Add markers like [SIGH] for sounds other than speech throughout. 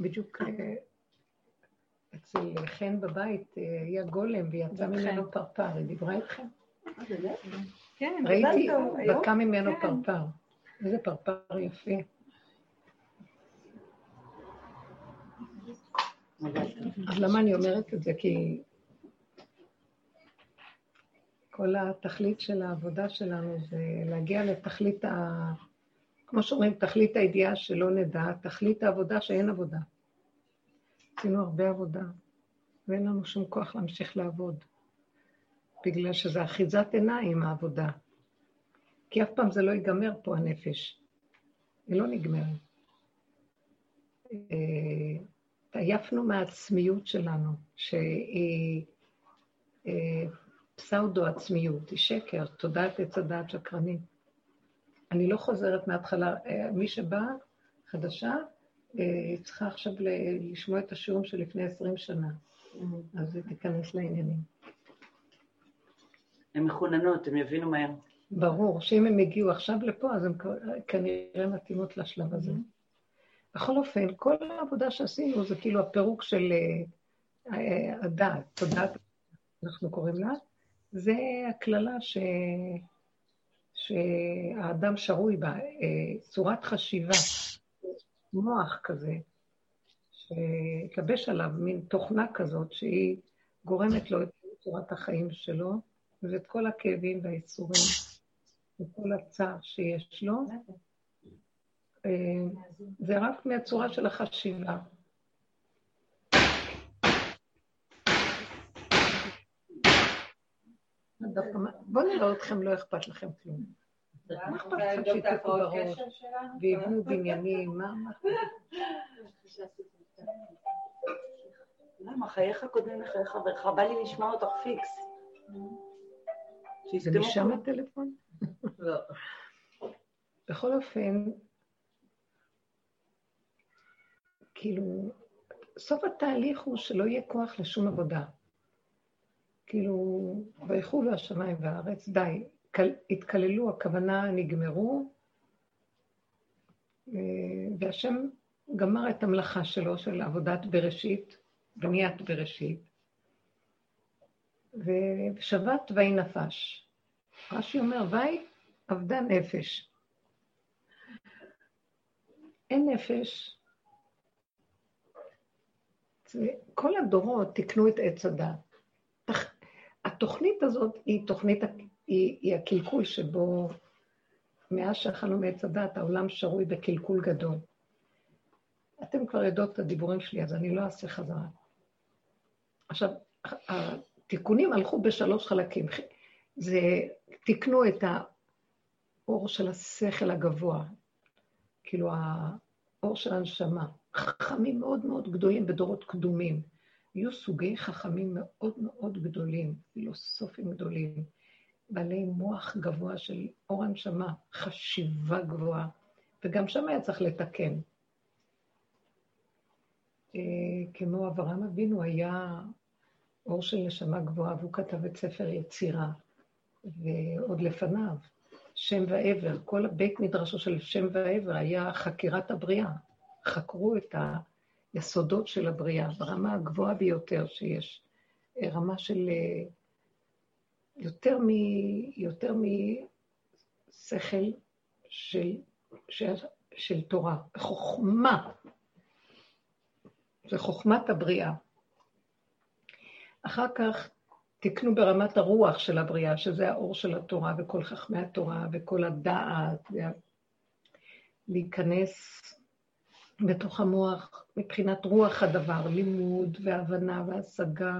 בדיוק אה, אצל חן בבית אה, היה גולם ויצא ממנו פרפר, היא דיברה איתכם? כן, ראיתי, בקע ממנו כן. פרפר. איזה פרפר יפה. אז למה אני אומרת את זה? כי כל התכלית של העבודה שלנו זה להגיע לתכלית ה... כמו שאומרים, תכלית הידיעה שלא נדע, תכלית העבודה שאין עבודה. עשינו הרבה עבודה, ואין לנו שום כוח להמשיך לעבוד, בגלל שזה אחיזת עיניים, העבודה. כי אף פעם זה לא ייגמר פה, הנפש. היא לא נגמרת. אה, עייפנו מהעצמיות שלנו, שהיא אה, פסאודו-עצמיות, היא שקר, תודעת עץ הדעת שקרנית. אני לא חוזרת מההתחלה. אה, מי שבא, חדשה, אה, צריכה עכשיו לשמוע את השיעורים של לפני עשרים שנה. אז היא תיכנס לעניינים. הן מחוננות, הן יבינו מהר. ברור, שאם הם הגיעו עכשיו לפה, אז הן כנראה מתאימות לשלב הזה. בכל אופן, כל העבודה שעשינו זה כאילו הפירוק של אה, הדעת, תודעת, אנחנו קוראים לה, זה הקללה ש... שהאדם שרוי בה, אה, צורת חשיבה, מוח כזה, שהתלבש עליו מין תוכנה כזאת שהיא גורמת לו את צורת החיים שלו, ואת כל הכאבים והייסורים, וכל הצער שיש לו. אה, זה רק מהצורה של החשיבה. בואו נראה אתכם, לא אכפת לכם כלום. מה אכפת לכם שיתקעו בראש, ויבנו בניינים, מה? למה? חייך קודם לחייך חברך, בא לי לשמוע אותך פיקס. זה משם הטלפון? [LAUGHS] לא. בכל אופן, כאילו, סוף התהליך הוא שלא יהיה כוח לשום עבודה. כאילו, ויחולו השמיים והארץ, די, התקללו, הכוונה נגמרו, אה, והשם גמר את המלאכה שלו, של עבודת בראשית, בניית בראשית, ושבת ויהי נפש. רש"י אומר, ויהי עבדה נפש. אין נפש. כל הדורות תיקנו את עץ הדת. התוכנית הזאת היא תוכנית, היא, היא הקלקול שבו מאז שאכלנו מעץ הדת, העולם שרוי בקלקול גדול. אתם כבר יודעות את הדיבורים שלי, אז אני לא אעשה חזרה. עכשיו, התיקונים הלכו בשלוש חלקים. זה, תיקנו את האור של השכל הגבוה, כאילו האור של הנשמה. חכמים מאוד מאוד גדולים בדורות קדומים. היו סוגי חכמים מאוד מאוד גדולים, פילוסופים גדולים, בעלי מוח גבוה של אור הנשמה, חשיבה גבוהה, וגם שם היה צריך לתקן. אה, כמו אברהם אבינו היה אור של נשמה גבוהה, והוא כתב את ספר יצירה, ועוד לפניו, שם ועבר, כל הבית מדרשו של שם ועבר היה חקירת הבריאה. חקרו את ה... יסודות של הבריאה, ברמה הגבוהה ביותר שיש, אה, רמה של אה, יותר, מ, יותר משכל של, של, של תורה, חוכמה. זה חוכמת הבריאה. אחר כך תקנו ברמת הרוח של הבריאה, שזה האור של התורה וכל חכמי התורה וכל הדעת, להיכנס בתוך המוח מבחינת רוח הדבר, לימוד והבנה והשגה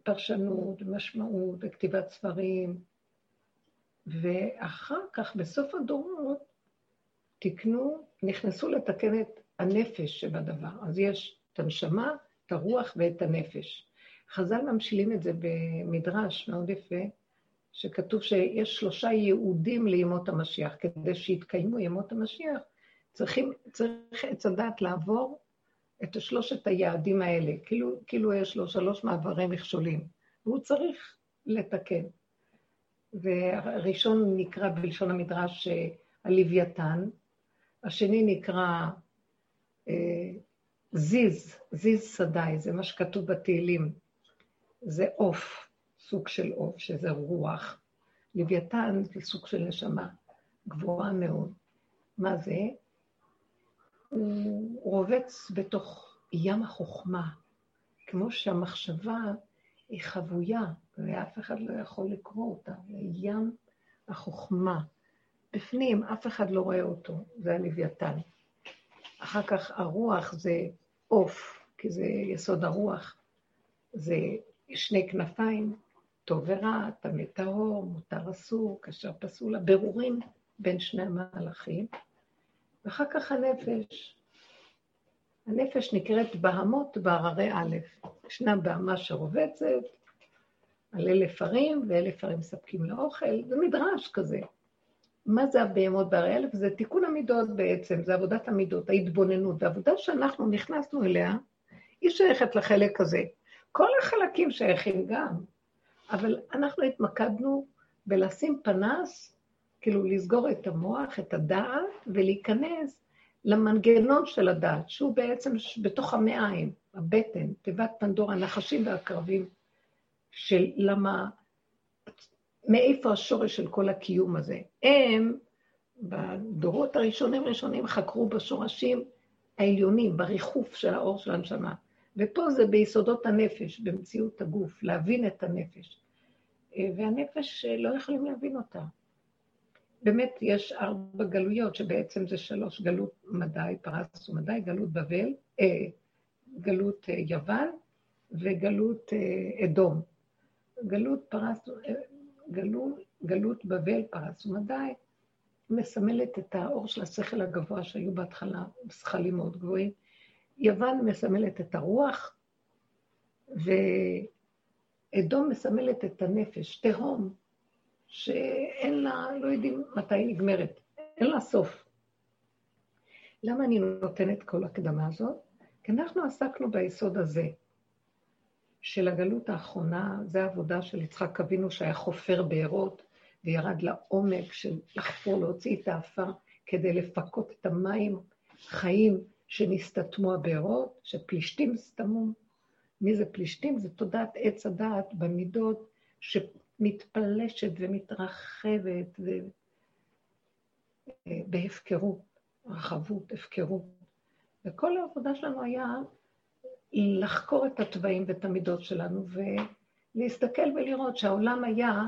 ופרשנות ומשמעות וכתיבת ספרים. ואחר כך, בסוף הדורות, תיקנו, נכנסו לתקן את הנפש שבדבר. אז יש את הנשמה, את הרוח ואת הנפש. חז"ל ממשילים את זה במדרש מאוד יפה, שכתוב שיש שלושה ייעודים לימות המשיח. כדי שיתקיימו ימות המשיח, צריכים, צריך עץ הדת לעבור את שלושת היעדים האלה, כאילו, כאילו יש לו שלוש מעברי מכשולים, והוא צריך לתקן. והראשון נקרא בלשון המדרש אה, הלוויתן, השני נקרא אה, זיז, זיז שדי, זה מה שכתוב בתהילים. זה עוף, סוג של עוף, שזה רוח. לוויתן זה סוג של נשמה, גבוהה מאוד. מה זה? הוא רובץ בתוך ים החוכמה, כמו שהמחשבה היא חבויה, ואף אחד לא יכול לקרוא אותה, זה ים החוכמה. בפנים, אף אחד לא רואה אותו, זה הלוויתן. אחר כך הרוח זה עוף, כי זה יסוד הרוח. זה שני כנפיים, טוב ורע, טמא טהור, מותר אסור, כשר פסול, הבירורים בין שני המהלכים. ואחר כך הנפש. הנפש נקראת בהמות בהררי א', ישנה בהמה שרובצת, על אלף ערים, ואלף ערים מספקים לאוכל, זה מדרש כזה. מה זה הבהמות בהרי אלף? זה תיקון המידות בעצם, זה עבודת המידות, ההתבוננות. והעבודה שאנחנו נכנסנו אליה, היא שייכת לחלק הזה. כל החלקים שייכים גם, אבל אנחנו התמקדנו בלשים פנס, כאילו לסגור את המוח, את הדעת, ולהיכנס למנגנון של הדעת, שהוא בעצם בתוך המעיים, הבטן, תיבת פנדורה, הנחשים והקרבים, של למה, מאיפה השורש של כל הקיום הזה. הם, בדורות הראשונים ראשונים, חקרו בשורשים העליונים, בריחוף של האור של הנשמה. ופה זה ביסודות הנפש, במציאות הגוף, להבין את הנפש. אה, והנפש, אה, לא יכולים להבין אותה. באמת, יש ארבע גלויות, שבעצם זה שלוש, גלות מדי, פרס ומדי, גלות בבל, אה, גלות אה, יוון וגלות אה, אדום. גלות פרס, אה, גלות, גלות בבל, פרס ומדי, מסמלת את האור של השכל הגבוה שהיו בהתחלה זכלים מאוד גבוהים. יוון מסמלת את הרוח, ואדום מסמלת את הנפש, תהום, שאין לה, לא יודעים מתי נגמרת, אין לה סוף. למה אני נותנת כל הקדמה הזאת? כי אנחנו עסקנו ביסוד הזה של הגלות האחרונה, זה העבודה של יצחק אבינו שהיה חופר בארות וירד לעומק של לחפור, להוציא את האפר כדי לפקות את המים חיים שנסתתמו הבארות, שפלישתים סתמו. מי זה פלישתים? זה תודעת עץ הדעת במידות שמתפלשת ומתרחבת ו... בהפקרות, רחבות, הפקרות. וכל העבודה שלנו היה לחקור את התוואים ואת המידות שלנו ולהסתכל ולראות שהעולם היה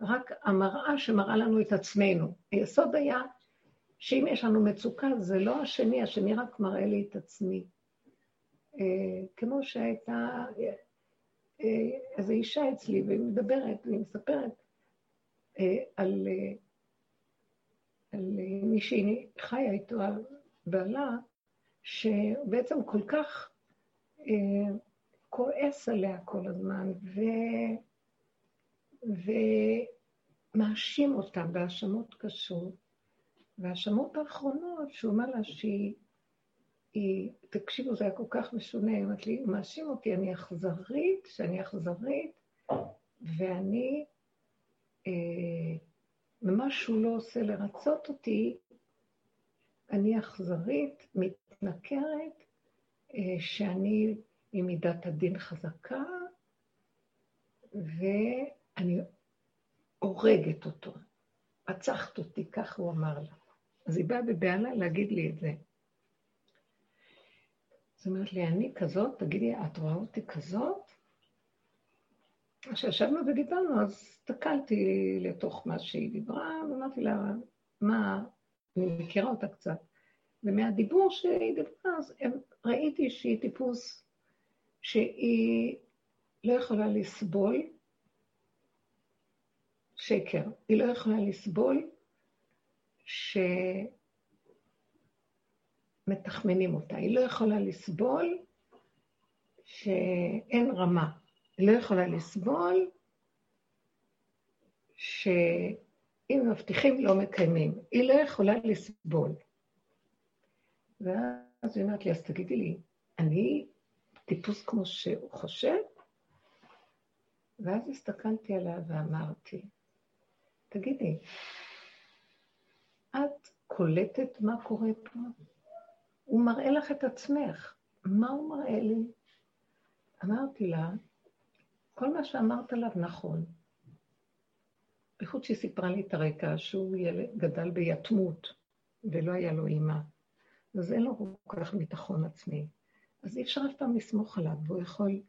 רק המראה שמראה לנו את עצמנו. היסוד היה שאם יש לנו מצוקה, זה לא השני, השני רק מראה לי את עצמי. אה, כמו שהייתה אה, איזו אישה אצלי, והיא מדברת, והיא מספרת אה, על, על מי שהיא חיה איתו, על בעלה, שבעצם כל כך כועס עליה כל הזמן, ו... ומאשים אותה בהאשמות קשות, וההאשמות האחרונות, שהוא אומר לה שהיא, היא, תקשיבו, זה היה כל כך משונה, היא אומרת לי, מאשים אותי, אני אכזרית, שאני אכזרית, ואני, אה, ומה שהוא לא עושה לרצות אותי, אני אכזרית, מתנכרת, אה, שאני עם מידת הדין חזקה, ואני הורגת אותו. רצחת אותי, כך הוא אמר לה. אז היא באה בבהלה להגיד לי את זה. זאת אומרת לי, אני כזאת, תגידי, את רואה אותי כזאת? כשישבנו ודיברנו, אז הסתכלתי לתוך מה שהיא דיברה, ואמרתי לה, מה, אני מכירה אותה קצת. ומהדיבור שהיא דיברה, אז ראיתי שהיא טיפוס שהיא לא יכולה לסבול שקר. היא לא יכולה לסבול שמתחמנים אותה. היא לא יכולה לסבול שאין רמה. היא לא יכולה לסבול שאם מבטיחים לא מקיימים. היא לא יכולה לסבול. ואז היא אומרת לי, אז תגידי לי, אני טיפוס כמו שהוא חושב? ואז הסתכלתי עליה ואמרתי, תגידי, את קולטת מה קורה פה? הוא מראה לך את עצמך. מה הוא מראה לי? אמרתי לה, כל מה שאמרת עליו נכון. בייחוד שהיא סיפרה לי את הרקע, שהוא ילד, גדל ביתמות, ולא היה לו אימא. אז אין לו כל כך ביטחון עצמי. אז אי אפשר אף פעם לסמוך עליו, והוא יכול,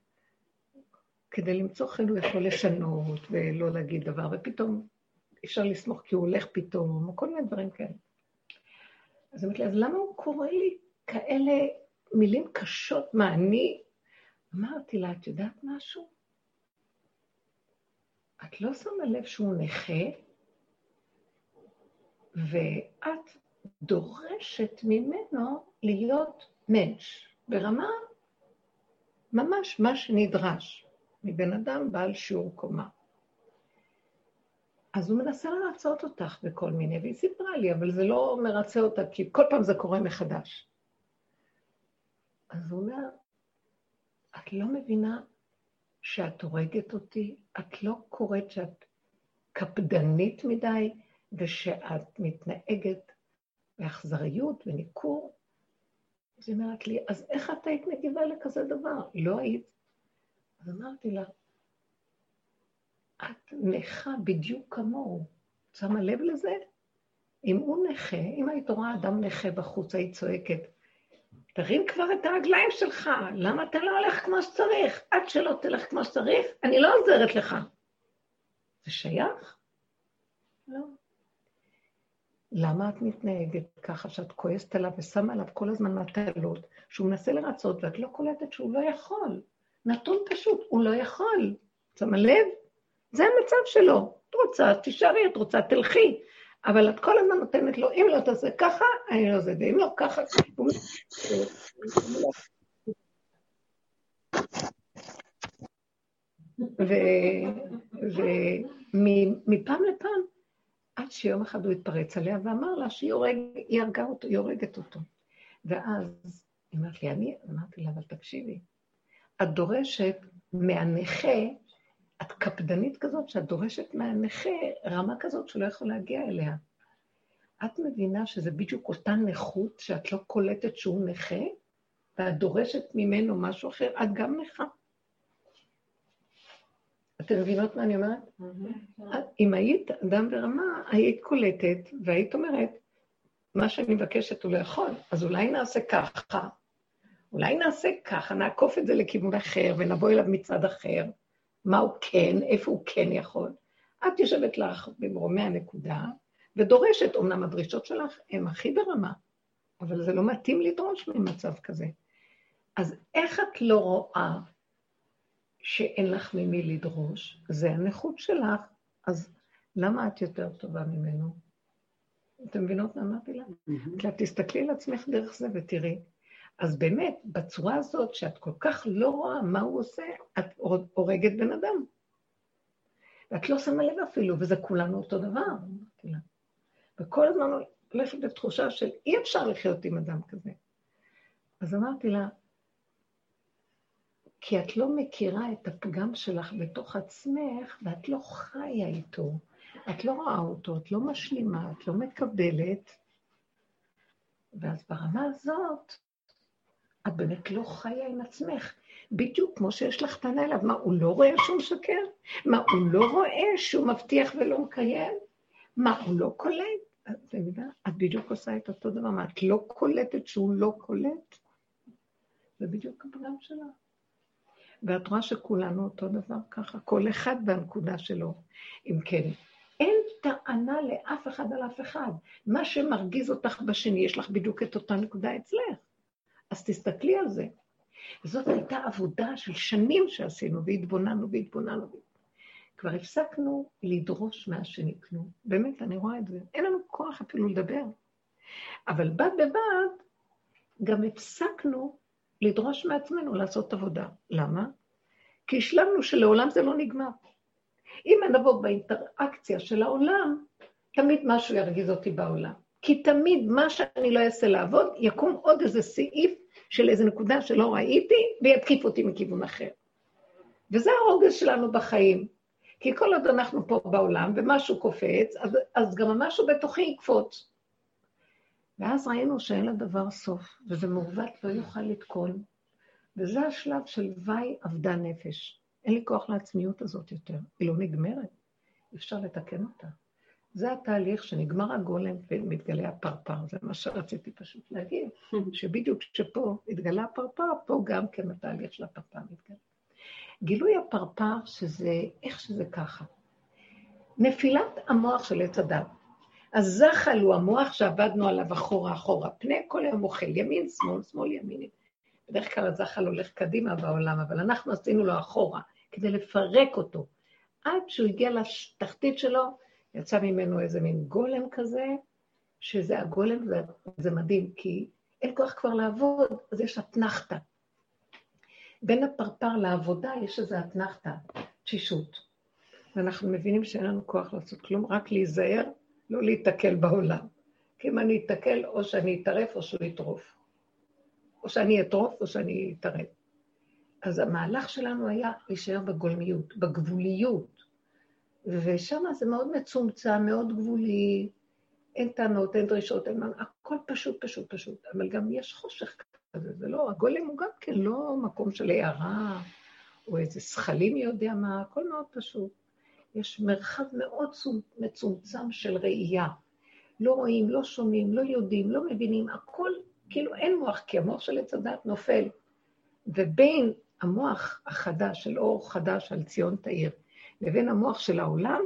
כדי למצוא חן הוא יכול לשנות ולא להגיד דבר, ופתאום אפשר לסמוך כי הוא הולך פתאום, או כל מיני דברים כאלה. אז אמרתי לי, אז למה הוא קורא לי כאלה מילים קשות? מה, אני... אמרתי לה, את יודעת משהו? את לא שמה לב שהוא נכה, ואת דורשת ממנו להיות מענץ', ברמה ממש מה שנדרש מבן אדם בעל שיעור קומה. אז הוא מנסה לרצות אותך בכל מיני, והיא סיפרה לי, אבל זה לא מרצה אותה, כי כל פעם זה קורה מחדש. אז הוא אומר, את לא מבינה שאת הורגת אותי? את לא קוראת שאת קפדנית מדי ושאת מתנהגת באכזריות וניכור? אז היא אומרת לי, אז איך את היית מגיבה לכזה דבר? לא היית. אז אמרתי לה, את נכה בדיוק כמוהו. שמה לב לזה? אם הוא נכה, אם היית רואה אדם נכה בחוץ, היית צועקת, תרים כבר את הרגליים שלך, למה אתה לא הולך כמו שצריך? עד שלא תלך כמו שצריך, אני לא עוזרת לך. זה שייך? לא. למה את מתנהגת ככה, שאת כועסת עליו ושמה עליו כל הזמן מטלות, שהוא מנסה לרצות ואת לא קולטת שהוא לא יכול? נתון פשוט, הוא לא יכול. שמה לב? זה המצב שלו. את רוצה, תישארי, את רוצה, תלכי. אבל את כל הזמן נותנת לו, אם לא תעשה ככה, אני לא זה, ואם לא ככה... ומפעם לפעם, עד שיום אחד הוא התפרץ עליה ואמר לה שהיא הרגה אותו, היא הורגת אותו. ואז היא אמרת לי, אני אמרתי לה, אבל תקשיבי, את דורשת מהנכה את קפדנית כזאת שאת דורשת מהנכה רמה כזאת שלא יכול להגיע אליה. את מבינה שזה בדיוק אותה נכות שאת לא קולטת שהוא נכה, ואת דורשת ממנו משהו אחר, את גם נכה. אתן מבינות מה אני אומרת? אם היית אדם ברמה, היית קולטת והיית אומרת, מה שאני מבקשת הוא לא יכול, אז אולי נעשה ככה, אולי נעשה ככה, נעקוף את זה לכיוון אחר ונבוא אליו מצד אחר. מה הוא כן, איפה הוא כן יכול. את יושבת לך במרומי הנקודה, ודורשת, אמנם הדרישות שלך הן הכי ברמה, אבל זה לא מתאים לדרוש ממצב כזה. אז איך את לא רואה שאין לך ממי לדרוש? זה הנכות שלך, אז למה את יותר טובה ממנו? אתם מבינות מה אמרתי לה? כי את תסתכלי על עצמך דרך זה ותראי. אז באמת, בצורה הזאת, שאת כל כך לא רואה מה הוא עושה, את הורגת בן אדם. ואת לא שמה לב אפילו, וזה כולנו אותו דבר. וכל הזמן הולכת בתחושה של אי אפשר לחיות עם אדם כזה. אז אמרתי לה, כי את לא מכירה את הפגם שלך בתוך עצמך, ואת לא חיה איתו. את לא רואה אותו, את לא משלימה, את לא מקבלת. ואז ברמה הזאת, את באמת לא חיה עם עצמך. בדיוק כמו שיש לך טענה אליו, מה, הוא לא רואה שהוא משקר? מה, הוא לא רואה שהוא מבטיח ולא מקיים? מה, הוא לא קולט? את מבינה? את בדיוק עושה את אותו דבר, מה, את לא קולטת שהוא לא קולט? זה בדיוק הפגם שלה. ואת רואה שכולנו אותו דבר ככה, כל אחד בנקודה שלו. אם כן, אין טענה לאף אחד על אף אחד. מה שמרגיז אותך בשני, יש לך בדיוק את אותה נקודה אצלך. אז תסתכלי על זה. זאת הייתה עבודה של שנים שעשינו, והתבוננו והתבוננו. כבר הפסקנו לדרוש מהשני כלום. באמת, אני רואה את זה. אין לנו כוח אפילו לדבר. אבל בד בבד, גם הפסקנו לדרוש מעצמנו לעשות עבודה. למה? כי השלמנו שלעולם זה לא נגמר. אם נבוא באינטראקציה של העולם, תמיד משהו ירגיז אותי בעולם. כי תמיד מה שאני לא אעשה לעבוד, יקום עוד איזה סעיף של איזו נקודה שלא ראיתי, ויתקיף אותי מכיוון אחר. וזה הרוגז שלנו בחיים. כי כל עוד אנחנו פה בעולם ומשהו קופץ, אז, אז גם המשהו בתוכי יקפוץ. ואז ראינו שאין לדבר סוף, וזה מעוות לא יוכל לתקון. וזה השלב של וי אבדה נפש. אין לי כוח לעצמיות הזאת יותר, היא לא נגמרת, אפשר לתקן אותה. זה התהליך שנגמר הגולם ומתגלה הפרפר, זה מה שרציתי פשוט להגיד, [LAUGHS] שבדיוק כשפה התגלה הפרפר, פה גם כן התהליך של הפרפר מתגלה. גילוי הפרפר, שזה, איך שזה ככה. נפילת המוח של עץ הדת. הזחל הוא המוח שעבדנו עליו אחורה אחורה. פני כל היום אוכל, ימין, שמאל, שמאל, ימין. בדרך כלל הזחל הולך קדימה בעולם, אבל אנחנו עשינו לו אחורה, כדי לפרק אותו. עד שהוא הגיע לתחתית שלו, יצא ממנו איזה מין גולם כזה, שזה הגולם, זה, זה מדהים, כי אין כוח כבר לעבוד, אז יש אתנחתא. בין הפרפר לעבודה יש איזו אתנחתא, תשישות. ואנחנו מבינים שאין לנו כוח לעשות כלום, רק להיזהר, לא להיתקל בעולם. כי אם אני אתקל, או שאני אטרף או שהוא יטרוף. או שאני אטרוף או שאני אטרף. אז המהלך שלנו היה להישאר בגולמיות, בגבוליות. ושם זה מאוד מצומצם, מאוד גבולי, אין טענות, אין דרישות, אין הכל פשוט, פשוט, פשוט. אבל גם יש חושך כזה, זה לא, הגולם הוא גם כן לא מקום של הערה, או איזה שכלים מי יודע מה, הכל מאוד פשוט. יש מרחב מאוד מצומצם של ראייה. לא רואים, לא שומעים, לא יודעים, לא מבינים, הכל כאילו אין מוח, כי המוח של עץ הדת נופל. ובין המוח החדש, של אור חדש על ציון תאיר, לבין המוח של העולם,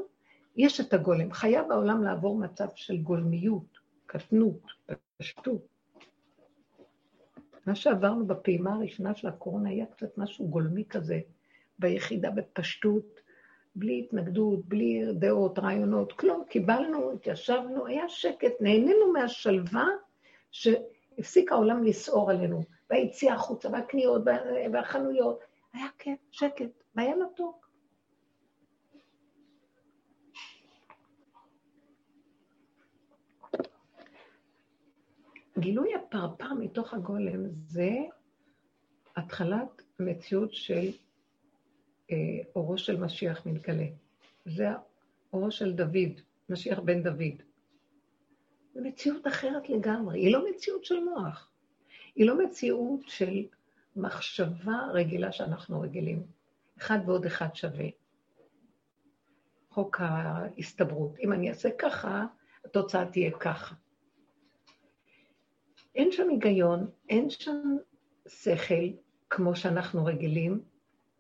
יש את הגולם. חייב העולם לעבור מצב של גולמיות, קטנות, פשטות. מה שעברנו בפעימה הראשונה של הקורונה היה קצת משהו גולמי כזה, ביחידה בפשטות, בלי התנגדות, בלי דעות, רעיונות, כלום. קיבלנו, התיישבנו, היה שקט, נהנינו מהשלווה שהפסיק העולם לסעור עלינו, והיציאה החוצה, והקניות, והחנויות. היה כיף, שקט, והיה מתוק. גילוי הפרפר מתוך הגולם זה התחלת מציאות של אה, אורו של משיח מתגלה. זה האורו של דוד, משיח בן דוד. זו מציאות אחרת לגמרי, היא לא מציאות של מוח, היא לא מציאות של מחשבה רגילה שאנחנו רגילים. אחד ועוד אחד שווה. חוק ההסתברות. אם אני אעשה ככה, התוצאה תהיה ככה. אין שם היגיון, אין שם שכל כמו שאנחנו רגילים,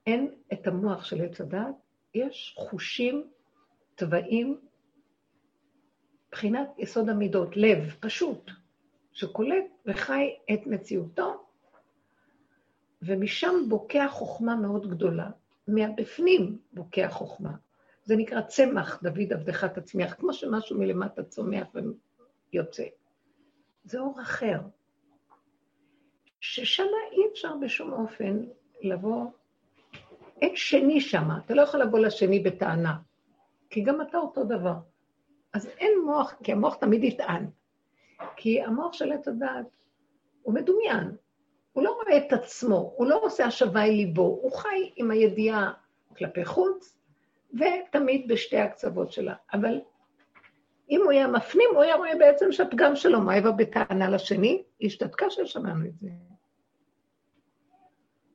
אין את המוח של עץ הדת, יש חושים, טבעים, מבחינת יסוד המידות, לב, פשוט, שקולט וחי את מציאותו, ומשם בוקע חוכמה מאוד גדולה. מהבפנים בוקע חוכמה. זה נקרא צמח, דוד עבדך תצמיח, כמו שמשהו מלמטה צומח ויוצא. זה אור אחר, ששם אי אפשר בשום אופן לבוא, אין שני שם, אתה לא יכול לבוא לשני בטענה, כי גם אתה אותו דבר. אז אין מוח, כי המוח תמיד יטען. כי המוח של עץ הדעת הוא מדומיין, הוא לא רואה את עצמו, הוא לא עושה השבה אל ליבו, הוא חי עם הידיעה כלפי חוץ, ותמיד בשתי הקצוות שלה. אבל אם הוא היה מפנים, הוא היה רואה בעצם שהפגם שלו, מה יבוא בטענה לשני? היא השתתקה ששמענו את זה.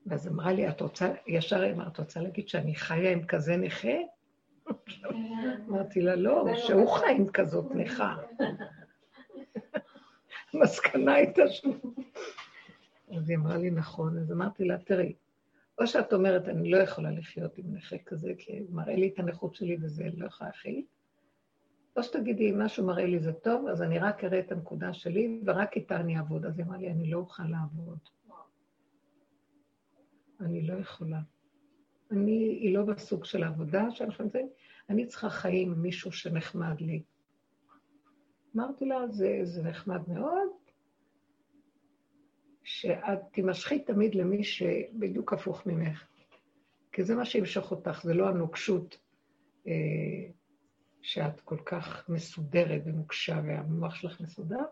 ואז אמרה לי, את רוצה, ישר אמרה, את רוצה להגיד שאני חיה עם כזה נכה? [LAUGHS] אמרתי לה, לא, שהוא חי עם כזאת נכה. [LAUGHS] המסקנה הייתה ש... אז היא אמרה לי, נכון. אז אמרתי לה, תראי, או שאת אומרת, אני לא יכולה לחיות עם נכה כזה, כי מראה לי את הנכות שלי וזה לא יכולה להכיל, או שתגידי, אם משהו מראה לי זה טוב, אז אני רק אראה את הנקודה שלי, ורק איתה אני אעבוד. אז היא אמרה לי, אני לא אוכל לעבוד. אני לא יכולה. אני, היא לא בסוג של העבודה שאנחנו נמצאים, אני צריכה חיים עם מישהו שנחמד לי. אמרתי לה, זה, זה נחמד מאוד, שאת תימשכי תמיד למי שבדיוק הפוך ממך. כי זה מה שימשוך אותך, זה לא הנוקשות אה, שאת כל כך מסודרת ונוקשה והמוח שלך מסודר,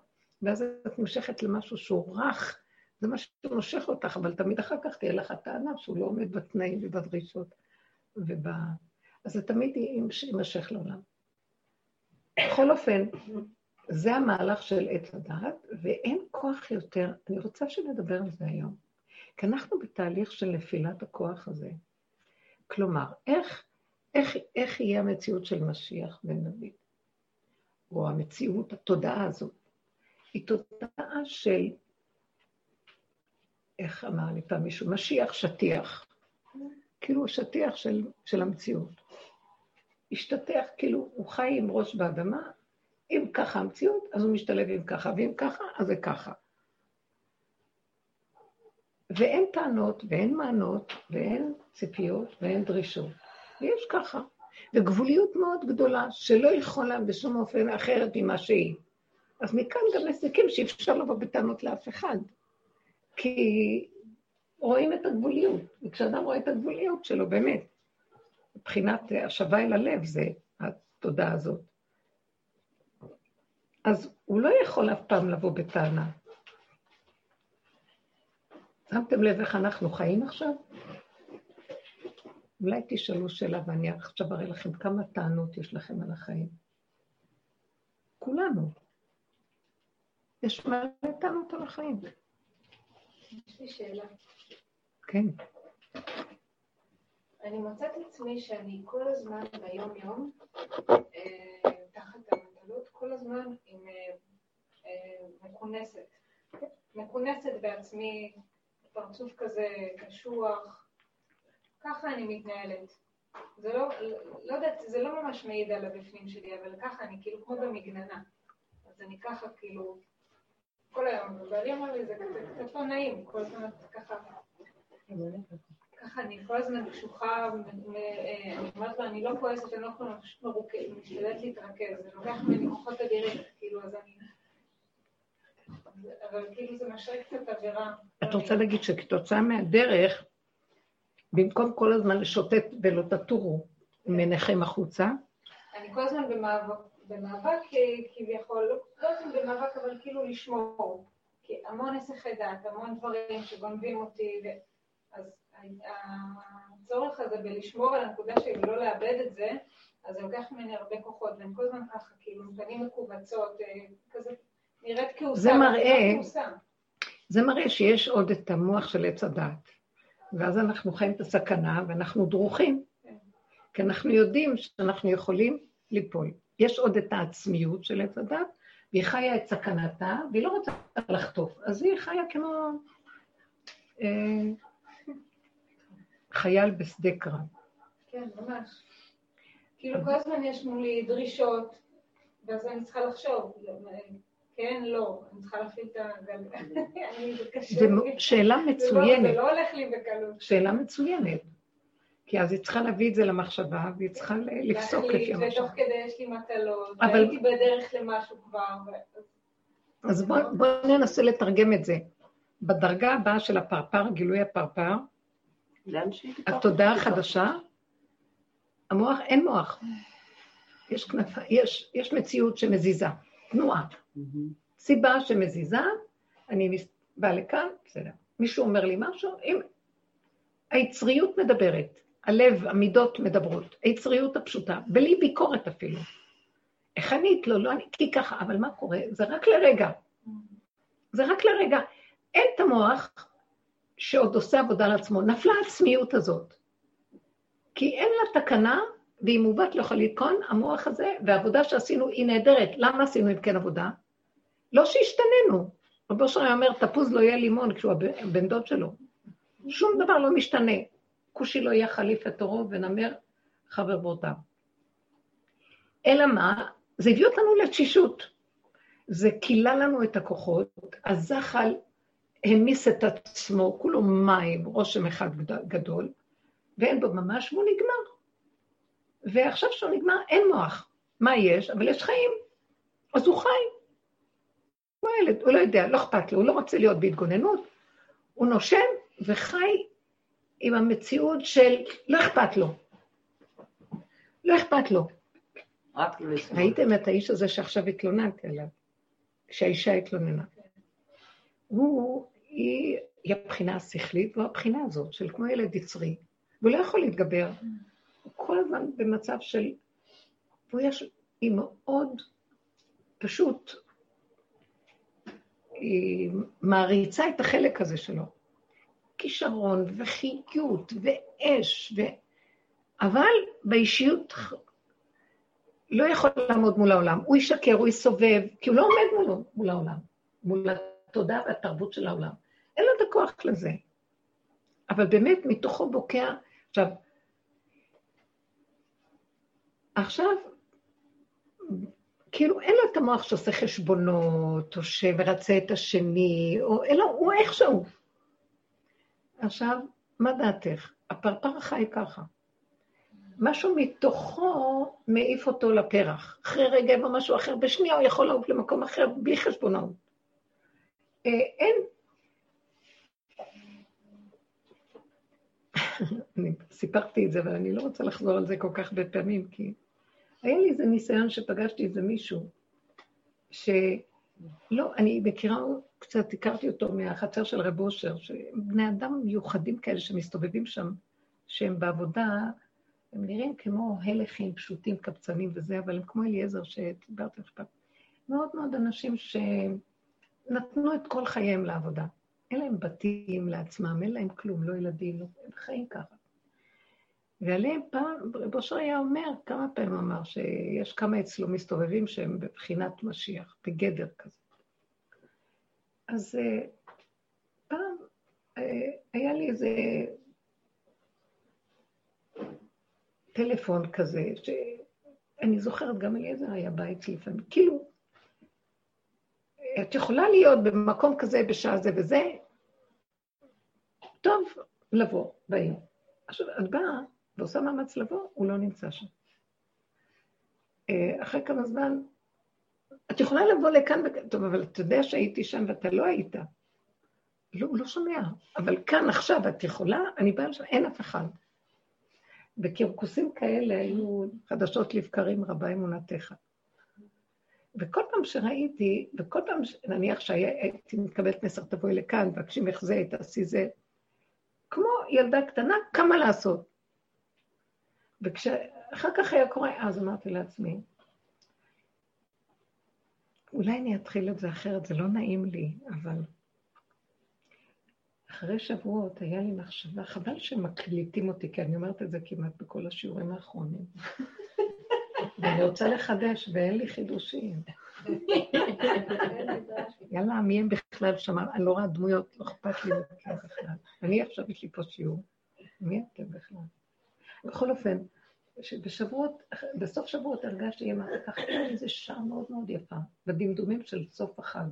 ואז את נמשכת למשהו שהוא רך, זה מה שמושך אותך, אבל תמיד אחר כך תהיה לך טענה שהוא לא עומד בתנאים ובדרישות. וב... אז זה תמיד יימשך לעולם. בכל אופן, זה המהלך של עץ הדעת, ואין כוח יותר, אני רוצה שנדבר על זה היום. כי אנחנו בתהליך של נפילת הכוח הזה. כלומר, איך, איך, איך יהיה המציאות של משיח בן דוד? או המציאות, התודעה הזאת. היא תודעה של, איך אמר לי פעם מישהו? משיח שטיח. כאילו שטיח של, של המציאות. השתטח, כאילו הוא חי עם ראש באדמה, אם ככה המציאות, אז הוא משתלב עם ככה, ואם ככה, אז זה ככה. ואין טענות, ואין מענות, ואין ציפיות, ואין דרישות. ויש ככה. וגבוליות מאוד גדולה, שלא יכולה בשום אופן אחרת ממה שהיא. אז מכאן גם מסיקים שאי אפשר לבוא בטענות לאף אחד. כי רואים את הגבוליות, וכשאדם רואה את הגבוליות שלו, באמת, מבחינת השבה אל הלב, זה התודעה הזאת. אז הוא לא יכול אף פעם לבוא בטענה. שמתם לב איך אנחנו חיים עכשיו? אולי תשאלו שאלה ואני עכשיו אראה לכם כמה טענות יש לכם על החיים. כולנו. יש מלא טענות על החיים. יש לי שאלה. כן. אני מוצאת עצמי שאני כל הזמן ביום-יום, אה, תחת המטלות, כל הזמן עם אה, אה, מכונסת. מכונסת בעצמי, פרצוף כזה קשוח, ככה אני מתנהלת. זה לא, לא יודעת, זה לא ממש מעיד על הבפנים שלי, אבל ככה אני כאילו כמו במגננה. אז אני ככה כאילו, כל היום, ובעלי אמר לי, זה קצת לא נעים, כל הזמן ככה. ככה אני כל הזמן קשוחה, אני אומרת לו, אני לא כועסת, אני לא יכולה מרוכזת, משתדלת להתרכז, זה לוקח ממני כוחות אדירים, כאילו, אז אני... אבל כאילו זה משרה קצת עבירה. את רוצה להגיד שכתוצאה מהדרך, במקום כל הזמן לשוטט ולא תטורו מעיניכם החוצה? אני כל הזמן במאבק, במאבק כביכול, לא יודעת לא במאבק, אבל כאילו לשמור. כי המון הסחי דעת, המון דברים שגונבים אותי, אז הצורך הזה בלשמור על הנקודה שלי ולא לאבד את זה, אז זה לוקח ממני הרבה כוחות, והן כל הזמן ככה, כאילו, פנים מכווצות, אה, כזה, נראית כעוסה. זה מראה, זה מראה שיש עוד את המוח של עץ הדעת. ואז אנחנו חיים את הסכנה ואנחנו דרוכים. כן. כי אנחנו יודעים שאנחנו יכולים ליפול. יש עוד את העצמיות של עץ הדת, והיא חיה את סכנתה, והיא לא רוצה לחטוף. אז היא חיה כמו אה, חייל בשדה קרב. כן, ממש. כאילו כל הזמן יש מולי דרישות, ואז אני צריכה לחשוב, כן, לא, אני צריכה להפעיל את הגל... [LAUGHS] זו שאלה לא- מצוינת. זה לא הולך לי בקלות. שאלה מצוינת. כי אז היא צריכה להביא את זה למחשבה, והיא צריכה לפסוק לפי המחשבה. ותוך כדי יש לי מטלות, והייתי בדרך למשהו כבר. אז בואו ננסה לתרגם את זה. בדרגה הבאה של הפרפר, גילוי הפרפר, התודעה החדשה, המוח, אין מוח. יש, כנף, יש, יש מציאות שמזיזה, תנועה. סיבה שמזיזה, אני באה לכאן, בסדר. מישהו אומר לי משהו, אם... היצריות מדברת, הלב, המידות מדברות, היצריות הפשוטה, בלי ביקורת אפילו. איך ענית לו? לא, עניתי לא, ככה, אבל מה קורה? זה רק לרגע. זה רק לרגע. אין את המוח שעוד עושה עבודה על עצמו. נפלה העצמיות הזאת. כי אין לה תקנה, ואם בת לא יכול לתקון, המוח הזה, והעבודה שעשינו היא נהדרת. למה עשינו אם כן עבודה? לא שהשתננו. רבו שלום אומר, תפוז לא יהיה לימון כשהוא הבן דוד שלו. שום דבר לא משתנה. כושי לא יהיה חליף את עורו ונמר חברבותיו. אלא מה? זה הביא אותנו לתשישות. זה כילה לנו את הכוחות, הזחל העמיס את עצמו, כולו מים, רושם אחד גדול, ואין בו ממש, והוא נגמר. ועכשיו שהוא נגמר, אין מוח. מה יש? אבל יש חיים. אז הוא חי. הוא ילד, הוא לא יודע, לא אכפת לו, הוא לא רוצה להיות בהתגוננות, הוא נושם וחי עם המציאות של לא אכפת לו. לא אכפת לו. לא ראיתם את האיש הזה שעכשיו התלוננתי עליו, כשהאישה התלוננה. הוא, היא, היא הבחינה השכלית, והוא הבחינה הזאת של כמו ילד יצרי, והוא לא יכול להתגבר. הוא כל הזמן במצב של... והוא יש... היא מאוד פשוט היא מעריצה את החלק הזה שלו. כישרון וחיות ואש, ו... אבל באישיות לא יכול לעמוד מול העולם. הוא ישקר, הוא יסובב, כי הוא לא עומד מול, מול העולם, מול התודעה והתרבות של העולם. אין לו את הכוח לזה. אבל באמת, מתוכו בוקע... עכשיו, עכשיו, כאילו אין לו את המוח שעושה חשבונות, או שמרצה את השני, או אלא הוא איכשהו. עכשיו, מה דעתך? הפרפר חי ככה. משהו מתוכו מעיף אותו לפרח. אחרי רגע יבוא משהו אחר, בשנייה הוא יכול לעוף למקום אחר בלי חשבונאות. אה, אין... [LAUGHS] אני סיפרתי את זה, אבל אני לא רוצה לחזור על זה כל כך הרבה פעמים, כי היה לי איזה ניסיון שפגשתי איזה מישהו, שלא, אני מכירה קצת, הכרתי אותו מהחצר של רב אושר, שבני אדם מיוחדים כאלה שמסתובבים שם, שהם בעבודה, הם נראים כמו הלכים פשוטים, קבצנים וזה, אבל הם כמו אליעזר שדיברתי פעם. מאוד מאוד אנשים שנתנו את כל חייהם לעבודה. אין להם בתים לעצמם, אין להם כלום, לא ילדים, לא, הם חיים ככה. ועליהם פעם, רב היה אומר, כמה פעמים אמר, שיש כמה אצלו מסתובבים שהם בבחינת משיח, בגדר כזה. אז אה, פעם אה, היה לי איזה טלפון כזה, שאני זוכרת, גם אליעזר היה בא אצלי לפעמים, כאילו, את יכולה להיות במקום כזה בשעה זה וזה, טוב לבוא בעיר. עכשיו, את באה ועושה מאמץ לבוא, הוא לא נמצא שם. אה, אחרי כמה זמן, את יכולה לבוא לכאן, טוב, אבל אתה יודע שהייתי שם ואתה לא היית. לא, הוא לא שומע. אבל כאן, עכשיו, את יכולה, אני באה לשם, אין אף אחד. בקרקוסים כאלה היו חדשות לבקרים רבה אמונתך. וכל פעם שראיתי, וכל פעם, נניח שהייתי מקבלת מסר, תבואי לכאן, תבקשי ממך זה, תעשי זה, כמו ילדה קטנה, כמה לעשות. וכשאחר כך היה קורה, אז אמרתי לעצמי, אולי אני אתחיל את זה אחרת, זה לא נעים לי, אבל אחרי שבועות היה לי מחשבה, חבל שמקליטים אותי, כי אני אומרת את זה כמעט בכל השיעורים האחרונים. [LAUGHS] ואני רוצה לחדש, ואין לי חידושים. [LAUGHS] יאללה, מי הם בכלל שם? אני לא רואה דמויות, לא אכפת לי בכלל. אני עכשיו, יש לי פה שיעור. מי אתם בכלל? בכל אופן, בשבועות, בסוף שבועות הרגשתי עם ככה איזה שעה מאוד מאוד יפה, בדמדומים של סוף החג.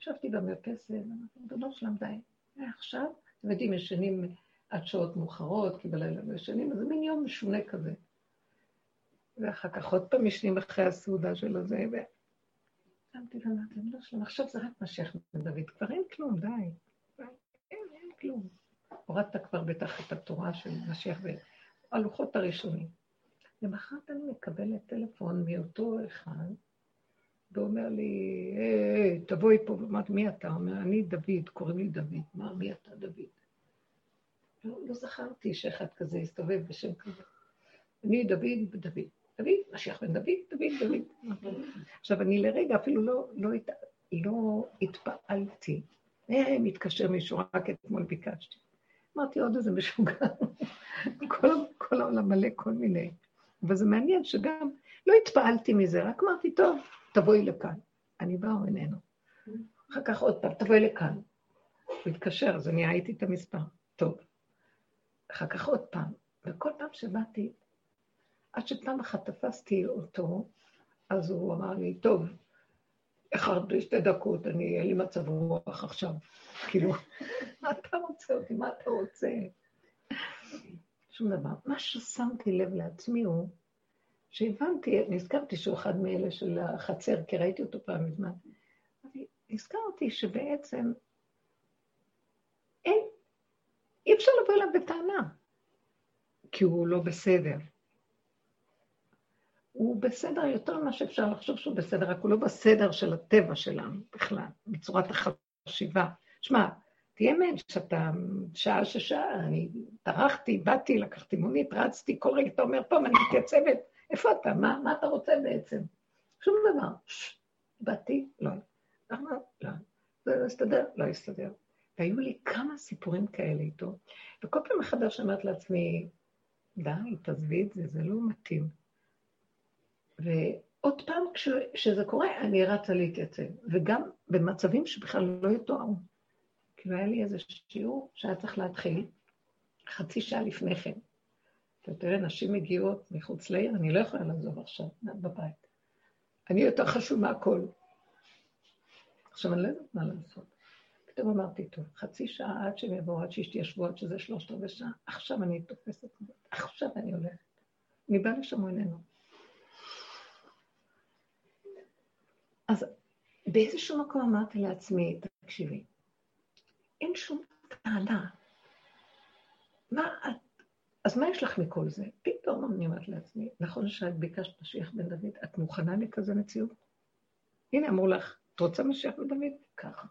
ישבתי במרפסת, ואמרתי, ריבונו שלם, די, ועכשיו, אתם יודעים, ישנים עד שעות מאוחרות, כי בלילה לא ישנים, זה מין יום משונה כזה. ואחר כך עוד פעם ישנים אחרי הסעודה של הזה, ו... שמתי ואמרתי, לא שלום, עכשיו זה רק משיח בן דוד, כבר אין כלום, די. אין, אין כלום. הורדת כבר בטח את התורה של משיח והלוחות הראשונים. למחרת אני מקבלת טלפון מאותו אחד, ואומר לי, היי, תבואי פה, ואמרתי, מי אתה? אומר, אני דוד, קוראים לי דוד. מה, מי אתה, דוד? לא, לא זכרתי שאחד כזה הסתובב בשם כזה. אני דוד ודוד. דוד, משיח בן דוד, דוד, דוד. עכשיו, אני לרגע אפילו לא, לא, לא התפעלתי. מתקשר מישהו, רק אתמול ביקשתי. אמרתי, עוד איזה משוגע. [LAUGHS] כל, כל העולם מלא כל מיני. אבל זה מעניין שגם לא התפעלתי מזה, רק אמרתי, טוב, תבואי לכאן. אני באה או איננו. אחר כך עוד פעם, תבואי לכאן. הוא התקשר, אז אני הייתי את המספר. טוב. אחר כך עוד פעם. וכל פעם שבאתי, עד שפעם אחת תפסתי אותו, אז הוא אמר לי, טוב, איחרת בשתי דקות, אני, אין לי מצב רוח עכשיו. [LAUGHS] כאילו, מה אתה רוצה אותי? מה אתה רוצה? שום דבר. מה ששמתי לב לעצמי הוא שהבנתי, נזכרתי שהוא אחד מאלה של החצר, כי ראיתי אותו פעם מזמן. נזכרתי שבעצם אין, אי אפשר לבוא אליו בטענה, כי הוא לא בסדר. הוא בסדר יותר ממה שאפשר לחשוב שהוא בסדר, רק הוא לא בסדר של הטבע שלנו בכלל, בצורת החשיבה. שמע, תהיה מן שאתה שעה ששעה, אני טרחתי, באתי, לקחתי מונית, רצתי, כל רגע אתה אומר, פעם אני מתייצבת, איפה אתה? מה, מה אתה רוצה בעצם? שום דבר. באתי, לא. למה? לא. זה לא יסתדר? לא יסתדר. והיו לי כמה סיפורים כאלה איתו, וכל פעם מחדש אמרתי לעצמי, די, תעזבי את זה, זה לא מתאים. ועוד פעם כשזה קורה, אני רצה להתייצב, וגם במצבים שבכלל לא יתוארו. כאילו היה לי איזה שיעור שהיה צריך להתחיל חצי שעה לפני כן. תראה, נשים מגיעות מחוץ לעיר, אני לא יכולה לעזוב עכשיו בבית. אני יותר חשוב מהכל. עכשיו, אני לא יודעת מה לעשות. פתאום אמרתי, טוב, חצי שעה עד שהם יבואו, עד שיתיישבו, עד שזה שלושת רבעי שעה, עכשיו אני תופסת עכשיו אני הולכת. אני באה לשם איננו. אז באיזשהו מקום אמרתי לעצמי, תקשיבי, אין שום טענה. מה את... אז מה יש לך מכל זה? פתאום אני אומרת לעצמי, נכון שאת ביקשת משיח בן דוד, את מוכנה לכזה מציאות? הנה, אמרו לך, את רוצה משיח בן דוד? ככה.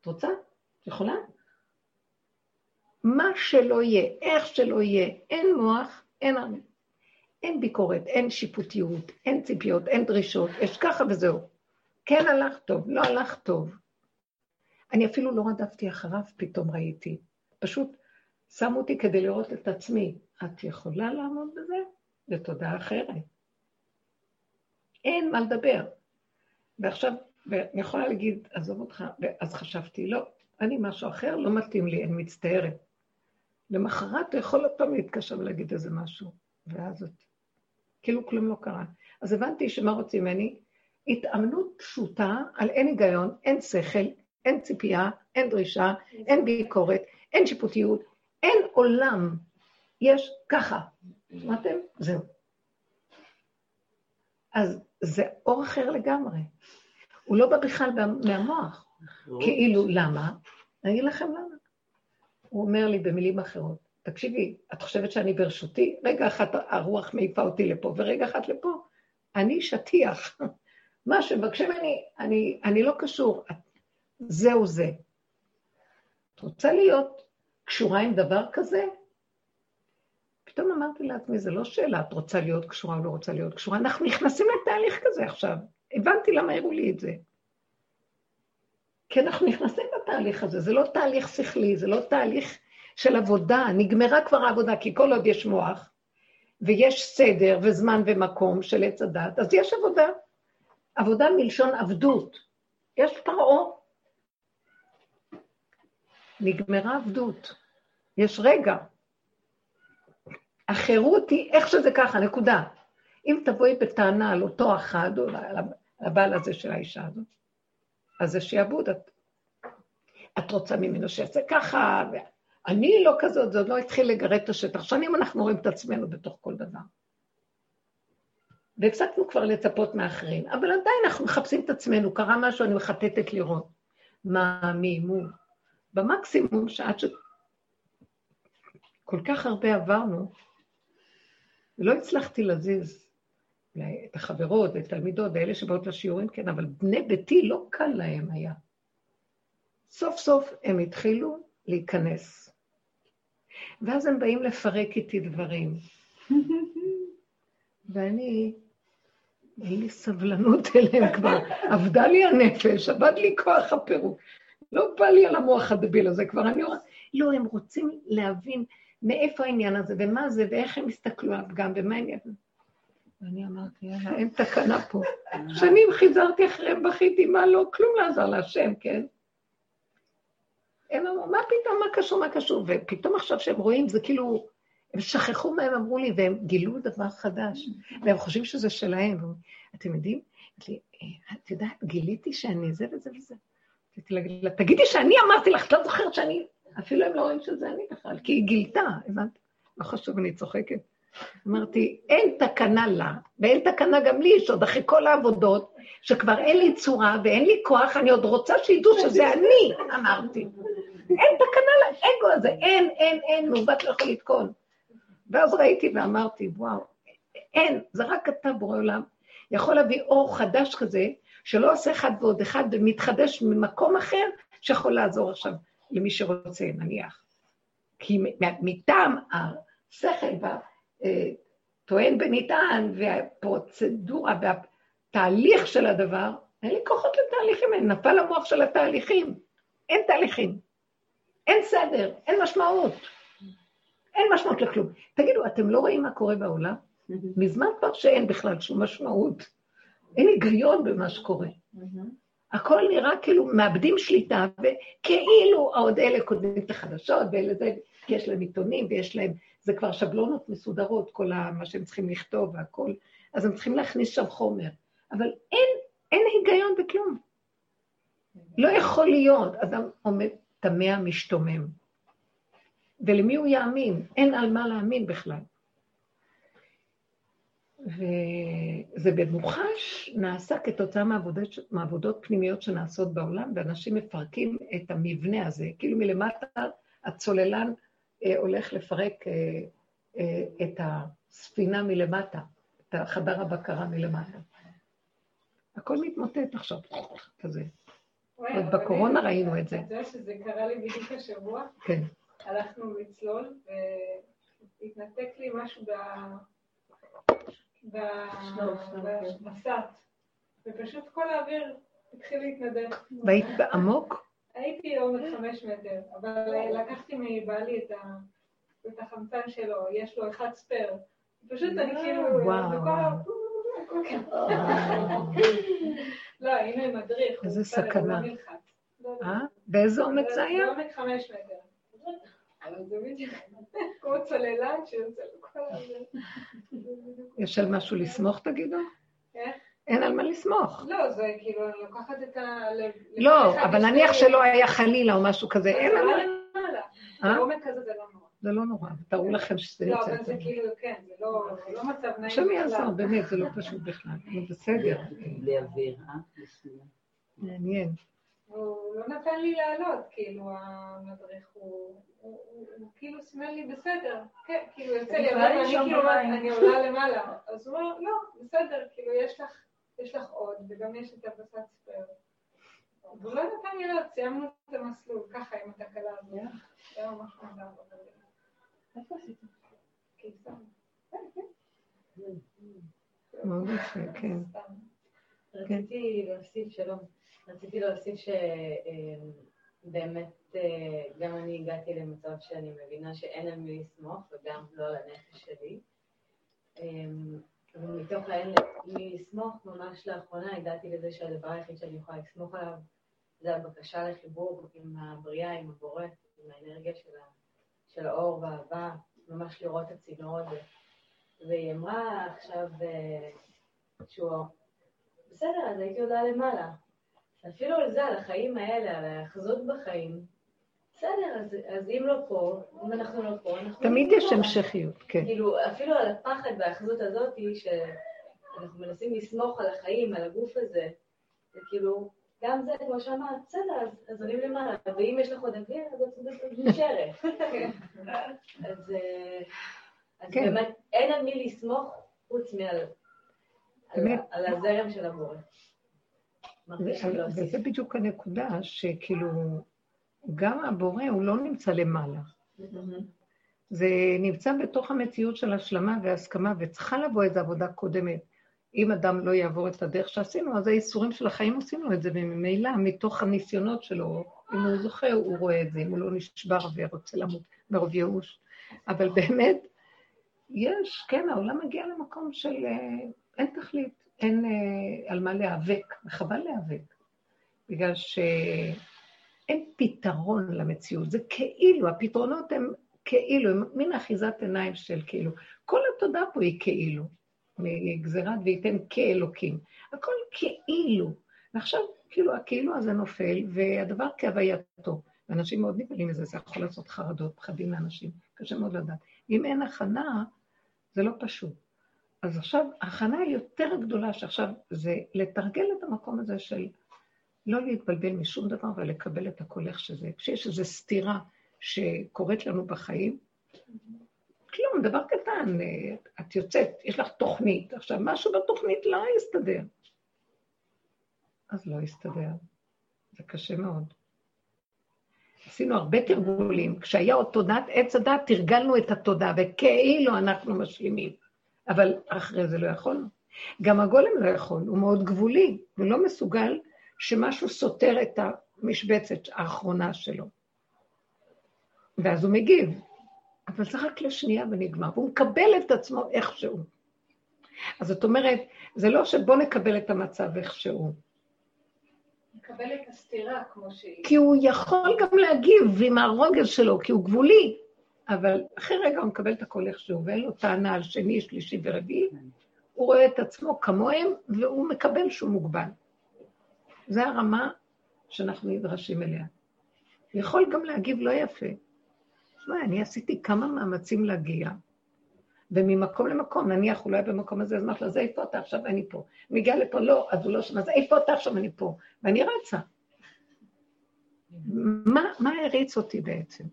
את רוצה? את יכולה? מה שלא יהיה, איך שלא יהיה, אין מוח, אין, אין ביקורת, אין שיפוטיות, אין ציפיות, אין דרישות, יש ככה וזהו. כן הלך טוב, לא הלך טוב. אני אפילו לא רדפתי אחריו, פתאום ראיתי. פשוט שמו אותי כדי לראות את עצמי. את יכולה לעמוד בזה? לתודעה אחרת. אין מה לדבר. ועכשיו, ואני יכולה להגיד, עזוב אותך, ואז חשבתי, לא, אני משהו אחר, לא מתאים לי, אני מצטערת. למחרת אתה יכול עוד פעם להתקשר ולהגיד איזה משהו, ואז זאת, כאילו כלום לא קרה. אז הבנתי שמה רוצים ממני? התאמנות פשוטה על אין היגיון, אין שכל, אין ציפייה, אין דרישה, אין ביקורת, אין שיפוטיות, אין עולם. יש ככה. שמעתם? זהו. אז זה אור אחר לגמרי. הוא לא בא בכלל מהמוח. כאילו, למה? אני אגיד לכם למה. הוא אומר לי במילים אחרות, תקשיבי, את חושבת שאני ברשותי? רגע אחד הרוח מעיפה אותי לפה, ורגע אחד לפה. אני שטיח. [LAUGHS] מה שמבקשים ממני, אני, אני לא קשור. זהו זה. את רוצה להיות קשורה עם דבר כזה? פתאום אמרתי לעצמי, זו לא שאלה, את רוצה להיות קשורה או לא רוצה להיות קשורה, אנחנו נכנסים לתהליך כזה עכשיו. הבנתי למה הראו לי את זה. כי אנחנו נכנסים לתהליך הזה, זה לא תהליך שכלי, זה לא תהליך של עבודה, נגמרה כבר העבודה, כי כל עוד יש מוח, ויש סדר וזמן ומקום של עץ הדת, אז יש עבודה. עבודה מלשון עבדות. יש פרעה. נגמרה עבדות. יש רגע. החירות היא איך שזה ככה, נקודה. אם תבואי בטענה על אותו אחד, או על הבעל הזה של האישה הזאת, אז זה שיעבוד. את, את רוצה ממנו שיעשה ככה, ואני לא כזאת, זה עוד לא התחיל לגרד את השטח. שנים אנחנו רואים את עצמנו בתוך כל דבר. והפסקנו כבר לצפות מאחרים, אבל עדיין אנחנו מחפשים את עצמנו, קרה משהו, אני מחטטת לראות. מה, מי, מו. במקסימום, שעד ש... כל כך הרבה עברנו, ולא הצלחתי להזיז את החברות ואת התלמידות ואלה שבאות לשיעורים, כן, אבל בני ביתי לא קל להם היה. סוף סוף הם התחילו להיכנס. ואז הם באים לפרק איתי דברים. [LAUGHS] ואני, אין לי סבלנות אליהם כבר. אבדה לי הנפש, אבד לי כוח הפירוק. לא בא לי על המוח הדביל הזה כבר. אני אומרת, לא, הם רוצים להבין מאיפה העניין הזה, ומה זה, ואיך הם הסתכלו עליו גם, ומה הם ידעו. ואני אמרתי, יאללה, אין תקנה פה. שנים חיזרתי אחריהם, בכיתי, מה לא, כלום לא עזר להשם, כן? הם אמרו, מה פתאום, מה קשור, מה קשור? ופתאום עכשיו שהם רואים, זה כאילו, הם שכחו מה הם אמרו לי, והם גילו דבר חדש, והם חושבים שזה שלהם. אתם יודעים? את יודעת, גיליתי שאני זה וזה וזה. רציתי להגיד לה, תגידי שאני אמרתי לך, את לא זוכרת שאני... אפילו הם לא רואים שזה אני בכלל, כי היא גילתה, הבנת? לא חשוב, אני צוחקת. אמרתי, אין תקנה לה, ואין תקנה גם לי, שעוד אחרי כל העבודות, שכבר אין לי צורה ואין לי כוח, אני עוד רוצה שידעו שזה אני, אמרתי. אין תקנה לאגו הזה, אין, אין, אין, מעוות לא יכול לתקון. ואז ראיתי ואמרתי, וואו, אין, זה רק אתה, בורא עולם, יכול להביא אור חדש כזה, שלא עושה אחד ועוד אחד ומתחדש ממקום אחר, שיכול לעזור עכשיו למי שרוצה, נניח. כי מטעם השכל והטוען בנטען והפרוצדורה והתהליך של הדבר, אין לי כוחות לתהליכים, אין, נפל המוח של התהליכים. אין תהליכים. אין סדר, אין משמעות. אין משמעות לכלום. תגידו, אתם לא רואים מה קורה בעולם? מזמן כבר שאין בכלל שום משמעות. אין היגיון במה שקורה. הכל נראה כאילו מאבדים שליטה, וכאילו עוד אלה כותבים את החדשות, ואלה זה, כי יש להם עיתונים ויש להם, זה כבר שבלונות מסודרות, כל מה שהם צריכים לכתוב והכל, אז הם צריכים להכניס שם חומר. אבל אין, אין היגיון בכלום. לא יכול להיות. אדם עומד תמה משתומם. ולמי הוא יאמין? אין על מה להאמין בכלל. וזה במוחש נעשה כתוצאה מעבודות, מעבודות פנימיות שנעשות בעולם, ואנשים מפרקים את המבנה הזה, כאילו מלמטה הצוללן אה, הולך לפרק אה, אה, את הספינה מלמטה, את חדר הבקרה מלמטה. הכל מתמוטט עכשיו, כזה. עוד בקורונה ראינו את זה. אתה יודע שזה קרה לי בדיוק השבוע? כן. הלכנו לצלול, והתנתק לי משהו במסעת, ופשוט כל האוויר התחיל להתנדף. והיית בעמוק? הייתי עומק חמש מטר, אבל לקחתי מבעלי את החמצן שלו, יש לו אחד ספייר. פשוט אני כאילו... וואו. [LAUGHS] לא, היינו עם מדריך. איזה סכנה. אה? באיזה עומק זה היה? בעומק חמש מטר. אבל זה בדיוק כמו צוללן שיוצא לכל הזה. יש על משהו לסמוך, תגידו? איך? אין על מה לסמוך. לא, זה כאילו, אני לוקחת את ה... לא, אבל נניח שלא היה חלילה או משהו כזה, אין על מה... בעומק כזה זה לא נורא. זה לא נורא, תארו לכם שזה יוצא. לא, אבל זה כאילו, כן, זה לא, לא מצב נעים. השם יעזור, באמת, זה לא פשוט בכלל. זה בסדר. בלי אוויר, אה? מעניין. הוא לא נתן לי לעלות, כאילו, המדריך הוא... הוא כאילו סימן לי בסדר, כן, כאילו יוצא לי, אבל אני כאילו, אני עולה למעלה. אז הוא אומר, לא, בסדר, כאילו, יש לך עוד, וגם יש את הבסת ספייר. והוא לא נתן לי לעלות, סיימנו את המסלול, ככה עם התקלה הזאת. היה ממש מוזר. איפה עשית? יפה, כן. רציתי להוסיף, שלום, רציתי להוסיף שבאמת גם אני הגעתי למצב שאני מבינה שאין על מי לסמוך וגם לא על הנפש שלי. ומתוך האין מי לסמוך, ממש לאחרונה הגעתי לזה שהדבר היחיד שאני יכולה לסמוך עליו זה הבקשה לחיבור עם הבריאה, עם הבורא, עם האנרגיה של, ה, של האור והאהבה, ממש לראות את הצינור הזה. והיא אמרה עכשיו שהוא, בסדר, אז הייתי עולה למעלה. אפילו על זה, על החיים האלה, על ההאחזות בחיים, בסדר, אז, אז אם לא פה, אם אנחנו לא פה, אנחנו... תמיד יש. המשכיות, כן. כאילו, אפילו על הפחד וההאחזות הזאת, שאנחנו מנסים לסמוך על החיים, על הגוף הזה, זה כאילו, גם זה, כמו שאמרת, בסדר, אז, אז עולים למעלה, ואם יש לך עוד אוויר, אז את נשארת. [LAUGHS] אז, אה, אז כן. באמת, אין על מי לסמוך חוץ מעל על, על הזרם של הבורא. וזה בדיוק הנקודה, שכאילו, גם הבורא הוא לא נמצא למעלה. זה נמצא בתוך המציאות של השלמה והסכמה, וצריכה לבוא איזו עבודה קודמת. אם אדם לא יעבור את הדרך שעשינו, אז האיסורים של החיים עושים לו את זה, וממילא, מתוך הניסיונות שלו, אם הוא זוכר, הוא רואה את זה, אם הוא לא נשבר ורוצה למות מרוב ייאוש. אבל באמת, יש, כן, העולם מגיע למקום של אה, אין תכלית, אין אה, על מה להיאבק, וחבל להיאבק, בגלל שאין פתרון למציאות, זה כאילו, הפתרונות הם כאילו, הם מין אחיזת עיניים של כאילו. כל התודה פה היא כאילו. מגזירת וייתן כאלוקים. הכל כאילו. ועכשיו, כאילו, הכאילו הזה נופל, והדבר כהווייתו. ואנשים מאוד נבהלים מזה, זה יכול לעשות חרדות, פחדים לאנשים, קשה מאוד לדעת. אם אין הכנה, זה לא פשוט. אז עכשיו, ההכנה היותר גדולה שעכשיו זה לתרגל את המקום הזה של לא להתבלבל משום דבר ולקבל את הכל איך שזה. כשיש איזו סתירה שקורית לנו בחיים, כלום, דבר קטן, את יוצאת, יש לך תוכנית, עכשיו משהו בתוכנית לא יסתדר. אז לא יסתדר, זה קשה מאוד. עשינו הרבה תרגולים, כשהיה עוד תודעת עץ הדת, תרגלנו את התודה, וכאילו אנחנו משלימים, אבל אחרי זה לא יכולנו. גם הגולם לא יכול, הוא מאוד גבולי, ולא מסוגל שמשהו סותר את המשבצת האחרונה שלו. ואז הוא מגיב, אבל זה רק לשנייה ונגמר, והוא מקבל את עצמו איכשהו. אז זאת אומרת, זה לא שבוא נקבל את המצב איכשהו. נקבל את הסתירה כמו שהיא. כי הוא יכול גם להגיב עם הרוגז שלו, כי הוא גבולי, אבל אחרי רגע הוא מקבל את הכל איכשהו, ואין לו טענה על שני, שלישי ורביעי, הוא רואה את עצמו כמוהם, והוא מקבל שהוא מוגבל. זו הרמה שאנחנו נדרשים אליה. הוא יכול גם להגיב לא יפה. תשמע, אני עשיתי כמה מאמצים להגיע, וממקום למקום, נניח הוא לא היה במקום הזה, אז אמרתי לו, אז איפה אתה עכשיו? אני פה. הוא הגיע לפה, לא, אז הוא לא שם, אז איפה אתה עכשיו? אני פה. ואני רצה. מה, מה הריץ אותי בעצם?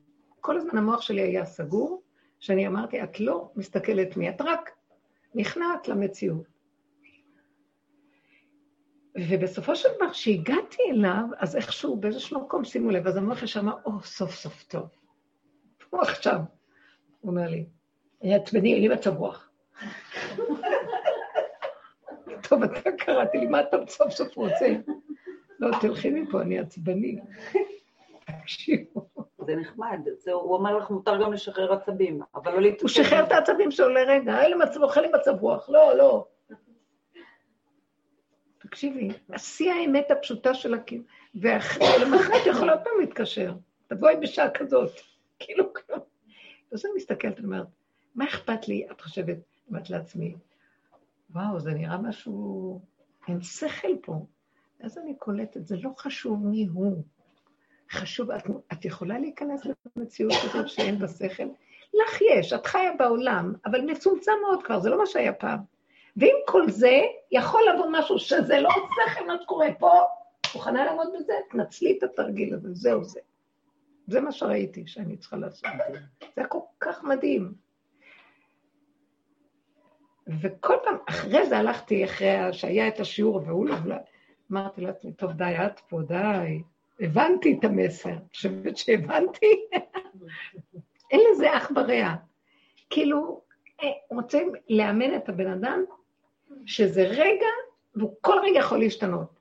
כל הזמן המוח שלי היה סגור, שאני אמרתי, את לא מסתכלת מי, את רק נכנעת למציאות. ובסופו של דבר, כשהגעתי אליו, אז איכשהו באיזשהו מקום, שימו לב, אז המוח אמר, או, סוף סוף טוב. הוא עכשיו, הוא אומר לי, אין לי מצב רוח. [LAUGHS] טוב, אתה קראתי לי, מה אתה סוף סוף רוצה? לא, תלכי מפה, אני עצבני. [LAUGHS] תקשיבו. זה נחמד, זה, הוא אומר לך, מותר גם לשחרר עצבים, אבל לא להתעצבן. הוא שחרר את העצבים שלו לרגע, אין מצב רוח, אין לי מצב רוח, לא, לא. תקשיבי, שיא האמת הפשוטה של הקיום, ולמחרת יכול עוד פעם להתקשר, תבואי בשעה כזאת, כאילו כלום. אז אני מסתכלת, אומרת, מה אכפת לי? את חושבת, אמרת לעצמי, וואו, זה נראה משהו, אין שכל פה. אז אני קולטת, זה לא חשוב מי הוא. חשוב, את, את יכולה להיכנס למציאות כזאת שאין בה שכל? לך יש, את חיה בעולם, אבל מצומצם מאוד כבר, זה לא מה שהיה פעם. ועם כל זה, יכול לבוא משהו שזה לא שכל מה שקורה פה, מוכנה לעמוד בזה? תנצלי את התרגיל הזה, זהו זה. זה מה שראיתי שאני צריכה לעשות. זה היה כל כך מדהים. וכל פעם, אחרי זה הלכתי, אחרי שהיה את השיעור, והוא לא... אמרתי לעצמי, טוב, די, את פה, די. הבנתי את המסר. חושבת שהבנתי? [LAUGHS] אין לזה אח ורע. כאילו, אה, רוצים לאמן את הבן אדם שזה רגע, והוא כל רגע יכול להשתנות.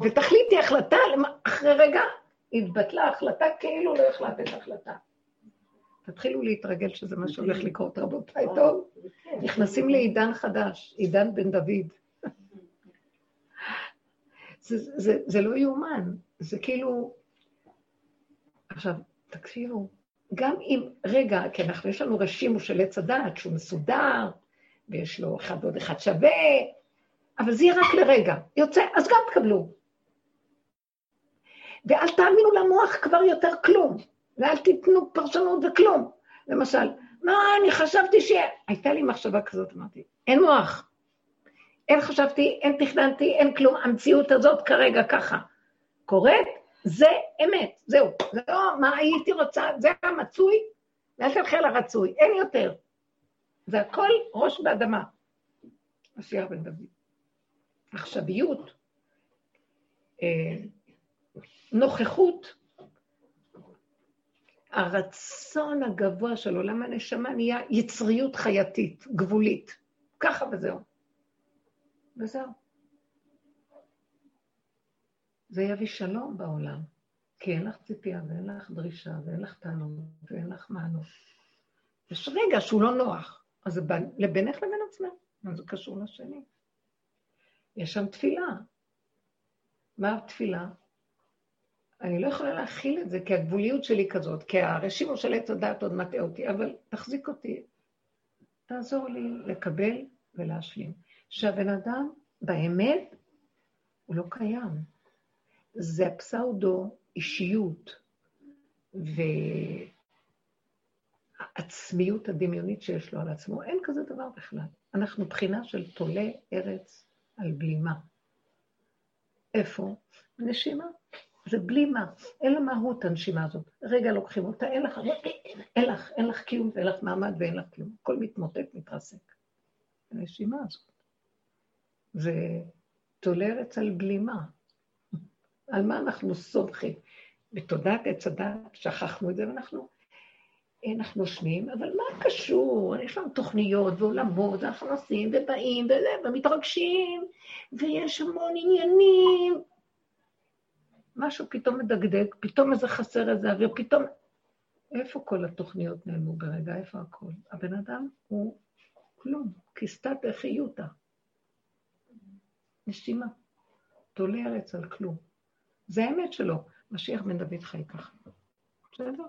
ותחליטי החלטה, אחרי רגע התבטלה החלטה כאילו לא החלטת החלטה. תתחילו להתרגל שזה מה שהולך לקרות, רבותיי, טוב? נכנסים לעידן חדש, עידן בן דוד. זה, זה, זה לא יאומן, זה כאילו... עכשיו, תקשיבו, גם אם, רגע, כי אנחנו, יש לנו רשימו של עץ הדעת שהוא מסודר, ויש לו אחד עוד אחד שווה, אבל זה יהיה רק לרגע. יוצא, אז גם תקבלו. ואל תאמינו למוח כבר יותר כלום, ואל תיתנו פרשנות וכלום. למשל, מה, אני חשבתי ש... הייתה לי מחשבה כזאת, אמרתי, אין מוח. אין חשבתי, אין תכננתי, אין כלום, המציאות הזאת כרגע ככה. קורית, זה אמת, זהו. זה לא מה הייתי רוצה, זה המצוי, ואל תלכי על הרצוי, אין יותר. זה הכל ראש באדמה. משיח בן דוד. עכשוויות, אה, נוכחות, הרצון הגבוה של עולם הנשמה נהיה יצריות חייתית, גבולית. ככה וזהו. וזהו. זה יביא שלום בעולם, כי אין לך ציפייה ואין לך דרישה ואין לך טענות ואין לך מענות. יש רגע שהוא לא נוח, אז זה לבינך לבין עצמך, מה זה קשור לשני? יש שם תפילה. מה התפילה? אני לא יכולה להכיל את זה, כי הגבוליות שלי כזאת, כי הרשימו של עץ הדעת עוד מטעה אותי, אבל תחזיק אותי, תעזור לי לקבל ולהשלים. שהבן אדם, באמת, הוא לא קיים. זה הפסאודו אישיות והעצמיות הדמיונית שיש לו על עצמו. אין כזה דבר בכלל. אנחנו בחינה של תולה ארץ על בלימה. איפה? נשימה. זה בלי מה, אין לה מהות הנשימה הזאת. רגע לוקחים אותה, אין לך, אין לך, אין לך קיום ואין לך מעמד ואין לך כלום. הכל מתמוטט, מתרסק. הנשימה הזאת. זה תולרת על בלימה. על מה אנחנו סומכים? בתודעת עץ הדת שכחנו את זה, ואנחנו אנחנו נושמים, אבל מה קשור? יש לנו תוכניות ועולמות, ואנחנו נוסעים ובאים ומתרגשים, ויש המון עניינים. משהו פתאום מדגדג, פתאום איזה חסר איזה אוויר, פתאום... איפה כל התוכניות נעלמו ברגע? איפה הכל? הבן אדם הוא כלום, כסתת החיותא. נשימה. תולה ארץ על כלום. זה האמת שלו. משיח בן דוד חי ככה. בסדר?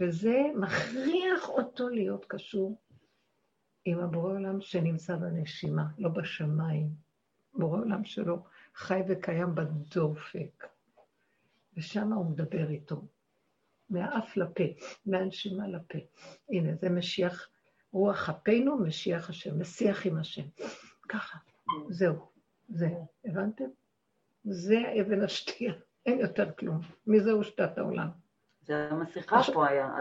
וזה מכריח אותו להיות קשור עם הבורא עולם שנמצא בנשימה, לא בשמיים. בורא עולם שלו חי וקיים בדופק. ושם הוא מדבר איתו, מהאף לפה, מהנשימה לפה. הנה, זה משיח, רוח אפינו, משיח השם, משיח עם השם. ככה, זהו, זה, הבנתם? זה אבן השתייה, [LAUGHS] אין יותר כלום. מזה הושתת העולם. זה המסכה פה היה,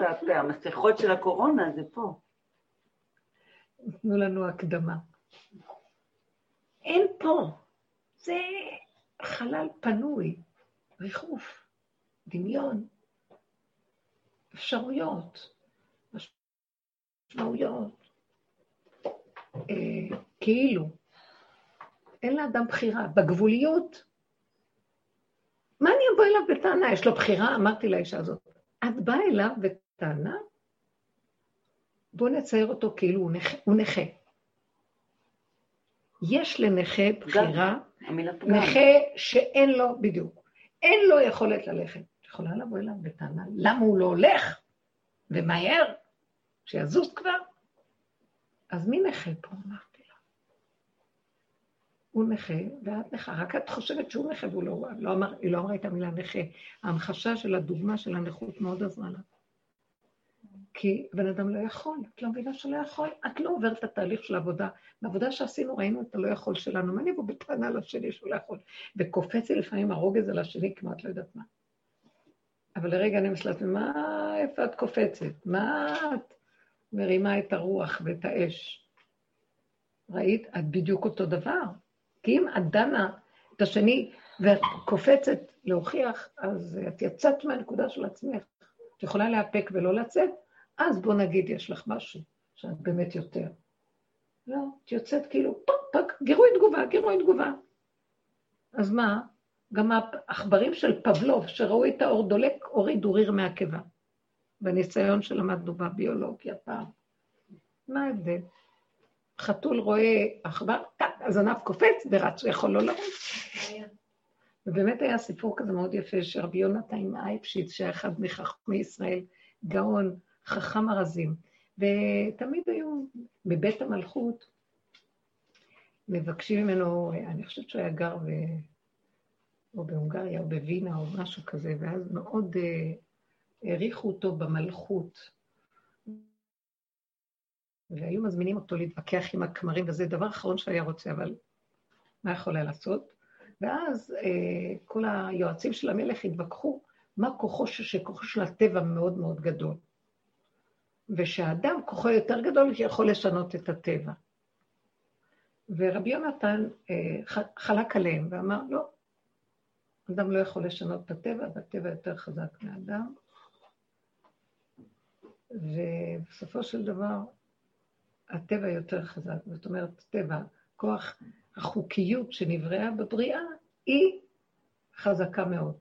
והפה, המסכות של הקורונה זה פה. תנו לנו הקדמה. אין פה, זה חלל פנוי, ריחוף, דמיון, אפשרויות, משמעויות, אה, כאילו. אין לאדם בחירה. בגבוליות, מה אני אבוא אליו בטענה? יש לו בחירה? אמרתי לאישה הזאת. את באה אליו בטענה? בואו נצייר אותו כאילו הוא נכה. הוא נכה. יש לנכה בחירה, נכה שאין לו, בדיוק, אין לו יכולת ללכת. את יכולה לבוא אליו בטענה, למה הוא לא הולך? ומהר, שיזוז כבר. אז מי נכה פה? הוא נכה, ואת נכה, רק את חושבת שהוא נכה, והוא לא, לא אמר, היא לא אמרה את המילה נכה. ההמחשה של הדוגמה של הנכות מאוד עזרה לה. כי בן אדם לא יכול, את לא מבינה שלא יכול, את לא עוברת את התהליך של העבודה. בעבודה שעשינו ראינו את הלא יכול שלנו, מה אני בטענה לשני שהוא לא יכול? וקופץ לי לפעמים הרוגז על השני כמעט לא יודעת מה. אבל לרגע אני מסלעת, מה, איפה את קופצת? מה את מרימה את הרוח ואת האש? ראית? את בדיוק אותו דבר. כי אם את דנה את השני ואת קופצת להוכיח, אז את יצאת מהנקודה של עצמך. את יכולה להיאפק ולא לצאת, אז בוא נגיד יש לך משהו שאת באמת יותר. לא, את יוצאת כאילו, פק, פק, גירוי תגובה, גירוי תגובה. אז מה? גם העכברים של פבלוב, שראו את האור דולק, הורידו ריר מהקיבה. בניסיון שלמדנו בביולוגיה פעם. מה ההבדל? חתול רואה עכבר, הזנב קופץ ורץ, הוא יכול לא לרוץ. ובאמת היה סיפור כזה מאוד יפה, שרבי יונתן אייפשיץ, שהיה אחד מחכמי ישראל, גאון, חכם ארזים, ותמיד היו בבית המלכות, מבקשים ממנו, אני חושבת שהוא היה גר ב... או בהונגריה או בווינה או משהו כזה, ואז מאוד uh, העריכו אותו במלכות. והיו מזמינים אותו להתווכח עם הכמרים, וזה דבר אחרון שהיה רוצה, אבל מה יכול היה לעשות? ואז uh, כל היועצים של המלך התווכחו מה כוחו, שכוחו של הטבע מאוד מאוד גדול. ושהאדם כוחו יותר גדול יכול לשנות את הטבע. ורבי יונתן uh, חלק עליהם ואמר, לא, אדם לא יכול לשנות את הטבע, והטבע יותר חזק מהאדם. ובסופו של דבר, הטבע יותר חזק. זאת אומרת, טבע, כוח החוקיות שנבראה בבריאה, היא חזקה מאוד.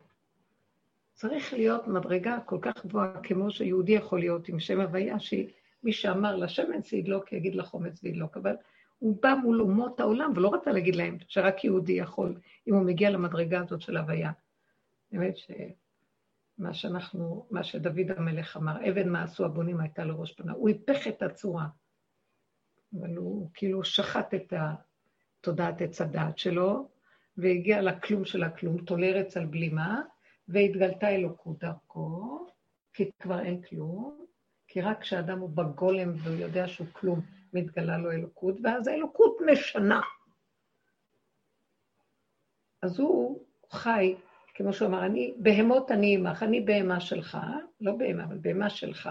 צריך להיות מדרגה כל כך גבוהה כמו שיהודי יכול להיות עם שם הוויה, שמי שאמר לשמן זה ידלוק, יגיד לחומץ וידלוק, אבל הוא בא מול אומות העולם ולא רצה להגיד להם שרק יהודי יכול, אם הוא מגיע למדרגה הזאת של הוויה. באמת שמה שאנחנו, מה שדוד המלך אמר, אבן מה עשו הבונים הייתה לו ראש פנה, הוא היפך את הצורה, אבל הוא כאילו שחט את תודעת עץ הדעת שלו, והגיע לכלום של הכלום, תולרץ על בלימה, והתגלתה אלוקות דרכו, כי כבר אין כלום, כי רק כשאדם הוא בגולם והוא יודע שהוא כלום, מתגלה לו אלוקות, ואז האלוקות משנה. אז הוא חי, כמו שהוא אמר, אני, בהמות אני עמך, אני בהמה שלך, לא בהמה, אבל בהמה שלך,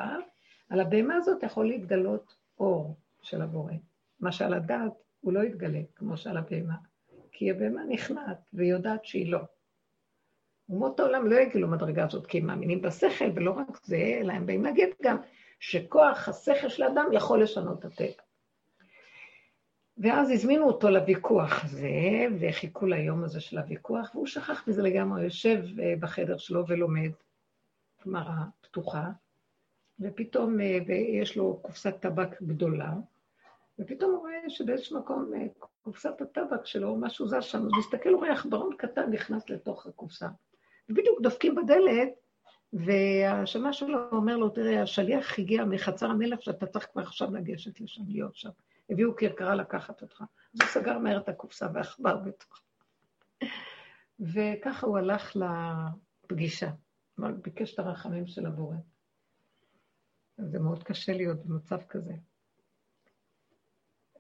על הבהמה הזאת יכול להתגלות אור של הבורא. מה שעל הדעת הוא לא יתגלה, כמו שעל הבהמה, כי הבהמה נכנעת והיא יודעת שהיא לא. אומות העולם לא יגיעו למדרגה הזאת, כי הם מאמינים בשכל, ולא רק זה, אלא הם באים להגיד גם שכוח השכל של האדם יכול לשנות את הטבע. ואז הזמינו אותו לוויכוח הזה, וחיכו ליום הזה של הוויכוח, והוא שכח מזה לגמרי, יושב אה, בחדר שלו ולומד גמרא פתוחה, ופתאום אה, יש לו קופסת טבק גדולה, ופתאום הוא רואה שבאיזשהו מקום אה, קופסת הטבק שלו, משהו זז שם, הוא מסתכל, הוא רואה עכברון קטן נכנס לתוך הקופסה. ובדיוק דופקים בדלת, והשמה שלו אומר לו, תראה, השליח הגיע מחצר המלך שאתה צריך כבר עכשיו לגשת לשם, להיות שם. הביאו כרכרה לקחת אותך. אז הוא סגר מהר את הקופסה ועכבר בתוך. וככה הוא הלך לפגישה. ביקש את הרחמים של הבורא. זה מאוד קשה להיות במצב כזה.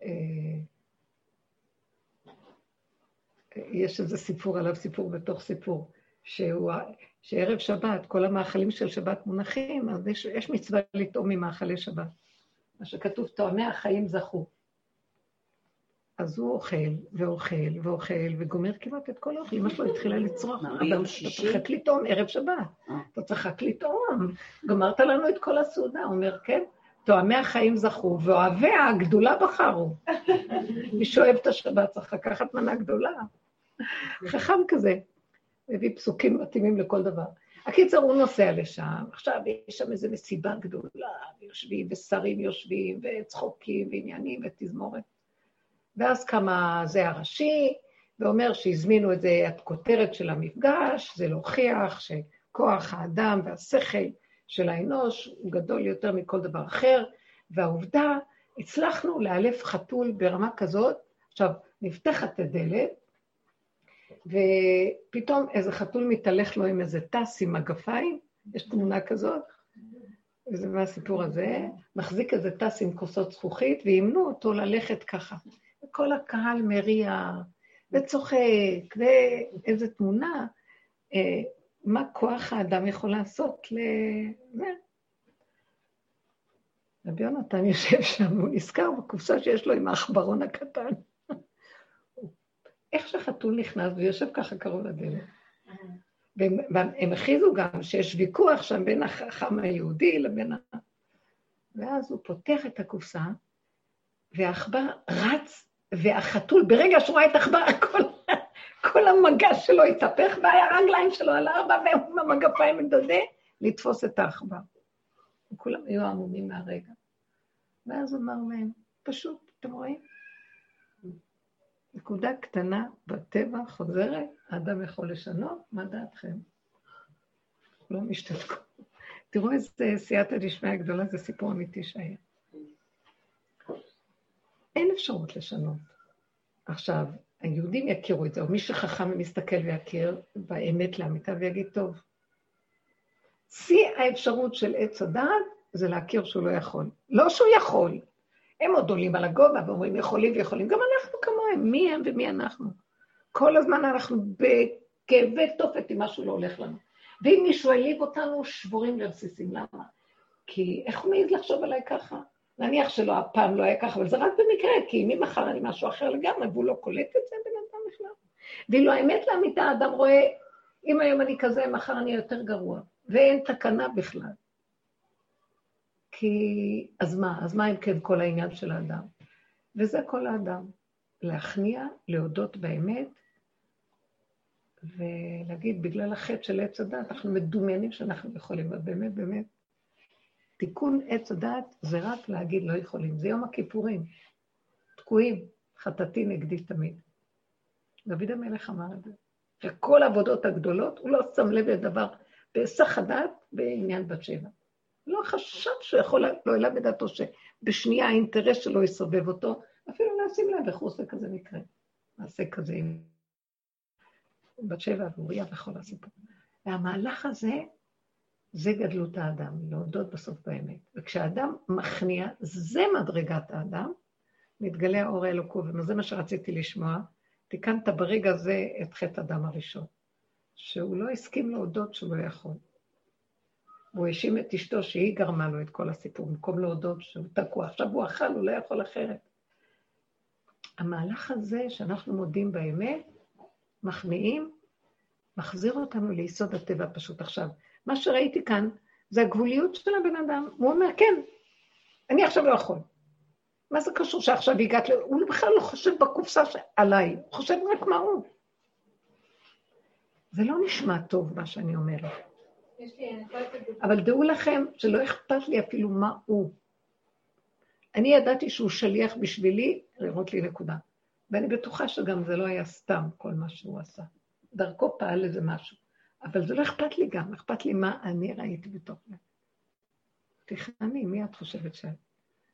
אה, יש איזה סיפור עליו, סיפור בתוך סיפור, שהוא, שערב שבת, כל המאכלים של שבת מונחים, אז יש, יש מצווה לטעום ממאכלי שבת. מה שכתוב, טועמי החיים זכו. אז הוא אוכל, ואוכל, ואוכל, וגומר כמעט את כל האוכל. אמא שלו התחילה לצרוח. ביום שישי? אתה צריך לטעום ערב שבת. אה. אתה צריך רק לטעום. גמרת לנו את כל הסעודה. הוא אומר, כן, תואמי החיים זכו, ואוהביה הגדולה בחרו. מי שאוהב את השבת צריך לקחת מנה גדולה. חכם כזה. מביא פסוקים מתאימים לכל דבר. הקיצר, הוא נוסע לשם, עכשיו יש שם איזו מסיבה גדולה, ויושבים, ושרים יושבים, וצחוקים, ועניינים, ותזמורת. ואז קמה זה הראשי, ואומר שהזמינו את זה, הכותרת של המפגש, זה להוכיח שכוח האדם והשכל של האנוש הוא גדול יותר מכל דבר אחר, והעובדה, הצלחנו לאלף חתול ברמה כזאת, עכשיו, נפתחת הדלת, ופתאום איזה חתול מתהלך לו עם איזה טס עם מגפיים, יש תמונה כזאת, וזה מהסיפור הזה, מחזיק איזה טס עם כוסות זכוכית, ואימנו אותו ללכת ככה. וכל הקהל מריע וצוחק, ואיזה תמונה, אה, מה כוח האדם יכול לעשות ל... רבי יונתן יושב שם, הוא נזכר בקופסה שיש לו עם העכברון הקטן. איך שחתול נכנס ויושב ככה קרוב לדלת. והם הכריזו גם שיש ויכוח שם בין החכם היהודי לבין ה... ואז הוא פותח את הקופסה, והעכבר רץ והחתול, ברגע שהוא ראה את העכבר, כל, כל המגע שלו התהפך, והרגליים שלו על ארבע, והוא עם המגפיים מדודה, לתפוס את העכבר. וכולם היו עמומים מהרגע. ואז אמר להם, פשוט, אתם רואים? נקודה קטנה בטבע חוזרת, האדם יכול לשנות, מה דעתכם? לא משתתקו. תראו איזה סייעתא דשמיא גדולה, זה סיפור אמיתי שהיה. אין אפשרות לשנות. עכשיו, היהודים יכירו את זה, או מי שחכם ומסתכל ויכיר באמת לאמיתה ויגיד, טוב, שיא האפשרות של עץ הדעת זה להכיר שהוא לא יכול. לא שהוא יכול, הם עוד עולים על הגובה ואומרים יכולים ויכולים, גם אנחנו כמוהם, מי הם ומי אנחנו. כל הזמן אנחנו בכאבי תופת אם משהו לא הולך לנו. ואם מישהו העליב אותנו, שבורים לרסיסים. למה? כי איך הוא מעז לחשוב עליי ככה? נניח שלא, הפעם לא היה ככה, אבל זה רק במקרה, כי אם מחר אני משהו אחר לגמרי, והוא לא קולט את זה, בן אדם בכלל. ואילו האמת לאמיתה, האדם רואה, אם היום אני כזה, מחר אני יותר גרוע, ואין תקנה בכלל. כי, אז מה? אז מה אם כן כל העניין של האדם? וזה כל האדם. להכניע, להודות באמת, ולהגיד, בגלל החטא של עץ הדת, אנחנו מדומיינים שאנחנו יכולים, אבל באמת, באמת, תיקון עץ הדעת זה רק להגיד לא יכולים. זה יום הכיפורים. תקועים, חטאתי נגדי תמיד. דוד המלך אמר את זה. וכל העבודות הגדולות, הוא לא שם לב לדבר בהיסח הדעת בעניין בת שבע. לא חשב שהוא יכול, לא העלה בדעתו שבשנייה האינטרס שלו יסובב אותו, אפילו לא ישים לב איך הוא עושה כזה מקרה. מעשה כזה עם בת שבע ואוריה וכל הסיפור. והמהלך הזה, זה גדלות האדם, להודות בסוף באמת. וכשהאדם מכניע, זה מדרגת האדם, מתגלה האור האלוקו, וזה מה שרציתי לשמוע. תיקנת ברגע זה את חטא אדם הראשון, שהוא לא הסכים להודות שהוא לא יכול. הוא האשים את אשתו שהיא גרמה לו את כל הסיפור, במקום להודות שהוא תקוע. עכשיו הוא אכל, הוא לא יכול אחרת. המהלך הזה שאנחנו מודים באמת, מכניעים, מחזיר אותנו ליסוד הטבע פשוט. עכשיו, מה שראיתי כאן, זה הגבוליות של הבן אדם. הוא אומר, כן, אני עכשיו לא יכול. מה זה קשור שעכשיו הגעת ל... הוא בכלל לא חושב בקופסה עליי, הוא חושב רק מה הוא. זה לא נשמע טוב, מה שאני אומרת. אבל דעו לכם שלא אכפת לי אפילו מה הוא. אני ידעתי שהוא שליח בשבילי לראות לי נקודה. ואני בטוחה שגם זה לא היה סתם כל מה שהוא עשה. דרכו פעל איזה משהו. אבל זה לא אכפת לי גם, אכפת לי מה אני ראיתי בתוך זה. תכנני, מי את חושבת שאת?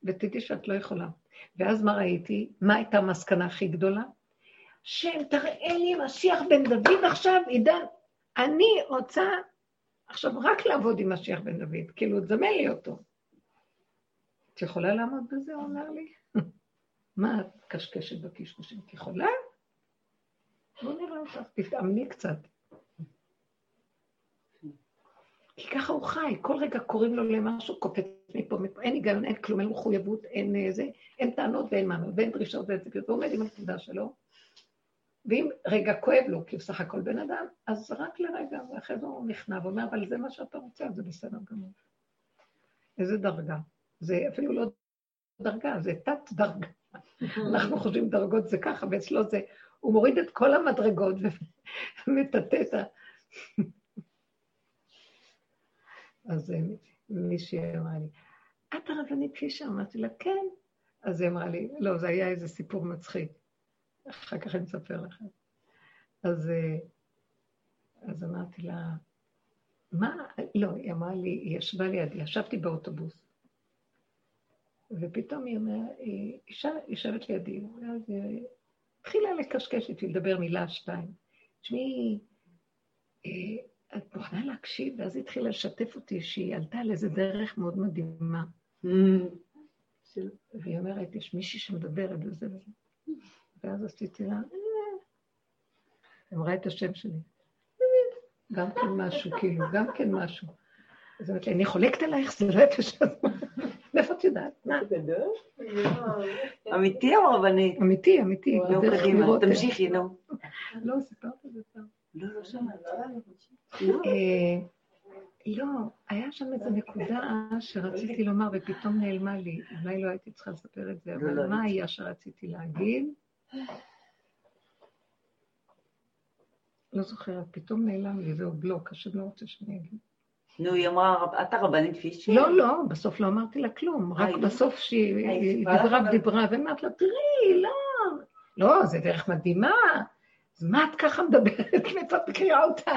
ותדעי שאת לא יכולה. ואז מה ראיתי? מה הייתה המסקנה הכי גדולה? שם, תראה לי משיח בן דוד עכשיו, עידן. אני רוצה עכשיו רק לעבוד עם משיח בן דוד, כאילו, תזמן לי אותו. את יכולה לעמוד בזה? הוא אומר לי. [LAUGHS] מה את קשקשת בקשקושים? את יכולה? בוא נראה אותך, תתאמני קצת. כי ככה הוא חי, כל רגע קוראים לו למשהו, קופץ מפה, מפה, אין היגיון, אין כלום, אין מחויבות, אין אה, זה, אין טענות ואין מענות, ואין דרישות ואין ציפיות, הוא עומד עם הנקודה שלו, ואם רגע כואב לו, כי הוא סך הכל בן אדם, אז רק לרגע, ואחרי זה הוא נכנע ואומר, אבל זה מה שאתה רוצה, אז זה בסדר גמור. איזה דרגה. זה אפילו לא דרגה, זה תת-דרגה. [LAUGHS] אנחנו חושבים דרגות זה ככה, ואצלו זה, הוא מוריד את כל המדרגות [LAUGHS] ומטאטא את ה... אז אה, מישהי אמרה לי, את הרבנית פישר? אמרתי לה, כן. אז היא אמרה לי, לא, זה היה איזה סיפור מצחיק. אחר כך אני אספר לכם. אז, אה, אז אמרתי לה, מה, לא, היא אמרה לי, היא ישבה לידי, ישבתי באוטובוס, ופתאום היא אומרת, היא יושבת לידי, ואז היא התחילה לקשקש איתי, לדבר מילה, שתיים. תשמעי, אה, את מוכנה להקשיב? ואז היא התחילה לשתף אותי שהיא עלתה על איזה דרך מאוד מדהימה. Mm. והיא אומרת, יש מישהי שמדברת וזה וזה. ואז עשיתי לה, אה. אמרה את השם שלי. גם כן משהו, כאילו, גם כן משהו. אז אמרתי לי, אני חולקת עלייך, זה לא יפה שאת... מאיפה את יודעת? מה? [LAUGHS] אמיתי או רבנית? אמיתי, אמיתי. נו, קדימה, תמשיכי, נו. לא, סיפרת את זה פעם. לא, לא שמעת. אה, לא, היה שם איזו נקודה שרציתי לומר ופתאום נעלמה לי. אולי לא הייתי צריכה לספר את זה, לא, אבל לא, מה היה שרציתי להגיד? לא זוכרת, פתאום נעלם לי, זהו בלוק, השם לא רוצה שאני אגיד. נו, היא אמרה, את הרבנית פישר? לא, לא, בסוף לא אמרתי לה כלום, רק לא? בסוף שהיא דיברה ודיברה, ואמרת לה, תראי, לא, לא, זה דרך מדהימה. אז מה את ככה מדברת? מאיפה את מכירה אותה?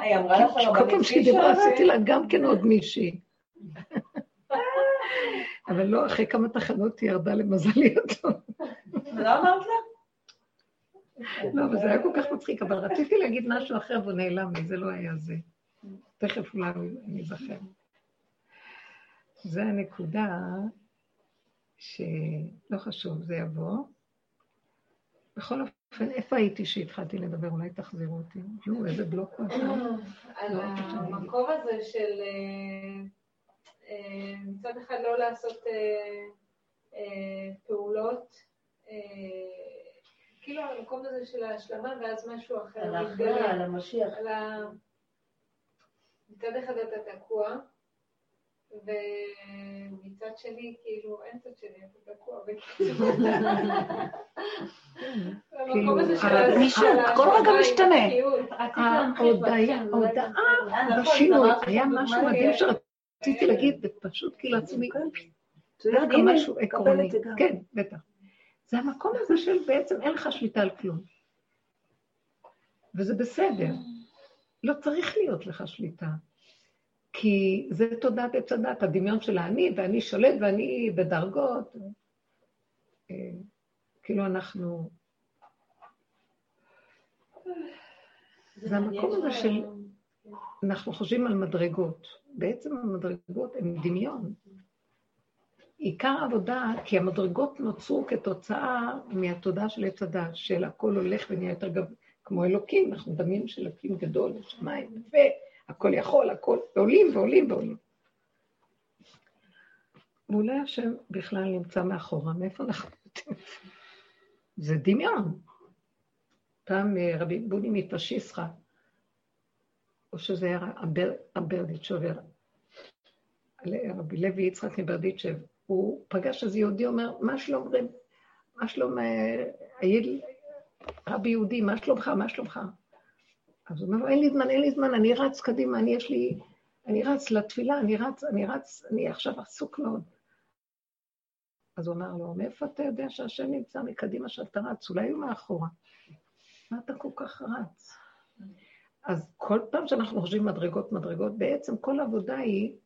היא אמרה לך רבנית פישר? כל פעם שהיא דיברה עשיתי לה גם כן עוד מישהי. אבל לא, אחרי כמה תחנות היא ירדה למזלי אותו. לא אמרת לה? לא, אבל זה היה כל כך מצחיק, אבל רציתי להגיד משהו אחר והוא נעלם לי, זה לא היה זה. תכף אולי אני אזכר. זה הנקודה שלא חשוב, זה יבוא. בכל אופן, איפה הייתי שהתחלתי לדבר? אולי תחזירו אותי. יואו, איזה בלוק הוא עשה. על לא, המקום הזה של אה, אה, מצד אחד לא לעשות אה, פעולות, כאילו על המקום הזה של ההשלמה, ואז משהו אחר. על ההכרעה, על המשיח. מצד אחד אתה תקוע, ומצד שני, כאילו, אין צד שני, אתה תקוע בקיצור. כאילו, כל רגע משתנה. ההודעה בשינוי, היה משהו מדהים שרציתי להגיד, ופשוט כאילו עצמי, זה היה גם משהו עקרוני. כן, בטח. זה המקום הזה של בעצם אין לך שליטה על כלום. וזה בסדר. לא צריך להיות לך שליטה. כי זה תודעת עץ הדת, הדמיון של האני, ואני שולט ואני בדרגות. אה, כאילו אנחנו... זה המקום הזה של... אנחנו חושבים על מדרגות. בעצם המדרגות הן דמיון. עיקר העבודה, כי המדרגות נוצרו כתוצאה מהתודעה של עץ הדת, של הכל הולך ונהיה יותר גבוה, כמו אלוקים, אנחנו דמים של אלוקים גדול לשמיים, והכל יכול, הכל, ועולים ועולים ועולים. ואולי השם בכלל נמצא מאחורה, מאיפה אנחנו יודעים? זה דמיון. פעם אה, רבי בוני מפשיסחה, או שזה היה הבר, הברדיצ'ובר, רבי לוי יצחק מברדיצ'ב, הוא פגש איזה יהודי, אומר, מה שלום רב, מה שלום אה, רבי יהודי, מה שלומך, מה שלומך? אז הוא אומר לו, אין לי זמן, אין לי זמן, אני רץ קדימה, אני יש לי, אני רץ לתפילה, אני רץ, אני רץ, אני עכשיו עסוק מאוד. אז הוא אמר לו, מאיפה אתה יודע שהשם נמצא מקדימה שאתה רץ? אולי הוא מאחורה. מה אתה כל כך רץ? אז כל פעם שאנחנו חושבים מדרגות מדרגות, בעצם כל העבודה היא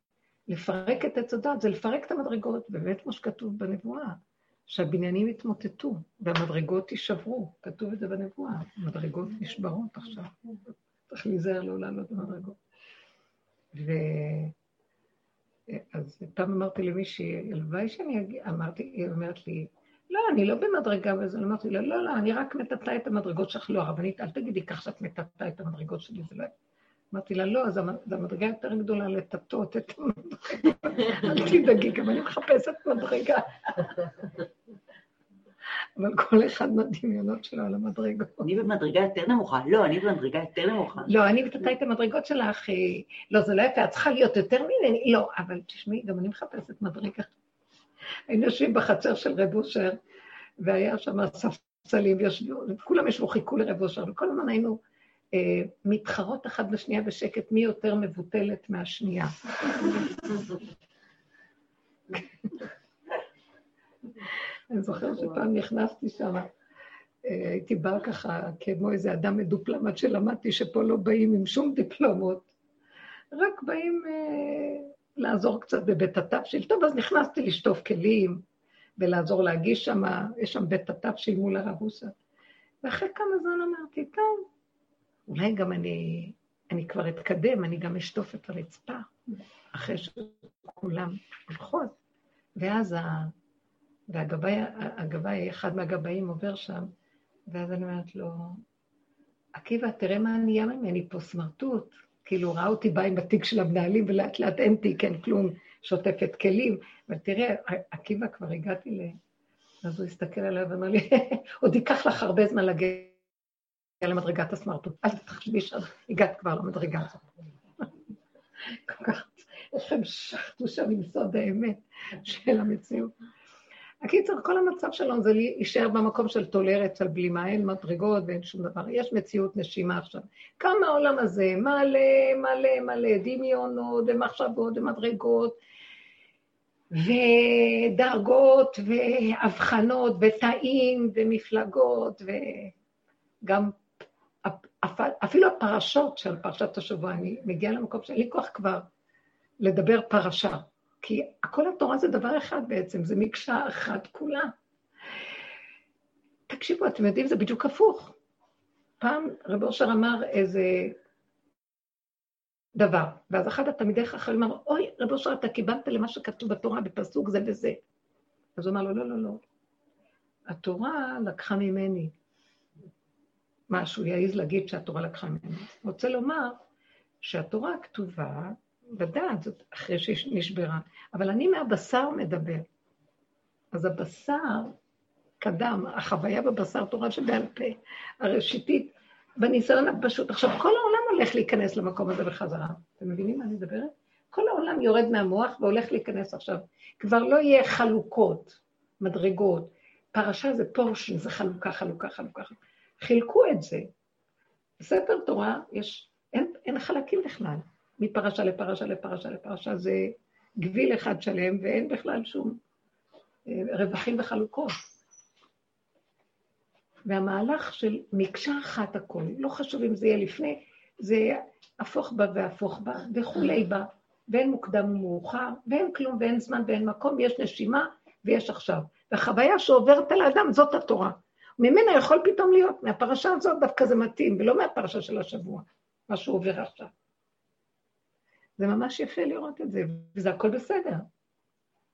לפרק את עץ הדת, זה לפרק את המדרגות, באמת כמו שכתוב בנבואה, שהבניינים יתמוטטו והמדרגות יישברו, כתוב את זה בנבואה, המדרגות נשברות עכשיו, צריך להיזהר לא לעלות במדרגות. ו... אז פעם אמרתי למישהי, הלוואי שאני אגיע, אמרתי, היא אומרת לי, לא, אני לא במדרגה וזה, אמרתי לה, לא, לא, אני רק מטאטא את המדרגות שלך, לא, הרבנית, אל תגידי כך שאת מטאטא את המדרגות שלי, זה לא... אמרתי לה, לא, זו המדרגה יותר גדולה לטאטות את המדרגה. אל תדאגי, גם אני מחפשת מדרגה. אבל כל אחד מהדמיונות שלו על המדרגות. אני במדרגה יותר נמוכה. לא, אני במדרגה יותר נמוכה. לא, אני מטאטא את המדרגות שלך, אה, לא, זה לא יפה, את צריכה להיות יותר ממני. לא, אבל תשמעי, גם אני מחפשת מדרגה. היינו יושבים בחצר של רב אושר, והיה שם ספסלים, וכולם ישבו, חיכו לרב אושר, וכל הזמן היינו מתחרות אחת בשנייה בשקט, מי יותר מבוטלת מהשנייה. אני זוכרת שפעם נכנסתי שם, הייתי באה ככה כמו איזה אדם מדופלם, עד שלמדתי שפה לא באים עם שום דיפלומות, רק באים אה, לעזור קצת בבית התבשיל. טוב, אז נכנסתי לשטוף כלים ולעזור להגיש שם, יש שם בית התבשיל מול הרב. ואחרי כמה זמן אמרתי, טוב, אולי גם אני, אני כבר אתקדם, אני גם אשטוף את הרצפה, אחרי שכולם הולכות. ואז ה... והגבאי, אחד מהגבאים עובר שם, ואז אני אומרת לו, עקיבא, תראה מה נהיה ממני פה, סמרטוט. כאילו, ראה אותי באה עם התיק של המנהלים, ולאט לאט אין תיק, אין כלום, שוטפת כלים. ותראה, עקיבא, כבר הגעתי ל... אז הוא הסתכל עליי ואמר לי, [LAUGHS] עוד ייקח לך הרבה זמן להגיע למדרגת הסמרטוט. אל תחשבי שהגעת כבר למדרגה הזאת. כל כך, איך המשכנו שם עם סוד האמת של המציאות. הקיצר, כל המצב שלנו זה להישאר במקום של טולרת, על בלימה, אין מדרגות ואין שום דבר. יש מציאות נשימה עכשיו. כמה העולם הזה, מלא, מלא, מלא, דמיונות ומחשבות ומדרגות, ודרגות והבחנות ותאים ומפלגות, וגם אפילו הפרשות של פרשת השבוע, אני מגיעה למקום שאין לי כוח כבר לדבר פרשה. כי כל התורה זה דבר אחד בעצם, זה מקשה אחת כולה. תקשיבו, אתם יודעים, זה בדיוק הפוך. פעם רב אושר אמר איזה דבר, ואז אחד התלמידי חכמים אמר, אוי, רב אושר, אתה קיבלת למה שכתוב בתורה בפסוק זה וזה. אז הוא אמר לו, לא, לא, לא. התורה לקחה ממני. משהו יעז להגיד שהתורה לקחה ממני. רוצה לומר שהתורה הכתובה בדעת, זאת אחרי שהיא נשברה. אבל אני מהבשר מדבר. אז הבשר קדם, החוויה בבשר תורה שבעל פה, הראשיתית, בניסיון הפשוט. עכשיו, כל העולם הולך להיכנס למקום הזה בחזרה. אתם מבינים מה אני מדברת? כל העולם יורד מהמוח והולך להיכנס עכשיו. כבר לא יהיה חלוקות, מדרגות. פרשה זה פורשן, זה חלוקה, חלוקה, חלוקה. חילקו את זה. בספר תורה יש, אין, אין חלקים בכלל. מפרשה לפרשה לפרשה לפרשה, זה גביל אחד שלם, ואין בכלל שום אה, רווחים וחלוקות. והמהלך של מקשה אחת הכל, לא חשוב אם זה יהיה לפני, זה הפוך בה והפוך בה וכולי בה, ואין מוקדם ומאוחר, ואין כלום ואין זמן ואין מקום, יש נשימה ויש עכשיו. והחוויה שעוברת על האדם זאת התורה. ממנה יכול פתאום להיות, מהפרשה הזאת דווקא זה מתאים, ולא מהפרשה של השבוע, מה שהוא עובר עכשיו. זה ממש יפה לראות את זה, וזה הכל בסדר.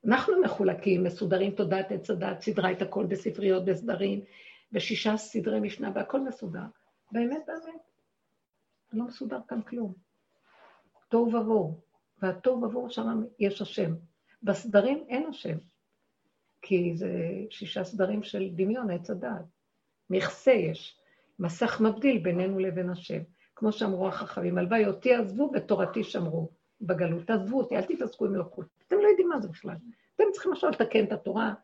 אנחנו מחולקים, מסודרים, תודעת עץ הדת, סידרה את הכל בספריות, בסדרים, בשישה סדרי משנה, והכל מסודר. באמת, באמת, לא מסודר כאן כלום. תוהו ובוהו, והתוהו ובוהו שם יש השם. בסדרים אין השם, כי זה שישה סדרים של דמיון, עץ הדעת. מכסה יש, מסך מבדיל בינינו לבין השם. כמו שאמרו החכמים, הלוואי אותי עזבו ותורתי שמרו בגלות. תעזבו אותי, אל תתעסקו עם אלוקות. אתם לא יודעים מה זה בכלל. אתם צריכים עכשיו לתקן את התורה,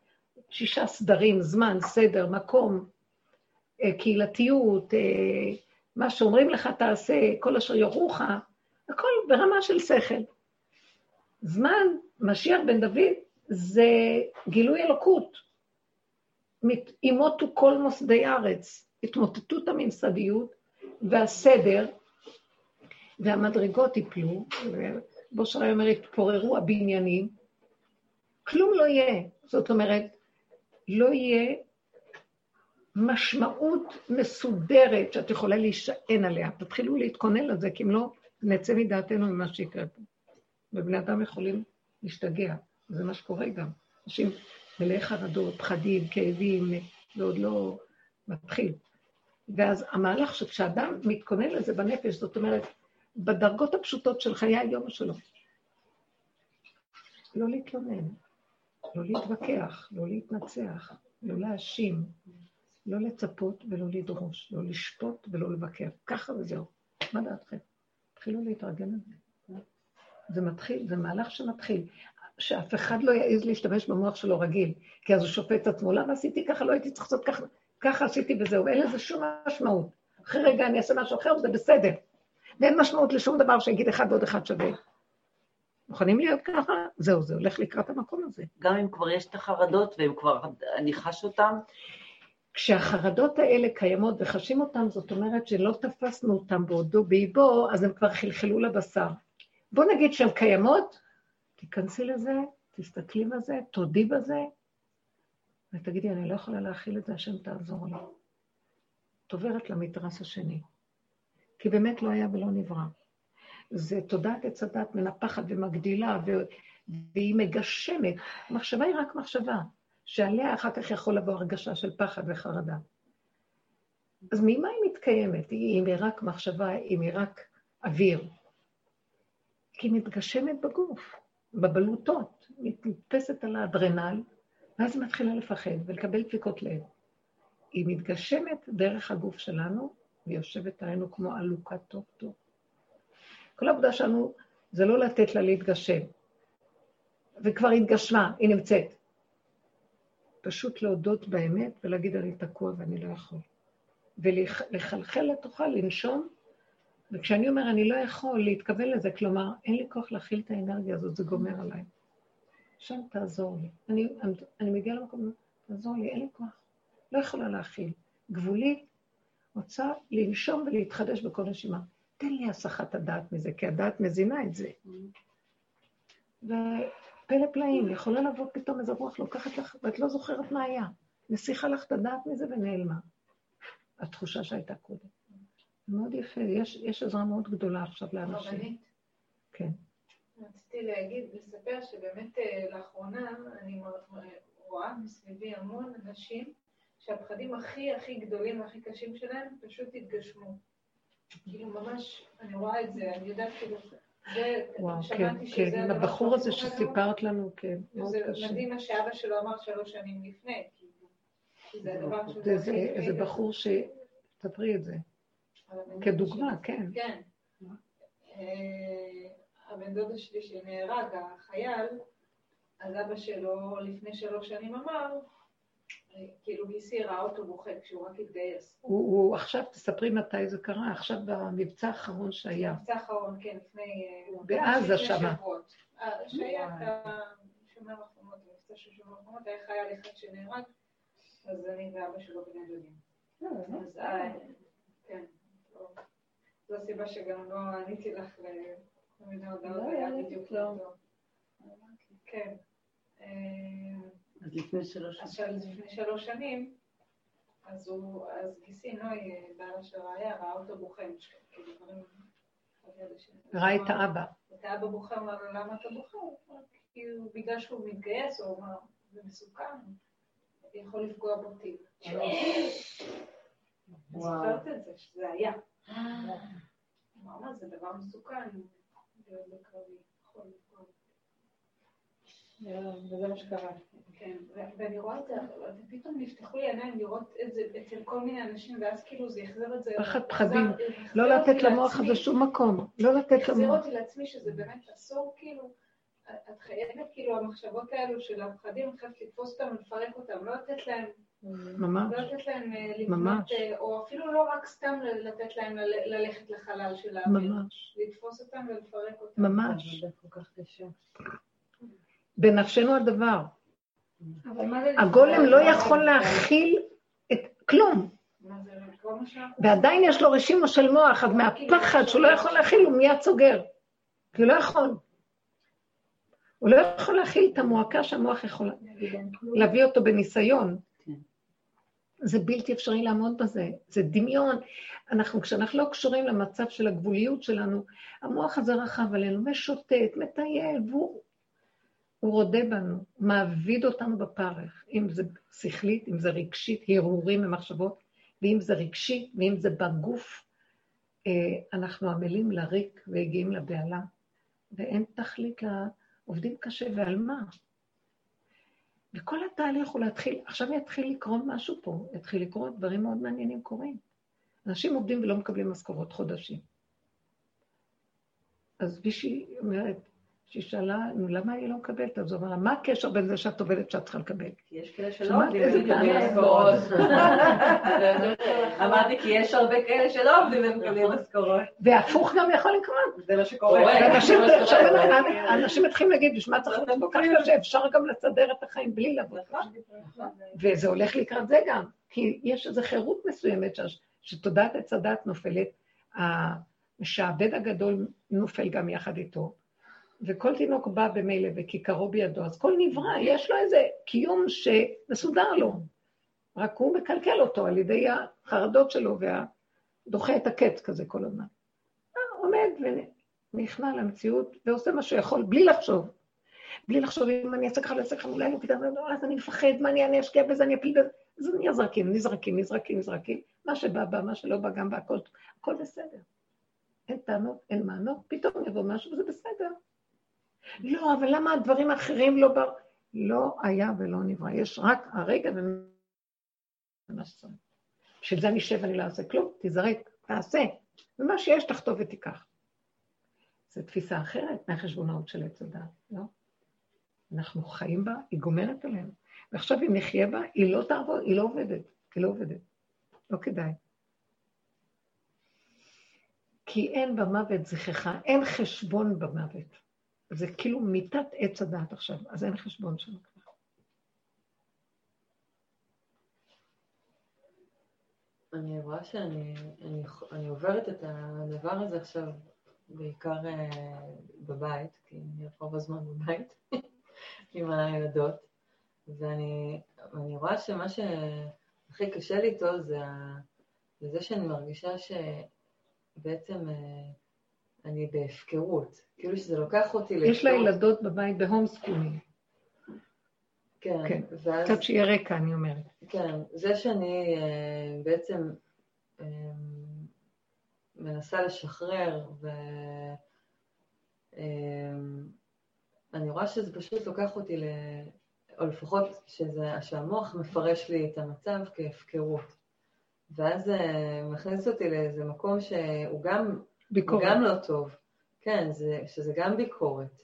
שישה סדרים, זמן, סדר, מקום, אה, קהילתיות, אה, מה שאומרים לך תעשה, כל אשר יורוך, הכל ברמה של שכל. זמן, משיח בן דוד, זה גילוי אלוקות. ימותו כל מוסדי ארץ, התמוטטות הממסדיות והסדר, והמדרגות יפלו, ובושרי אומר, יתפוררו הבניינים, כלום לא יהיה. זאת אומרת, לא יהיה משמעות מסודרת שאת יכולה להישען עליה. תתחילו להתכונן לזה, כי אם לא, נצא מדעתנו ממה שיקרה פה. ובני אדם יכולים להשתגע, זה מה שקורה גם. אנשים מלאי חרדות, פחדים, כאבים, ועוד לא מתחיל. ואז המהלך שכשאדם מתכונן לזה בנפש, זאת אומרת, בדרגות הפשוטות של חיי היום שלו, לא להתלונן, לא להתווכח, לא להתנצח, לא להאשים, לא לצפות ולא לדרוש, לא לשפוט ולא לבקר. ככה וזהו. מה דעתכם? תתחילו להתרגל לזה. זה מתחיל, זה מהלך שמתחיל. שאף אחד לא יעז להשתמש במוח שלו רגיל, כי אז הוא שופט את עצמו, למה עשיתי ככה, לא הייתי צריך לעשות ככה, ככה עשיתי וזהו, אין לזה שום משמעות. אחרי רגע אני אעשה משהו אחר וזה בסדר. ואין משמעות לשום דבר שיגיד אחד ועוד אחד שווה. מוכנים להיות ככה? זהו, זה הולך לקראת המקום הזה. גם אם כבר יש את החרדות והם כבר, אני חש אותם. כשהחרדות האלה קיימות וחשים אותן, זאת אומרת שלא תפסנו אותן בעודו באיבו, אז הן כבר חלחלו לבשר. בוא נגיד שהן קיימות, תיכנסי לזה, תסתכלי בזה, תודי בזה, ותגידי, אני לא יכולה להכיל את זה, השם תעזור לי. את עוברת למתרס השני. כי באמת לא היה ולא נברא. זה תודעת עץ הדת מנפחת ומגדילה. והיא מגשמת. מחשבה היא רק מחשבה, שעליה אחר כך יכול לבוא הרגשה של פחד וחרדה. אז ממה היא מתקיימת? אם היא רק מחשבה, אם היא רק אוויר. כי היא מתגשמת בגוף, בבלוטות, מתנפסת על האדרנל, ואז היא מתחילה לפחד ולקבל דפיקות לב. היא מתגשמת דרך הגוף שלנו, והיא יושבת עלינו כמו עלוקה טוב טוב. כל העבודה שלנו זה לא לתת לה להתגשם. וכבר התגשמה, היא נמצאת. פשוט להודות באמת ולהגיד, אני תקוע ואני לא יכול. ולחלחל לתוכה, לנשום, וכשאני אומר, אני לא יכול להתכוון לזה, כלומר, אין לי כוח להכיל את האנרגיה הזאת, זה גומר עליי. שם תעזור לי. אני, אני מגיעה למקום, תעזור לי, אין לי כוח. לא יכולה להכיל. גבולית, רוצה לנשום ולהתחדש בכל נשימה. תן לי הסחת הדעת מזה, כי הדעת מזינה את זה. ופלא פלאים, יכולה לבוא פתאום איזה רוח לוקחת לך, ואת לא זוכרת מה היה. נסיכה לך את הדעת מזה ונעלמה. התחושה שהייתה קודם. מאוד יפה, יש, יש עזרה מאוד גדולה עכשיו לאנשים. רבנית. כן. רציתי להגיד, לספר שבאמת אה, לאחרונה אני רואה מסביבי המון אנשים שהפחדים הכי הכי גדולים והכי קשים שלהם פשוט התגשמו. כאילו ממש, אני רואה את זה, אני יודעת כאילו, זה, וואו, כן, כן, הבחור הזה שסיפרת לנו, כן, מאוד קשה. זה מדהים מה שאבא שלו אמר שלוש שנים לפני, כאילו, זה הדבר שזה... זה בחור ש... תדברי את זה. כדוגמה, כן. כן. אה, הבן דודה שלי שנהרג, החייל, אז אבא שלו לפני שלוש שנים אמר, כאילו גיסי ראה אותו בוכה כשהוא רק התגייס. הוא עכשיו, תספרי מתי זה קרה, עכשיו במבצע האחרון שהיה. מבצע האחרון, כן, לפני... אה, בעזה שמה. אה, שהיה את השומר החומות, מבצע של שומר החומות, היה חייל אחד שנהרג, אז אני ואבא שלו בני דודים. אז כן. זו הסיבה שגם לא עניתי לך לכל מיני הודעות, לא, היה בדיוק לא. כן. אז לפני שלוש שנים. אז לפני שלוש שנים, אז הוא, אז גיסי נוי, בעלה של ראיה, ראה אותו בוכה, כאילו דברים... ראה את האבא. את האבא בוכה, אמר לו, למה אתה בוכה? כאילו, בגלל שהוא מתגייס, הוא אמר, זה מסוכן, יכול לפגוע בו טיל. [LAUGHS] אני זוכרת את זה, שזה היה. אמרנו, זה דבר מסוכן בקרבי, יכול לפגוע. וזה מה שקרה. כן, ואני רואה את זה, ופתאום נפתחו לי עיניים לראות את זה אצל כל מיני אנשים, ואז כאילו זה יחזיר את זה... פחד פחדים, לא לתת למוח הזה שום מקום, לא לתת למוח. יחזיר אותי לעצמי שזה באמת אסור, כאילו, את חייבת, כאילו, המחשבות האלו של הפחדים, חייבת לתפוס אותם ולפרק אותם, לא לתת להם... ממש. לתת להם אה, לבנות, אה, או אפילו לא רק סתם לתת להם ללכת לחלל של האוויר. ממש. לתפוס אותם ולפרק אותם. ממש. בנפשנו הדבר. הגולם לא יכול להכיל את כלום. ועדיין יש לו רשימו של מוח, אז מהפחד שהוא לא יכול להכיל, הוא מיד סוגר. כי הוא לא יכול. הוא לא יכול להכיל את המועקה שהמוח יכול להביא אותו בניסיון. זה בלתי אפשרי לעמוד בזה, זה דמיון. אנחנו, כשאנחנו לא קשורים למצב של הגבוליות שלנו, המוח הזה רחב עלינו, משוטט, מטייל, והוא הוא רודה בנו, מעביד אותנו בפרך, אם זה שכלית, אם זה רגשית, הרהורים ומחשבות, ואם זה רגשית, ואם זה בגוף, אה, אנחנו עמלים לריק והגיעים לבהלה, ואין תכלית לעובדים קשה, ועל מה? וכל התהליך הוא להתחיל, עכשיו יתחיל לקרות משהו פה, יתחיל לקרות, דברים מאוד מעניינים קורים. אנשים עובדים ולא מקבלים משכורות חודשים. אז מישהי אומרת, שהיא שאלה, למה היא לא מקבלת? אז הוא אמר מה הקשר בין זה שאת עובדת שאת צריכה לקבל? כי יש כאלה שלא עובדים ומקבלים משכורות. [LAUGHS] אמרתי, כי יש הרבה כאלה שלא עובדים ומקבלים משכורות. והפוך גם יכול לקרות. זה מה שקורה. אנשים מתחילים להגיד, בשביל מה צריך להיות כל כך קשה, אפשר גם לסדר את החיים בלי לבוא. וזה הולך לקראת זה גם, כי יש איזו חירות מסוימת שתודעת עץ הדת נופלת, המשעבד הגדול נופל גם יחד איתו. וכל תינוק בא במילא וכיכרו בידו, אז כל נברא, יש לו איזה קיום שמסודר לו, רק הוא מקלקל אותו על ידי החרדות שלו ודוחה את הקץ כזה כל הזמן. אה, עומד ונכנע למציאות ועושה מה שיכול, בלי לחשוב. בלי לחשוב אם אני אעשה ככה, ואעשה ככה, אולי לא כדאי, אז אני מפחד, מה אני, אני אשקיע בזה, אני אפיל בזה. אז נזרקים, נזרקים, נזרקים, נזרקים. מה שבא, בא, מה שלא בא, גם בא, הכל, הכל בסדר. אין טענות, אין מענות, פתאום יבוא משהו וזה בסדר. לא, אבל למה הדברים האחרים לא באו? לא היה ולא נברא. יש רק הרגע שצריך. בשביל זה אני אשב ואני לא אעשה כלום, תזרק, תעשה. ומה שיש תכתוב ותיקח. זו תפיסה אחרת מהחשבונאות של עץ הדעת, לא? אנחנו חיים בה, היא גומרת עלינו. ועכשיו אם נחיה בה, היא לא תעבוד, היא לא עובדת, היא לא עובדת. לא כדאי. כי אין במוות זכרך, אין חשבון במוות. זה כאילו מיטת עץ הדעת עכשיו, אז אין חשבון שם כבר. אני רואה שאני אני, אני עוברת את הדבר הזה עכשיו בעיקר uh, בבית, כי אני רוב הזמן בבית [LAUGHS] עם הילדות, ואני רואה שמה שהכי קשה לי איתו זה, זה שאני מרגישה שבעצם uh, אני בהפקרות, כאילו שזה לוקח אותי לשתות. יש לה ילדות בבית ב home schooling. כן, כן. ואז... קצת שיהיה רקע, אני אומרת. כן, זה שאני uh, בעצם uh, מנסה לשחרר, ואני אה, רואה שזה פשוט לוקח אותי ל... או לפחות שזה, שהמוח מפרש לי את המצב כהפקרות. ואז זה מכניס אותי לאיזה מקום שהוא גם ביקורת. גם לא טוב. כן, זה, שזה גם ביקורת.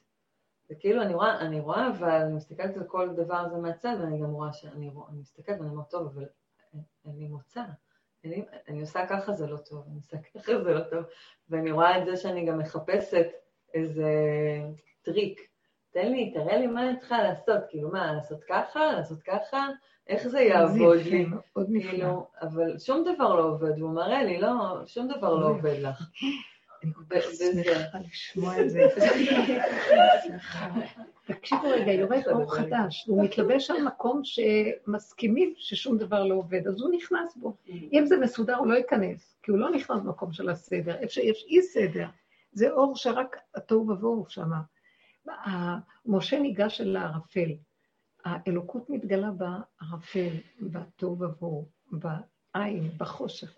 זה כאילו, אני רואה, אני רואה, אבל אני מסתכלת על כל דבר הזה מהצד, ואני גם רואה שאני רואה, אני מסתכלת ואני אומרת, טוב, אבל אין לי מוצא. אני, אני עושה ככה זה לא טוב, אני עושה ככה זה לא טוב. ואני רואה את זה שאני גם מחפשת איזה טריק. תן לי, תראה לי מה אני צריכה לעשות, כאילו מה, לעשות ככה, לעשות ככה, איך זה יעבוד לי? עוד נפלא. כאילו, אבל שום דבר לא עובד, והוא מראה לי, לא, שום דבר לא עובד לך. אני כל כך שמחה לשמוע את זה. תקשיבו רגע, יורד אור חדש, הוא מתלבש על מקום שמסכימים ששום דבר לא עובד, אז הוא נכנס בו. אם זה מסודר, הוא לא ייכנס, כי הוא לא נכנס במקום של הסדר. איפה שיש אי סדר, זה אור שרק התוהו ובוהו שם. משה ניגש אל הערפל. האלוקות מתגלה בערפל, בתוהו ובוהו, בעין, בחושך.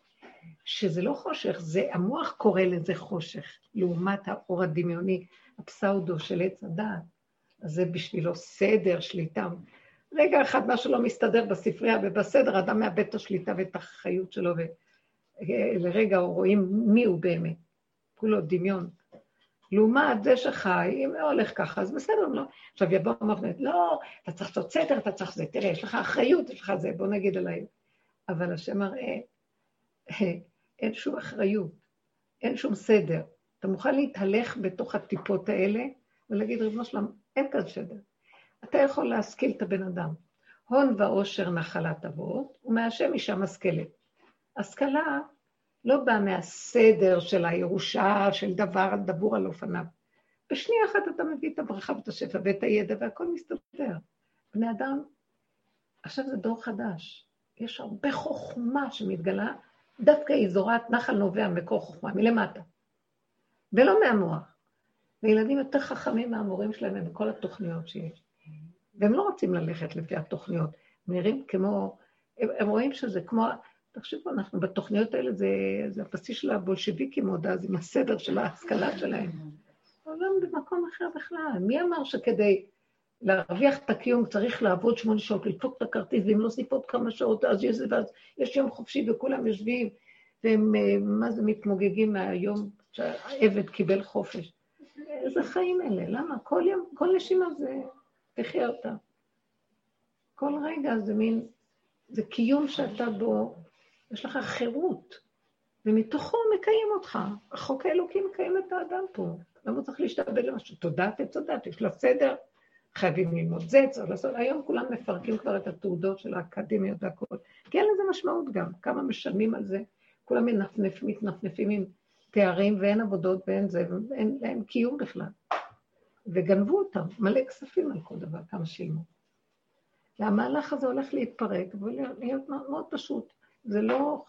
שזה לא חושך, זה המוח קורא לזה חושך, לעומת האור הדמיוני, הפסאודו של עץ הדעת. אז זה בשבילו סדר, שליטה. רגע אחד משהו לא מסתדר בספרייה ובסדר, אדם מאבד את השליטה ואת החיות שלו, ולרגע רואים מי הוא באמת. כולו דמיון. לעומת זה שחי, אם לא הולך ככה, אז בסדר, לא. עכשיו יבוא המבנט, לא, אתה צריך לעשות סדר, אתה צריך זה, תראה, יש לך אחריות, יש לך זה, בוא נגיד עליי. אבל השם מראה, אין שום אחריות, אין שום סדר. אתה מוכן להתהלך בתוך הטיפות האלה ולהגיד, ריבונו שלם, אין כאן סדר. אתה יכול להשכיל את הבן אדם. הון ועושר נחלת אבות, ומהשם אישה משכלת. השכלה לא באה מהסדר של הירושה, של דבר דבור על אופניו. בשנייה אחת אתה מביא את הברכה ואת השפע ואת הידע והכל מסתדר. בני אדם, עכשיו זה דור חדש. יש הרבה חוכמה שמתגלה, דווקא היא זורעת נחל נובע מקור חוכמה, מלמטה. ולא מהמוח. וילדים יותר חכמים מהמורים שלהם ומכל התוכניות שיש. והם לא רוצים ללכת לפי התוכניות. הם נראים כמו, הם, הם רואים שזה כמו, תחשבו, אנחנו בתוכניות האלה, זה, זה הבסיס של הבולשביקים עוד אז, עם הסדר של ההשכלה שלהם. [LAUGHS] העולם במקום אחר בכלל. מי אמר שכדי להרוויח את הקיום צריך לעבוד שמונה שעות, לדפוק את הכרטיס, ואם לא סיפות כמה שעות, אז יש, ואז יש יום חופשי וכולם יושבים, והם, אה, מה זה, מתמוגגים מהיום שהעבד קיבל חופש. איזה חיים אלה? למה? כל יום, כל נשימה זה, תחיה אותה. כל רגע זה מין, זה קיום שאתה בו, יש לך חירות, ומתוכו מקיים אותך. החוק האלוקי מקיים את האדם פה. למה הוא צריך להשתעבד למשהו? תודעת עץ הדת, יש לה סדר, חייבים ללמוד זה, צריך לעשות. היום כולם מפרקים כבר את התעודות של האקדמיות והכול. כי אין לזה משמעות גם, כמה משלמים על זה. כולם מנפנפ, מתנפנפים עם תארים ואין עבודות ואין זה, ואין להם קיום בכלל. וגנבו אותם, מלא כספים על כל דבר, כמה שילמו. והמהלך הזה הולך להתפרק ולהיות מאוד פשוט. זה לא,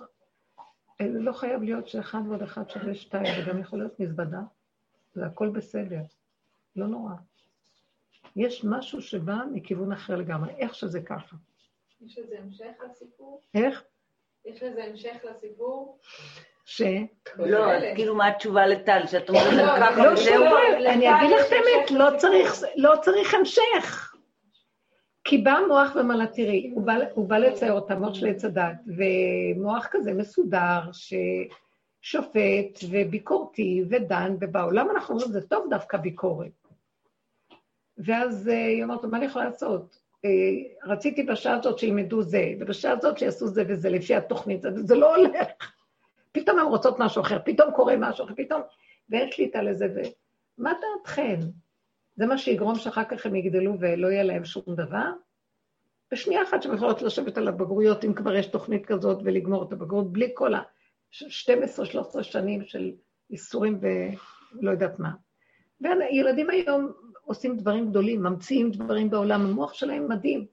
זה לא חייב להיות שאחד ועוד אחד שווה שתיים, זה גם יכול להיות מזוודה, זה הכל בסדר, לא נורא. יש משהו שבא מכיוון אחר לגמרי, איך שזה ככה. יש לזה המשך לסיפור? איך? יש לזה המשך לסיפור? ש... לא, כאילו מה התשובה לטל, שאת אומרת לא, על ככה לא וזהו? אני אגיד לך את האמת, לא. צריך, לא צריך המשך. כי בא מוח ואמר תראי, הוא בא, הוא בא לצייר אותה, מוח של עץ הדת, ומוח כזה מסודר, ששופט וביקורתי ודן, ובעולם אנחנו אומרים, זה טוב דווקא ביקורת. ואז אה, היא אומרת מה אני יכולה לעשות? אה, רציתי בשעה הזאת שילמדו זה, ובשעה הזאת שיעשו זה וזה, לפי התוכנית, זה, לא הולך. פתאום הן רוצות משהו אחר, פתאום קורה משהו אחר, פתאום, ואין שליטה לזה, ומה דעתכן? זה מה שיגרום שאחר כך הם יגדלו ולא יהיה להם שום דבר? בשנייה אחת שהן יכולות לשבת על הבגרויות, אם כבר יש תוכנית כזאת, ולגמור את הבגרות, בלי כל ה-12-13 שנים של איסורים ולא יודעת מה. וילדים היום עושים דברים גדולים, ממציאים דברים בעולם, המוח שלהם מדהים.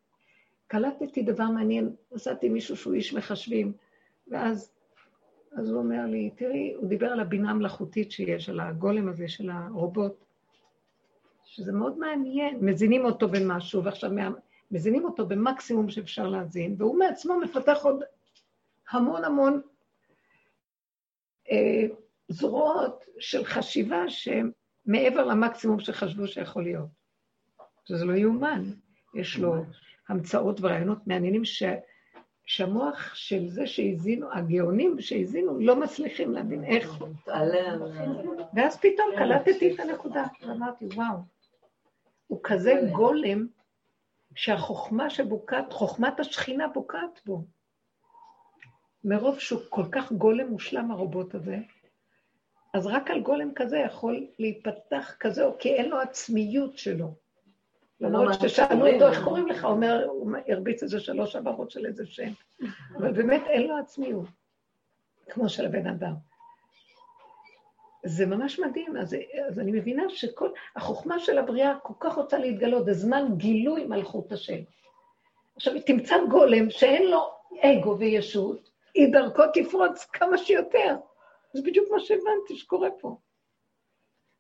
קלטתי דבר מעניין, נסעתי מישהו שהוא איש מחשבים, ואז אז הוא אומר לי, תראי, הוא דיבר על הבינה המלאכותית שיש, על הגולם הזה של הרובוט, שזה מאוד מעניין, מזינים אותו במשהו, ועכשיו מה- מזינים אותו במקסימום שאפשר להזין, והוא מעצמו מפתח עוד המון המון אה, זרועות של חשיבה שהן מעבר למקסימום שחשבו שיכול להיות. שזה לא יאומן. יש לו המצאות ורעיונות מעניינים ש... שהמוח של זה שהזינו, הגאונים שהזינו, לא מצליחים להבין איך. ואז פתאום קלטתי את הנקודה, ואמרתי, וואו, הוא כזה גולם, שהחוכמה שבוקעת, חוכמת השכינה בוקעת בו. מרוב שהוא כל כך גולם מושלם הרובוט הזה, אז רק על גולם כזה יכול להיפתח כזה, כי אין לו עצמיות שלו. למרות שקוראים אותו. איך קוראים לך? הוא אומר, הוא הרביץ איזה שלוש הברות של איזה שם. אבל באמת אין לו עצמיות, כמו של הבן אדם. זה ממש מדהים, אז, אז אני מבינה שכל, החוכמה של הבריאה כל כך רוצה להתגלות, זה זמן גילוי מלכות השם. עכשיו, תמצא גולם שאין לו אגו וישות, היא דרכו תפרוץ כמה שיותר. זה בדיוק מה שהבנתי שקורה פה.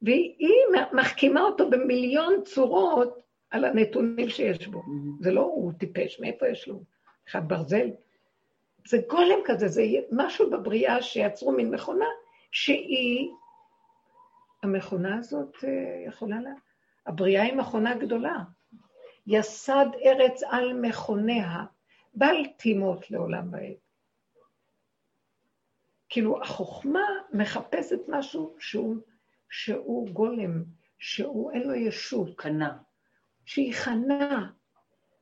והיא מחכימה אותו במיליון צורות על הנתונים שיש בו. זה לא הוא טיפש, מאיפה יש לו? אחד ברזל? זה גולם כזה, זה משהו בבריאה שיצרו מין מכונה, שהיא, המכונה הזאת אה, יכולה לה... הבריאה היא מכונה גדולה. יסד ארץ על מכוניה, בל תימות לעולם ועד. כאילו, החוכמה מחפשת משהו שהוא, שהוא גולם, שהוא אין לו ישות. קנה. שהיא חנה,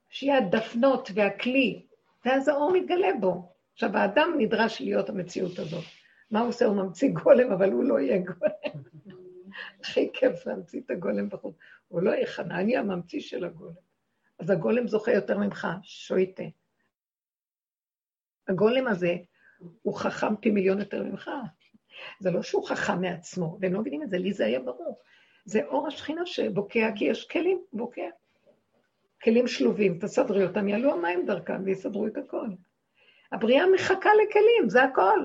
שהיא הדפנות והכלי, ואז האור מתגלה בו. עכשיו, האדם נדרש להיות המציאות הזאת. מה הוא עושה? הוא ממציא גולם, אבל הוא לא יהיה גולם. [LAUGHS] הכי כיף להמציא את הגולם בחוץ. הוא לא יהיה חנה, אני הממציא של הגולם. אז הגולם זוכה יותר ממך, שויטה. הגולם הזה הוא חכם פי מיליון יותר ממך. זה לא שהוא חכם מעצמו, והם לא מבינים את זה, לי זה היה ברור. זה אור השכינה שבוקע, כי יש כלים, בוקע. כלים שלובים, תסדרי אותם, יעלו המים דרכם ויסדרו את הכל. הבריאה מחכה לכלים, זה הכל.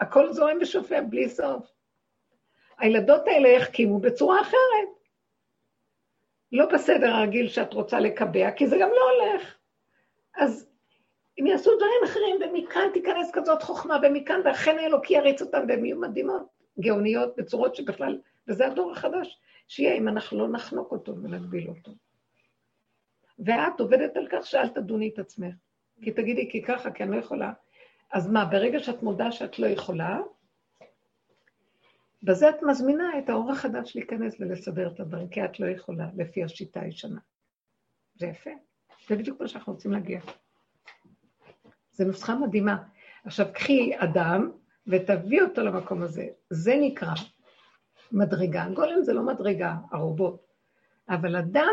הכל זורם ושופע בלי סוף. הילדות האלה יחכימו בצורה אחרת. לא בסדר הרגיל שאת רוצה לקבע, כי זה גם לא הולך. אז הם יעשו דברים אחרים, ומכאן תיכנס כזאת חוכמה, ומכאן, והחן האלוקי יריץ אותם, והן יהיו מדהימות, גאוניות, בצורות שבכלל, וזה הדור החדש, שיהיה אם אנחנו לא נחנוק אותו ונגביל אותו. ואת עובדת על כך שאל תדוני את עצמך. כי תגידי, כי ככה, כי אני לא יכולה. אז מה, ברגע שאת מודה שאת לא יכולה, בזה את מזמינה את האור החדש להיכנס ולסדר את הדברים, כי את לא יכולה, לפי השיטה הישנה. זה יפה. זה בדיוק מה שאנחנו רוצים להגיע. זו נוסחה מדהימה. עכשיו, קחי אדם ותביא אותו למקום הזה. זה נקרא מדרגה. גולם זה לא מדרגה, הרובוט. אבל אדם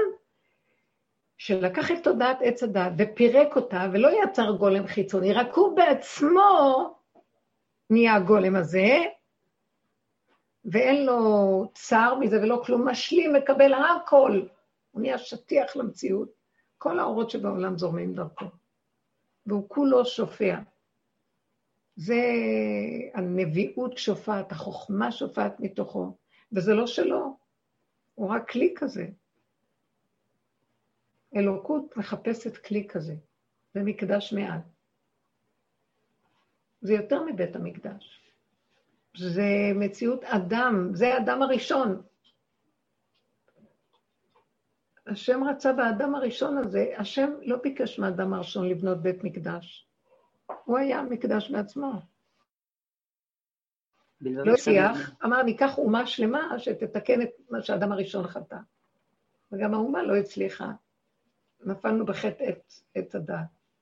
שלקח את תודעת עץ הדת ופירק אותה, ולא יצר גולם חיצוני, רק הוא בעצמו נהיה הגולם הזה, ואין לו צער מזה ולא כלום, משלים, מקבל הכל. הוא נהיה שטיח למציאות. כל האורות שבעולם זורמים דרכו. והוא כולו שופע. זה הנביאות שופעת, החוכמה שופעת מתוכו, וזה לא שלו, הוא רק כלי כזה. אלוקות מחפשת כלי כזה, זה מקדש מעט. זה יותר מבית המקדש. זה מציאות אדם, זה האדם הראשון. השם רצה באדם הראשון הזה, השם לא ביקש מהאדם הראשון לבנות בית מקדש. הוא היה מקדש בעצמו. לא הצליח, אמר, ניקח אומה שלמה שתתקן את מה שהאדם הראשון חטא. וגם האומה לא הצליחה. נפלנו בחטא עץ הדת,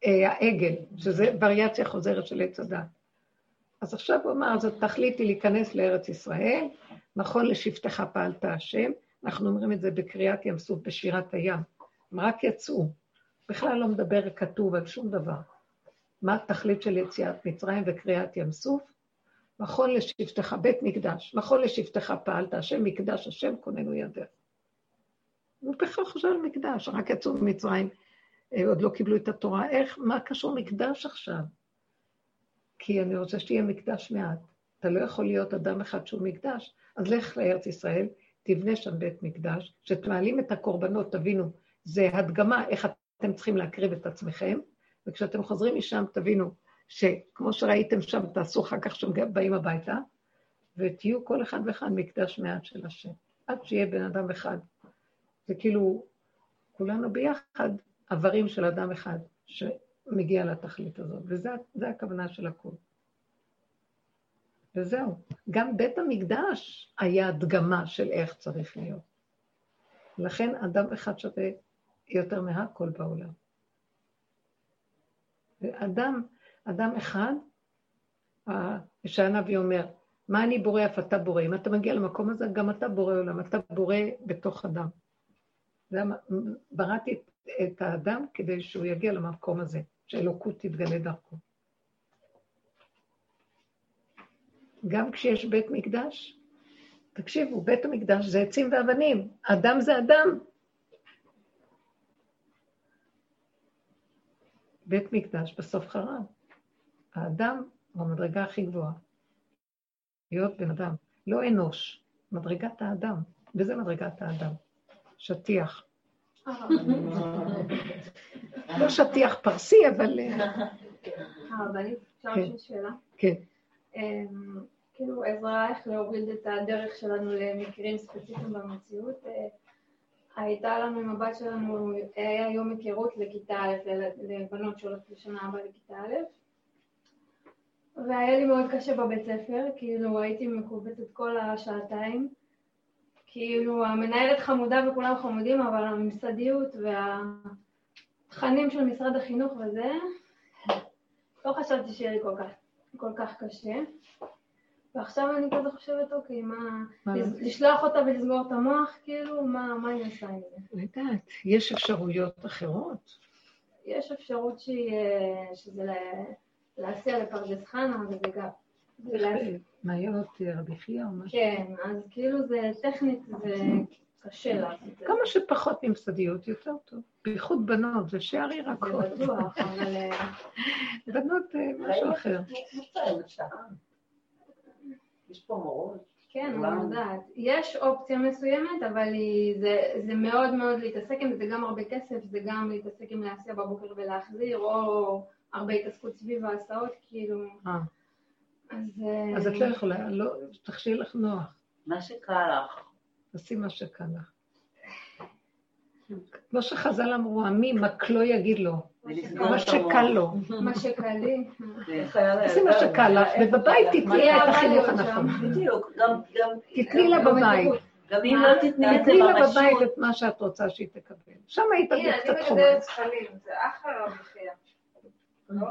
אה, העגל, שזה וריאציה חוזרת של עץ הדת. אז עכשיו הוא אמר, אז היא להיכנס לארץ ישראל, נכון לשבטך פעלת השם, אנחנו אומרים את זה בקריאת ים סוף, בשירת הים. הם רק יצאו. בכלל לא מדבר כתוב על שום דבר. מה התכלית של יציאת מצרים וקריאת ים סוף? נכון לשבטך, בית מקדש, נכון לשבטך פעלת, השם מקדש, השם כוננו ידך. הוא בכלל חושב על מקדש, רק יצאו ממצרים, אה, עוד לא קיבלו את התורה. איך, מה קשור מקדש עכשיו? כי אני רוצה שתהיה מקדש מעט. אתה לא יכול להיות אדם אחד שהוא מקדש, אז לך לארץ ישראל, תבנה שם בית מקדש, כשתמעלים את הקורבנות, תבינו, זה הדגמה איך אתם צריכים להקריב את עצמכם, וכשאתם חוזרים משם, תבינו שכמו שראיתם שם, תעשו אחר כך שהם באים הביתה, ותהיו כל אחד ואחד מקדש מעט של השם, עד שיהיה בן אדם אחד. זה כאילו, כולנו ביחד איברים של אדם אחד שמגיע לתכלית הזאת, וזו הכוונה של הכול. וזהו. גם בית המקדש היה הדגמה של איך צריך להיות. לכן אדם אחד שווה יותר מהכל בעולם. ואדם, אדם אחד, שהנביא אומר, מה אני בורא אף אתה בורא? אם אתה מגיע למקום הזה, גם אתה בורא עולם, אתה בורא בתוך אדם. בראתי את האדם כדי שהוא יגיע למקום הזה, שאלוקות תתגלה דרכו. גם כשיש בית מקדש, תקשיבו, בית המקדש זה עצים ואבנים, אדם זה אדם. בית מקדש בסוף חרב. האדם הוא המדרגה הכי גבוהה. להיות בן אדם, לא אנוש, מדרגת האדם, וזה מדרגת האדם. שטיח. [LAUGHS] לא שטיח פרסי, אבל... הרבנית, אפשר לשאול שאלה? כן. אמ, כאילו עזרה איך להוריד את הדרך שלנו למקרים ספציפיים במציאות. אה, הייתה לנו עם הבת שלנו, היה יום היכרות לכיתה א', לבנות שעולות לשנה הבאה לכיתה א', והיה לי מאוד קשה בבית ספר, כאילו הייתי מקובצת כל השעתיים. כאילו המנהלת חמודה וכולם חמודים, אבל הממסדיות והתכנים של משרד החינוך וזה, לא חשבתי שיהיה לי כל כך, כל כך קשה. ועכשיו אני כזה חושבת, אוקיי, מה, מה? לשלוח אותה ולסגור את המוח, כאילו, מה, מה אני עושה עם זה? יודעת, יש אפשרויות אחרות. יש אפשרות שהיא, אה, שזה להסיע לפרדס חנה, וזה גם... אה, רבי חייא או משהו. כן, אז כאילו זה טכנית, זה זה. כמה שפחות ממסדיות יותר טוב. בייחוד בנות, זה שערי זה רכות. בטוח, אבל אה, [LAUGHS] בנות אה, משהו אחר. יש פה מורות. כן. אני יודעת. יש אופציה מסוימת, אבל היא, זה, זה מאוד מאוד להתעסק עם זה, זה גם הרבה כסף, זה גם להתעסק עם להסיע בבוקר ולהחזיר, או הרבה התעסקות סביב ההסעות, כאילו, אה, אז... אה, אז את לא יכולה, לא, תחשבי לך נוח. מה שקל לך. תעשי מה שקל לך. כמו שחז"ל אמרו, עמי מקלו יגיד לו, ולסגור מה. שקל לו. מה שקל לי. תעשי מה שקל לך, ובבית תתני לה את החינוך? הנכון. בדיוק, גם, תתני לה בבית, גם אם לא תתני את זה תתני לה בבית את מה שאת רוצה שהיא תקבל. שם היא תביא הנה, קצת אני חומר. מגדלת זכלים, זה אחלה רביחייה. לא?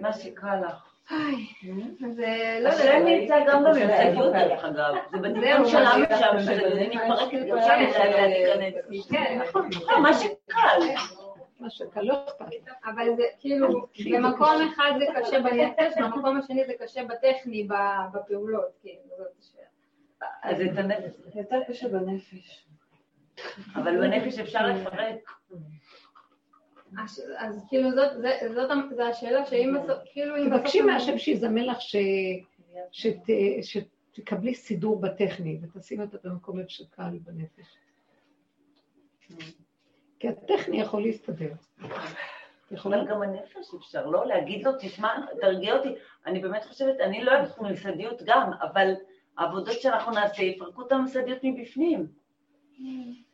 מה שקל לך. לא השם נמצא גם בממסדיות דרך אגב. זה בדיוק שלנו שזה מתפרקת, גם שם להיכנס. כן, נכון. לא, מה שקל. מה שקל, לא אכפת. אבל זה כאילו, במקום אחד זה קשה בנפש, במקום השני זה קשה בטכני, בפעולות, כאילו, זאת השאלה. אז את הנפש. יותר קשה בנפש. אבל בנפש אפשר לפרק. אז, אז כאילו זאת, זה, זאת, זאת השאלה שאם בסוף, כאילו אם תבקשי מהשם שיזמן לך ש... שת... שתקבלי סידור בטכני ותשימי אותה במקום איפה שקל בנפש. כי הטכני יכול להסתדר. יכולה? אבל גם הנפש אפשר, לא? להגיד לו, תשמע, תרגיע אותי. אני באמת חושבת, אני לא אוהבת ממסדיות גם, אבל העבודות שאנחנו נעשה יפרקו את הממסדיות מבפנים.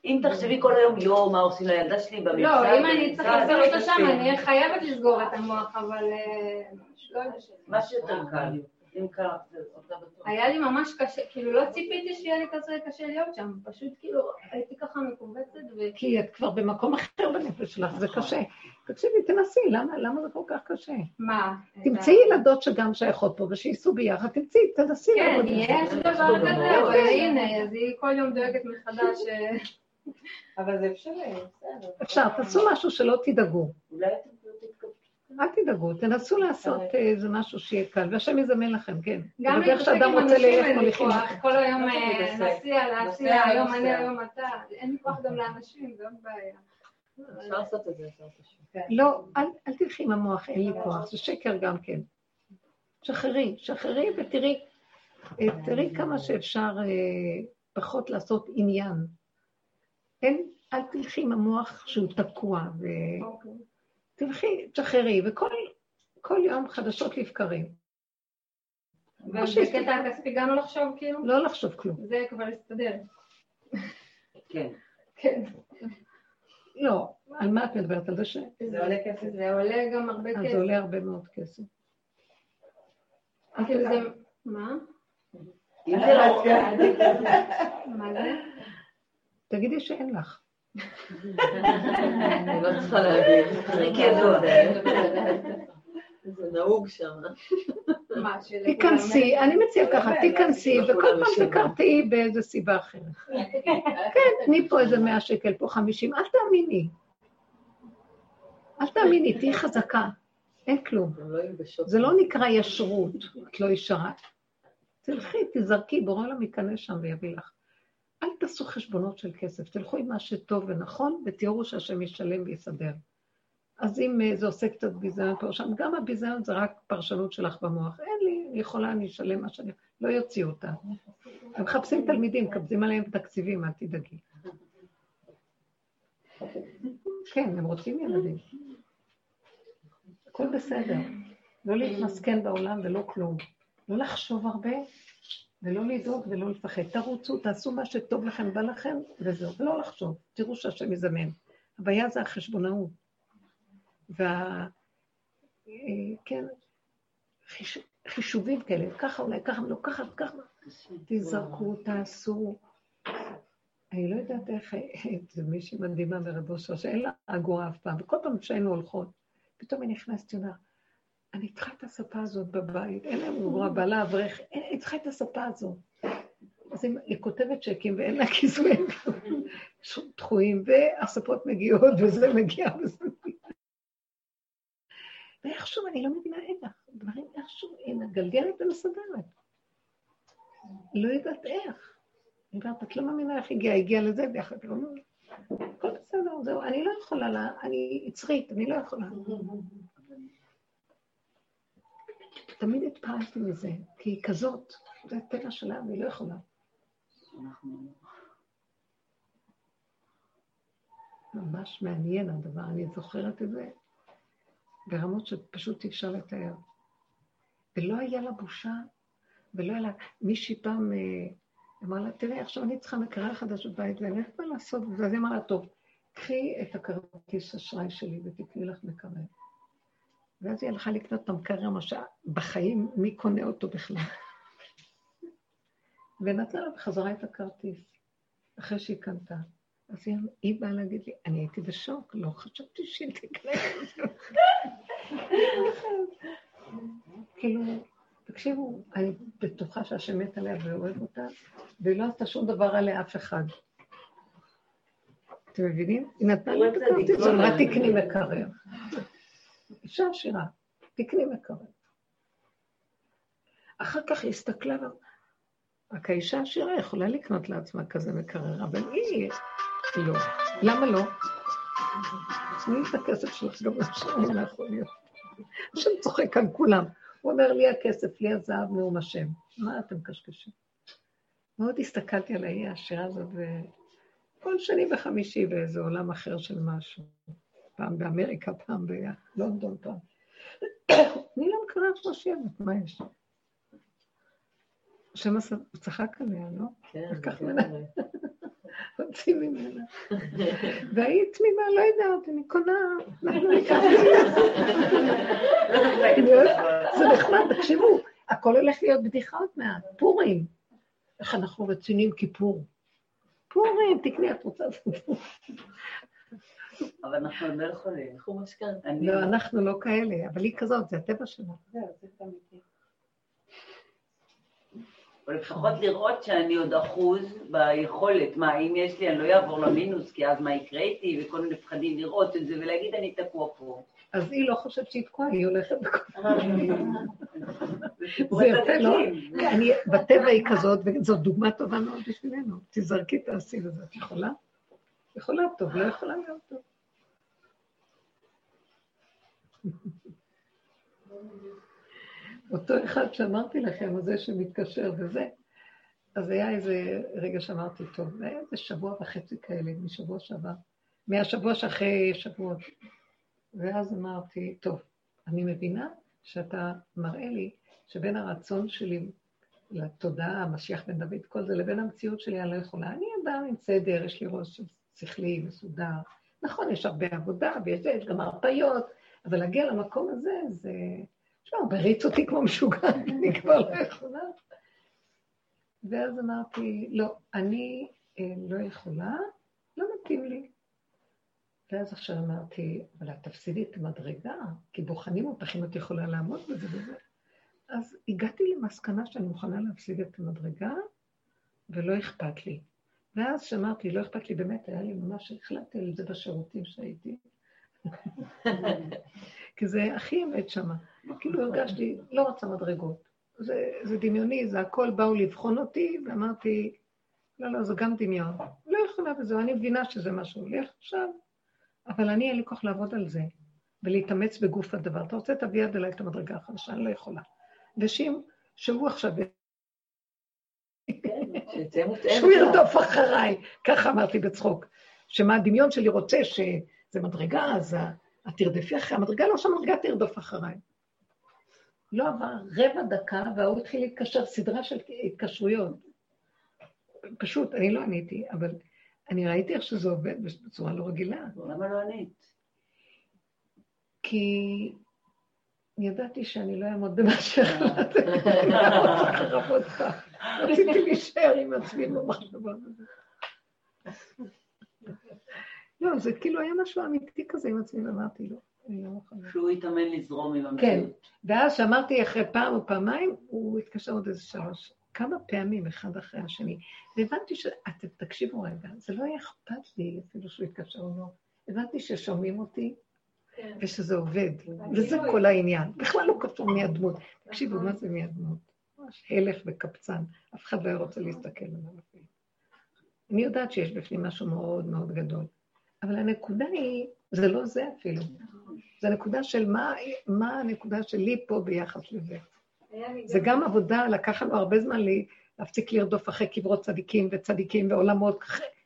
אם תחשבי כל היום, יואו, מה עושים לילדה שלי בממסד? לא, אם אני צריך בממסד, לעשות אותה שם. אני אהיה חייבת לסגור את המוח, אבל אה, לא. מה שיותר קל. היה לי ממש קשה, כאילו לא ציפיתי שיהיה לי כזה קשה להיות שם, פשוט כאילו הייתי ככה מכווצת ו... כי את כבר במקום אחר בנפש שלך, זה קשה. תקשיבי, תנסי, למה, למה זה כל כך קשה? מה? תמצאי ילדות שגם שייכות פה ושייסעו ביחד, תמצאי, תנסי כן. יש דבר כזה, אבל הנה, אז היא כל יום דואגת מחדש. אה, אבל זה אפשרי, בסדר. אפשר, תעשו משהו שלא תדאגו. אולי לא. אל תדאגו, תנסו לעשות אה, איזה משהו שיהיה קל, והשם יזמן לכם, כן. גם להתעסק שאדם עם רוצה אנשים אין לי. כוח, כל היום לא אה, להתעסק. להסיע, היום. אני, היום אתה, אין לי כוח גם לאנשים, זה עוד בעיה. אפשר לעשות את זה יותר פשוט. לא, אל, תלכי עם המוח, אין לי כוח, זה שקר גם כן. שחררי, שחררי ותראי, אה, תראי כמה שאפשר אה, פחות לעשות עניין. אין, אל תלכי עם המוח שהוא תקוע, אוקיי. ותלכי, תשחררי, וכל כל יום חדשות לבקרים. ובקטע הכספי גם לא לחשוב כאילו? לא לחשוב כלום. זה כבר יסתדר. כן. כן. לא, על מה את מדברת? על זה ש... זה עולה כסף. זה עולה גם הרבה אז כסף. זה עולה הרבה מאוד כסף. כאילו זה... מה? אם זה לא... מה זה? תגידי שאין לך. אני לא צריכה להגיד. [LAUGHS] זה נהוג שם. תיכנסי, אני מציעה ככה, תיכנסי, וכל פעם תקרטעי באיזה סיבה אחרת. [LAUGHS] כן, תני פה איזה 100 שקל, פה 50, אל תאמיני. אל תאמיני, תהיי חזקה. אין כלום. לא. זה לא נקרא ישרות, את לא ישרה. תלכי, תזרקי, בורא עולם ייכנס שם ויביא לך. אל תעשו חשבונות של כסף, תלכו עם מה שטוב ונכון, ותראו שהשם ישלם ויסדר. אז אם אה, זה עושה קצת ביזיון ושם, גם הביזיון זה רק פרשנות שלך במוח. אין לי, אני יכולה, אני אשלם מה שאני... לא יוציאו אותה. הם מחפשים תלמידים, מקבזים עליהם תקציבים, אל תדאגי. כן, הם רוצים ילדים. הכל בסדר. לא להתמסכן בעולם ולא כלום. לא לחשוב הרבה, ולא לדאוג ולא לפחד. תרוצו, תעשו מה שטוב לכם, בא לכם, וזהו, ולא לחשוב. תראו שהשם יזמן. הבעיה זה החשבונאות. וה... אה, כן, חיש... חישובים כאלה, ככה אולי, ככה, לא ככה, ככה. תזרקו, תעשו. אני לא יודעת איך, [LAUGHS] זה מישהי מדהימה מרב אושר, שאין לה אגורה אף פעם, וכל פעם שהיינו הולכות, פתאום היא נכנסת, היא אני צריכה את הספה הזאת בבית, אין להם אגורה, בעלה אברך, אני צריכה את הספה הזאת. אז היא כותבת צ'קים ואין לה כיסויים [LAUGHS] דחויים, והספות מגיעות, וזה מגיע, וזה. ואיכשהו, אני לא מבינה איך, דברים איכשהו, היא מגלגלת ומסדרת. לא יודעת איך. אני אומרת, את לא מאמינה איך הגיעה, הגיעה לזה, ואחר כך אומרת, הכל בסדר, זהו, אני לא יכולה, לה, אני יצרית, אני לא יכולה. תמיד התפעלתי מזה, כי היא כזאת, זה הטבע שלה, והיא לא יכולה. ממש מעניין הדבר, אני זוכרת את זה ברמות שפשוט אי אפשר לתאר. ולא היה לה בושה, ולא היה לה... מישהי פעם אה, אמרה לה, תראי, עכשיו אני צריכה מקרר חדש בבית, ואני איך מה לעשות? ואז היא אמרה לה, טוב, קחי את הכרטיס אשראי שלי ותקני לך מקרר. ואז היא הלכה לקנות את המקרר, מה שבחיים, מי קונה אותו בכלל? [LAUGHS] ונתנה לה בחזרה את הכרטיס, אחרי שהיא קנתה. אז היא, היא באה להגיד לי, אני הייתי בשוק, לא חשבתי שהיא זה. כאילו, תקשיבו, אני בטוחה שהשם מת עליה ואוהב אותה, והיא לא עשתה שום דבר עליה אף אחד. אתם מבינים? היא נתנה לי את הכרטיס, אמרה תקני מקרר. אישה עשירה, תקני מקרר. אחר כך היא הסתכלה, רק האישה עשירה יכולה לקנות לעצמה כזה מקרר, אבל היא לא. למה לא? תני את הכסף שלך גם לשם, לא יכול להיות. השם צוחק על כולם. הוא אומר, לי הכסף, לי הזהב, נאום השם. מה אתם קשקשים? מאוד הסתכלתי על האי העשירה הזאת, וכל שני וחמישי באיזה עולם אחר של משהו. פעם באמריקה, פעם בלונדון, פעם. אני לא מקרר שלושים, מה יש? השם צחק עליה, לא? כן, לקח ממנה. הוציא ממנה. [LAUGHS] והיא תמימה, לא יודעת, אני קונה, אנחנו ניקח. [LAUGHS] זה נחמד, תקשיבו, הכל הולך להיות בדיחה עוד מעט, פורים. איך אנחנו רציניים כיפור. פורים, תקני, את רוצה לעשות אבל אנחנו לא יכולים. לא, אנחנו לא כאלה, אבל היא כזאת, זה הטבע שלה. או לפחות לראות שאני עוד אחוז ביכולת. מה, אם יש לי, אני לא אעבור למינוס, כי אז מה יקרה איתי, וכל מיני פחדים לראות את זה ולהגיד, אני תקוע פה. אז היא לא חושבת שהיא תקועה, היא הולכת בכל... [LAUGHS] זה יפה, לא? בטבע היא כזאת, וזאת דוגמה טובה מאוד בשבילנו. תזרקי, תעשי את זה. את יכולה? יכולה טוב, לא יכולה להיות טוב. [LAUGHS] אותו אחד שאמרתי לכם, הזה שמתקשר וזה, אז היה איזה רגע שאמרתי, טוב, היה איזה שבוע וחצי כאלה, משבוע שעבר, מהשבוע שאחרי שבועות. ואז אמרתי, טוב, אני מבינה שאתה מראה לי שבין הרצון שלי לתודעה, המשיח בן דוד, כל זה, לבין המציאות שלי, אני לא יכולה. אני אדם עם סדר, יש לי ראש שכלי, מסודר. נכון, יש הרבה עבודה, ויש יש גם הרפיות, אבל להגיע למקום הזה, זה... תשמע, הוא מריץ אותי כמו משוגע, [LAUGHS] אני כבר לא יכולה. ואז אמרתי, לא, אני אה, לא יכולה, לא מתאים לי. ואז עכשיו אמרתי, אבל את תפסידי את המדרגה, כי בוחנים אותך אם את יכולה לעמוד בזה וזה. אז הגעתי למסקנה שאני מוכנה להפסיד את המדרגה, ולא אכפת לי. ואז שאמרתי, לא אכפת לי, באמת, היה לי ממש, החלטתי על זה בשירותים שהייתי. [LAUGHS] כי זה הכי אמת שמה. כאילו הרגשתי, לא רוצה מדרגות. זה, זה דמיוני, זה הכל באו לבחון אותי, ואמרתי, לא, לא, זה גם דמיון. לא יכולה וזהו, אני מבינה שזה מה שהולך עכשיו, אבל אני, אין לי כוח לעבוד על זה, ולהתאמץ בגוף הדבר. אתה רוצה, תביא עד אליי את המדרגה החדשה, אני לא יכולה. ושים, שהוא עכשיו, מותאמת. שהוא ירדוף אחריי, ככה אמרתי בצחוק. שמה הדמיון שלי רוצה שזה מדרגה, אז את תרדפי אחרי המדרגה, לא שהמדרגה תרדוף אחריי. לא עבר רבע דקה, וההוא התחיל להתקשר, סדרה של התקשרויות. פשוט, אני לא עניתי, אבל אני ראיתי איך שזה עובד בצורה לא רגילה. למה לא ענית? כי ידעתי שאני לא אעמוד במה שהחלטתי. [LAUGHS] רציתי להישאר עם עצמי במחשבה הזאת. לא, זה כאילו היה משהו אמיתי כזה עם עצמי, ואמרתי לו, אני לא מוכנה. שהוא יתאמן לזרום עם כן, המציאות. ואז שאמרתי אחרי פעם או פעמיים, הוא התקשר עוד איזה שלוש, כמה פעמים, אחד אחרי השני. והבנתי ש... אתם תקשיבו רגע, זה לא היה אכפת לי אפילו שהוא התקשר או לא. הבנתי ששומעים אותי כן. ושזה עובד, וזה הגילוי. כל העניין. בכלל לא קשור מי הדמות. תקשיבו, מה זה מי הדמות? ממש הלך וקפצן, אף אחד לא היה רוצה להסתכל עליו. אני יודעת שיש בפנים משהו מאוד מאוד גדול, אבל הנקודה היא, זה לא זה אפילו. זה הנקודה של מה, מה הנקודה שלי פה ביחס לזה. זה גם עבודה, לקח לנו הרבה זמן לי, להפסיק לרדוף אחרי קברות צדיקים וצדיקים ועולמות.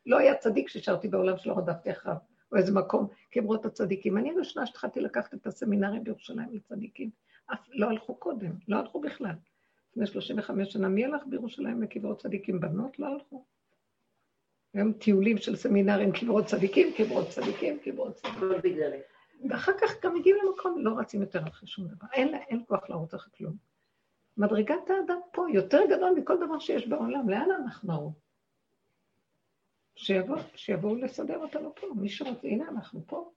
לא היה צדיק ששרתי בעולם שלא רדפתי אחריו, או איזה מקום, קברות הצדיקים. אני הראשונה שהתחלתי לקחת את הסמינרים בירושלים לצדיקים. אף לא הלכו קודם, לא הלכו בכלל. לפני 35 שנה, מי הלך בירושלים לקברות צדיקים? בנות לא הלכו. היום טיולים של סמינרים, קברות צדיקים, קברות צדיקים, קברות צדיקים. ואחר כך גם מגיעים למקום, לא רצים יותר אחרי שום דבר. אין, לה- אין כוח לרוץ אחרי כלום. מדרגת האדם פה יותר גדול מכל דבר שיש בעולם. לאן אנחנו? שיבוא, שיבואו לסדר אותנו פה. מי שרוצה, הנה אנחנו פה.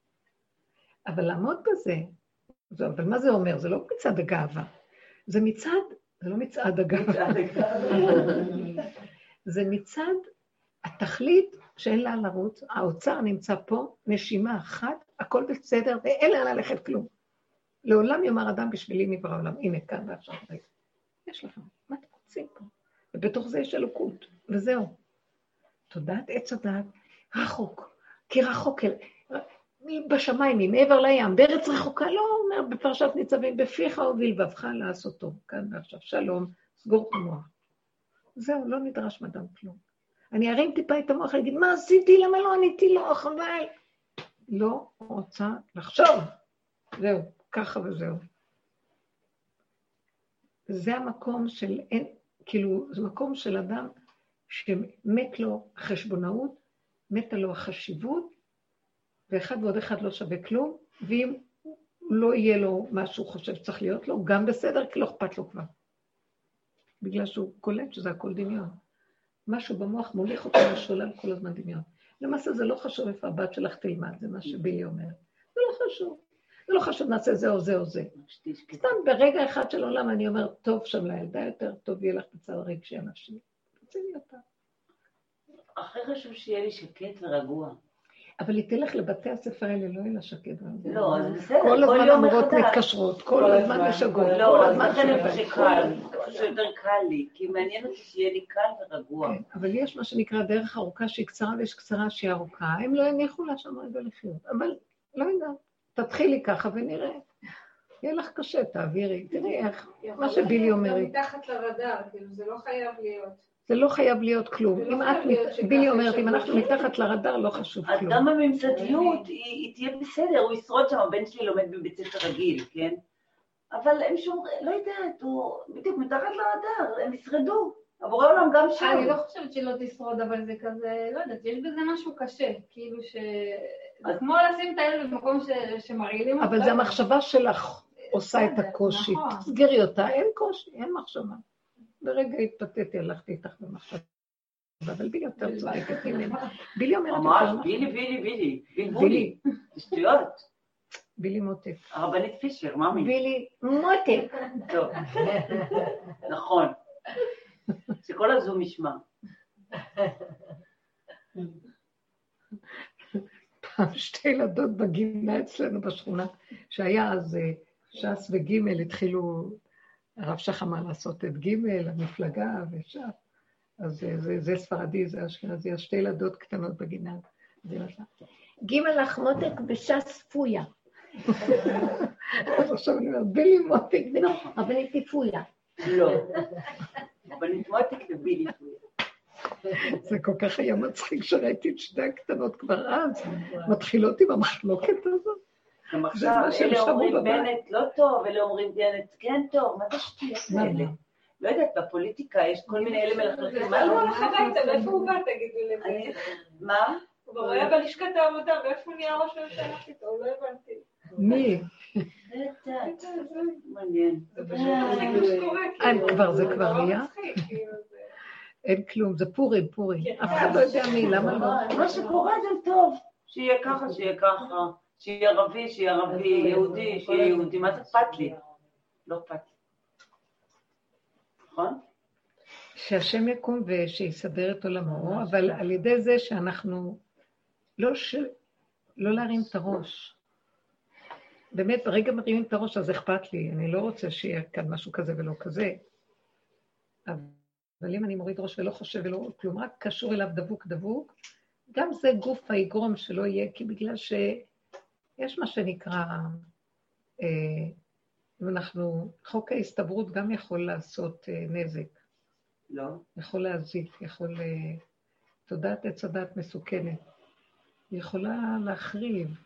אבל לעמוד בזה, זה, אבל מה זה אומר? זה לא מצעד הגאווה. זה מצעד, זה לא מצעד הגאווה. [LAUGHS] זה מצד התכלית שאין לאן לרוץ, האוצר נמצא פה, נשימה אחת, הכל בסדר, ואין לאן ללכת כלום. לעולם יאמר אדם בשבילי נברא העולם. הנה, כאן ועכשיו. יש לכם, מה אתם רוצים פה? ובתוך זה יש אלוקות, וזהו. תודעת עץ הדעת, רחוק, כי רחוק, אל- בשמיים, מעבר לים, בארץ רחוקה, לא אומר בפרשת ניצבים, בפיך ובלבבך לעשותו, כאן ועכשיו. שלום, סגור את המוח. זהו, לא נדרש מאדם כלום. אני ארים טיפה את המוח, אני אגיד, מה עשיתי? למה לא עניתי לו? חבל. לא רוצה לחשוב. זהו, ככה וזהו. זה המקום של אין, כאילו, זה מקום של אדם שמת לו החשבונאות, מתה לו החשיבות, ואחד ועוד אחד לא שווה כלום, ואם לא יהיה לו מה שהוא חושב שצריך להיות לו, גם בסדר, כי לא אכפת לו כבר. בגלל שהוא קולט שזה הכל דמיון. משהו במוח מוליך אותו לשולל כל הזמן דמיון. למעשה זה לא חשוב איפה הבת שלך תלמד, זה מה שבילי אומרת. זה לא חשוב. זה לא חשוב, נעשה זה או זה או זה. סתם ברגע אחד של עולם אני אומרת, טוב שם לילדה יותר, טוב יהיה לך בצד הרגשי הנפשי. תצילי אותה. הכי חשוב שיהיה לי שקט ורגוע. אבל היא תלך לבתי הספר האלה, לא יהיה לה שקט. ורגוע. לא, אז בסדר, כל הזמן יום המורות מחדש. מתקשרות, כל כל הזמן הזמן, משגעות, כל כל לא, אז הזמן לכן איפה שקל, כל שיותר קל לי, כי מעניין אותי שיהיה לי קל ורגוע. כן, אבל יש מה שנקרא דרך ארוכה שהיא קצרה ויש קצרה שהיא ארוכה. הם לא יניחו לה שם רגע לחיות. אבל לא יודעת, תתחילי ככה ונראה. יהיה לך קשה, תעבירי. תראי איך, מה שבילי גם אומרת. מתחת לרדאר, כאילו, זה לא חייב להיות. זה לא חייב להיות כלום. לא אם את, בילי אומרת, אם אנחנו. מתחת לרדאר, לא חשוב אז כלום. גם הממסדיות, היא תהיה בסדר, הוא ישרוד שם, הבן שלי לומד בבית ספר רגיל, כן? אבל הם שומרים, לא יודעת, הוא בדיוק מתחת לרדאר, הם ישרדו. הבורא עולם גם שם. אני לא חושבת שהיא לא תשרוד, אבל זה כזה, לא יודעת, יש בזה משהו קשה, כאילו ש... זה אז- כמו לשים את הילד במקום שמרעילים אבל זה המחשבה שלך עושה את הקושי. נכון. תסגרי אותה, אין קושי, אין מחשבה. ברגע התפתיתי, הלכתי איתך במחשבה. אבל בילי יותר צודקת [LAUGHS] ממני. בילי אומרת ממש, בילי, בילי, בילי, בילי, שטויות. בילי מותק. הרבנית פישר, ממי. בילי מותק. טוב, [LAUGHS] נכון. שכל הזום ישמע. פעם שתי ילדות בגינה אצלנו בשכונה, שהיה אז אה, ש"ס וג' התחילו, הרב שחמה לעשות את ג', המפלגה וש"ס. אז אה, זה, זה ספרדי, זה אשכנזי, אז שתי ילדות קטנות בגינה. היא לה, ג' לך מותק בש"ס פויה. אז [LAUGHS] עכשיו אני אומרת, בילי מותק, זה לא, אבל הייתי פויה. לא. רבנית מותק ובילי. זה כל כך היה מצחיק שראיתי את שתי הקטנות כבר אז, מתחילות עם המחלוקת הזאת. עכשיו, שהם אלה שמעו אומרים בבית. בנט לא טוב, אלה אומרים בנט כן טוב, מה זה השטויות מה, האלה? לא יודעת, בפוליטיקה יש כל מיני אלה מלכלכים. מה לא? הוא הולך הביתה? מאיפה הוא בא, תגידו לי? מה? הוא כבר היה בלשכת העבודה, ואיפה הוא נהיה ראש הממשלה פתאום? לא הבנתי. מי? מעניין. זה שקורה, אה, כאילו. כבר, זה כבר נורא נהיה? כאילו, אין כלום, זה פורים, פורים. אף אחד לא יודע מי, למה לא? מה שקורה זה טוב, שיהיה ככה, שיהיה ככה, שיהיה ערבי, שיהיה ערבי, יהודי, שיהיה יהודי, מה זה אכפת לי? לא אכפת לי. נכון? שהשם יקום ושיסדר את עולמו, אבל על ידי זה שאנחנו לא, ש... לא להרים את הראש. באמת, ברגע מרימים את הראש, אז אכפת לי. אני לא רוצה שיהיה כאן משהו כזה ולא כזה. אבל אם אני מוריד ראש ולא חושב ולא כלום, רק קשור אליו דבוק דבוק, גם זה גוף היגרום שלא יהיה, כי בגלל שיש מה שנקרא, אה, אנחנו, חוק ההסתברות גם יכול לעשות אה, נזק. לא. יכול להזיק, יכול... אה, תודעת עץ הדת מסוכנת. היא יכולה להחריב.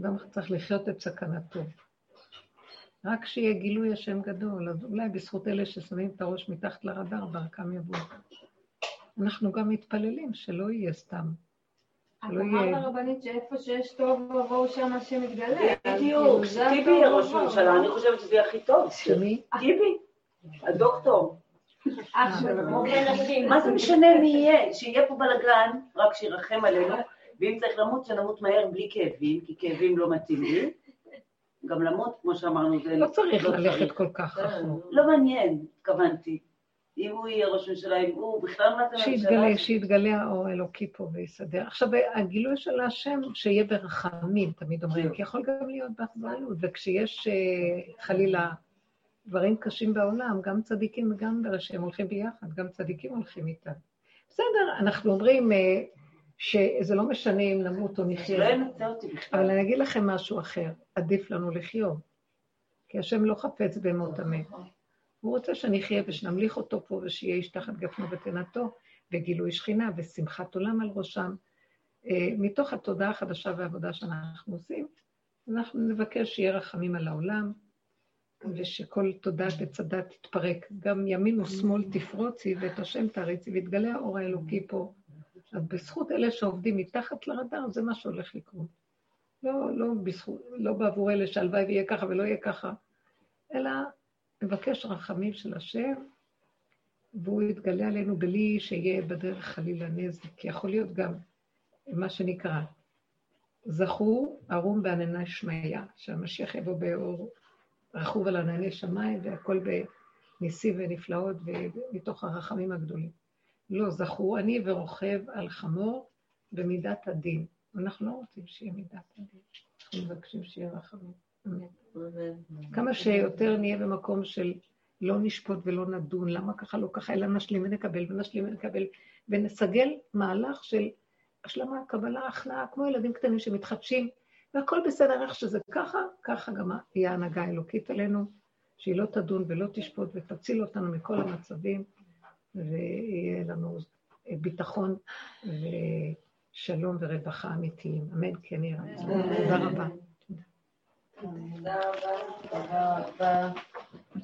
גם צריך לחיות את סכנתו. רק שיהיה גילוי השם גדול, אז אולי בזכות אלה ששמים את הראש מתחת לרדאר, דרכם יבואו. אנחנו גם מתפללים שלא יהיה סתם. את אמרת. הרבנית שאיפה שיש טוב ובואו שם השם יתגלה. אז בדיוק, טיבי יהיה ראש. ממשלה, אני חושבת שזה יהיה הכי טוב. שמי? טיבי, הדוקטור. אח שלו. מה זה משנה מי יהיה? שיהיה פה בלאגן, רק שירחם עלינו, ואם צריך למות, שנמות מהר בלי כאבים, כי כאבים לא מתאים לי. גם למות, כמו שאמרנו, זה לא צריך לא ללכת. כל כך רחוק. לא מעניין, התכוונתי. אם הוא יהיה ראש ממשלה, אם הוא בכלל מה זה ממשלה? שיתגלה, שיתגלה האור האלוקי פה ויסדר. עכשיו, הגילוי של השם, שיהיה ברחמים, תמיד אומרים, כי יכול גם להיות באכזריות, וכשיש אה, חלילה דברים קשים בעולם, גם צדיקים וגם ברשם הולכים ביחד, גם צדיקים הולכים איתם. בסדר, אנחנו אומרים אה, שזה לא משנה אם נמות או נחיה. אבל אני אגיד לכם משהו אחר, עדיף לנו לחיות, כי השם לא חפץ במות המת. הוא רוצה שנחיה ושנמליך אותו פה ושיהיה איש תחת גפנו ותנתו, וגילוי שכינה ושמחת עולם על ראשם. אה, מתוך התודעה החדשה והעבודה שאנחנו עושים, אנחנו נבקש שיהיה רחמים על העולם, ושכל תודעת הדת תתפרק. גם ימין ושמאל תפרוצי ואת השם תריצי, ויתגלה האור האלוקי פה. אז בזכות אלה שעובדים מתחת לרדאר, זה מה שהולך לקרות. לא, לא, בזכות, לא בעבור אלה שהלוואי ויהיה ככה ולא יהיה ככה, אלא נבקש רחמים של השם, והוא יתגלה עלינו בלי שיהיה בדרך חלילה נזק. כי יכול להיות גם מה שנקרא, זכו ערום בענני שמעיה, שהמשיח יבוא באור רכוב על ענני שמיים והכל בניסים ונפלאות ומתוך הרחמים הגדולים. לא, זכו אני ורוכב על חמור במידת הדין. אנחנו לא רוצים שיהיה מידת הדין, אנחנו מבקשים שיהיה רחמים. אמן. כמה שיותר נהיה במקום של לא נשפוט ולא נדון, למה ככה לא ככה, אלא נשלים ונקבל ונשלים ונקבל, ונסגל מהלך של השלמה, קבלה, הכנעה, כמו ילדים קטנים שמתחדשים, והכל בסדר, איך שזה ככה, ככה גם תהיה ההנהגה האלוקית עלינו, שהיא לא תדון ולא תשפוט ותציל אותנו מכל המצבים, ויהיה לנו ביטחון ושלום ורווחה אמיתיים. אמן, כן יהיה רצון. תודה רבה. תודה רבה. תודה רבה.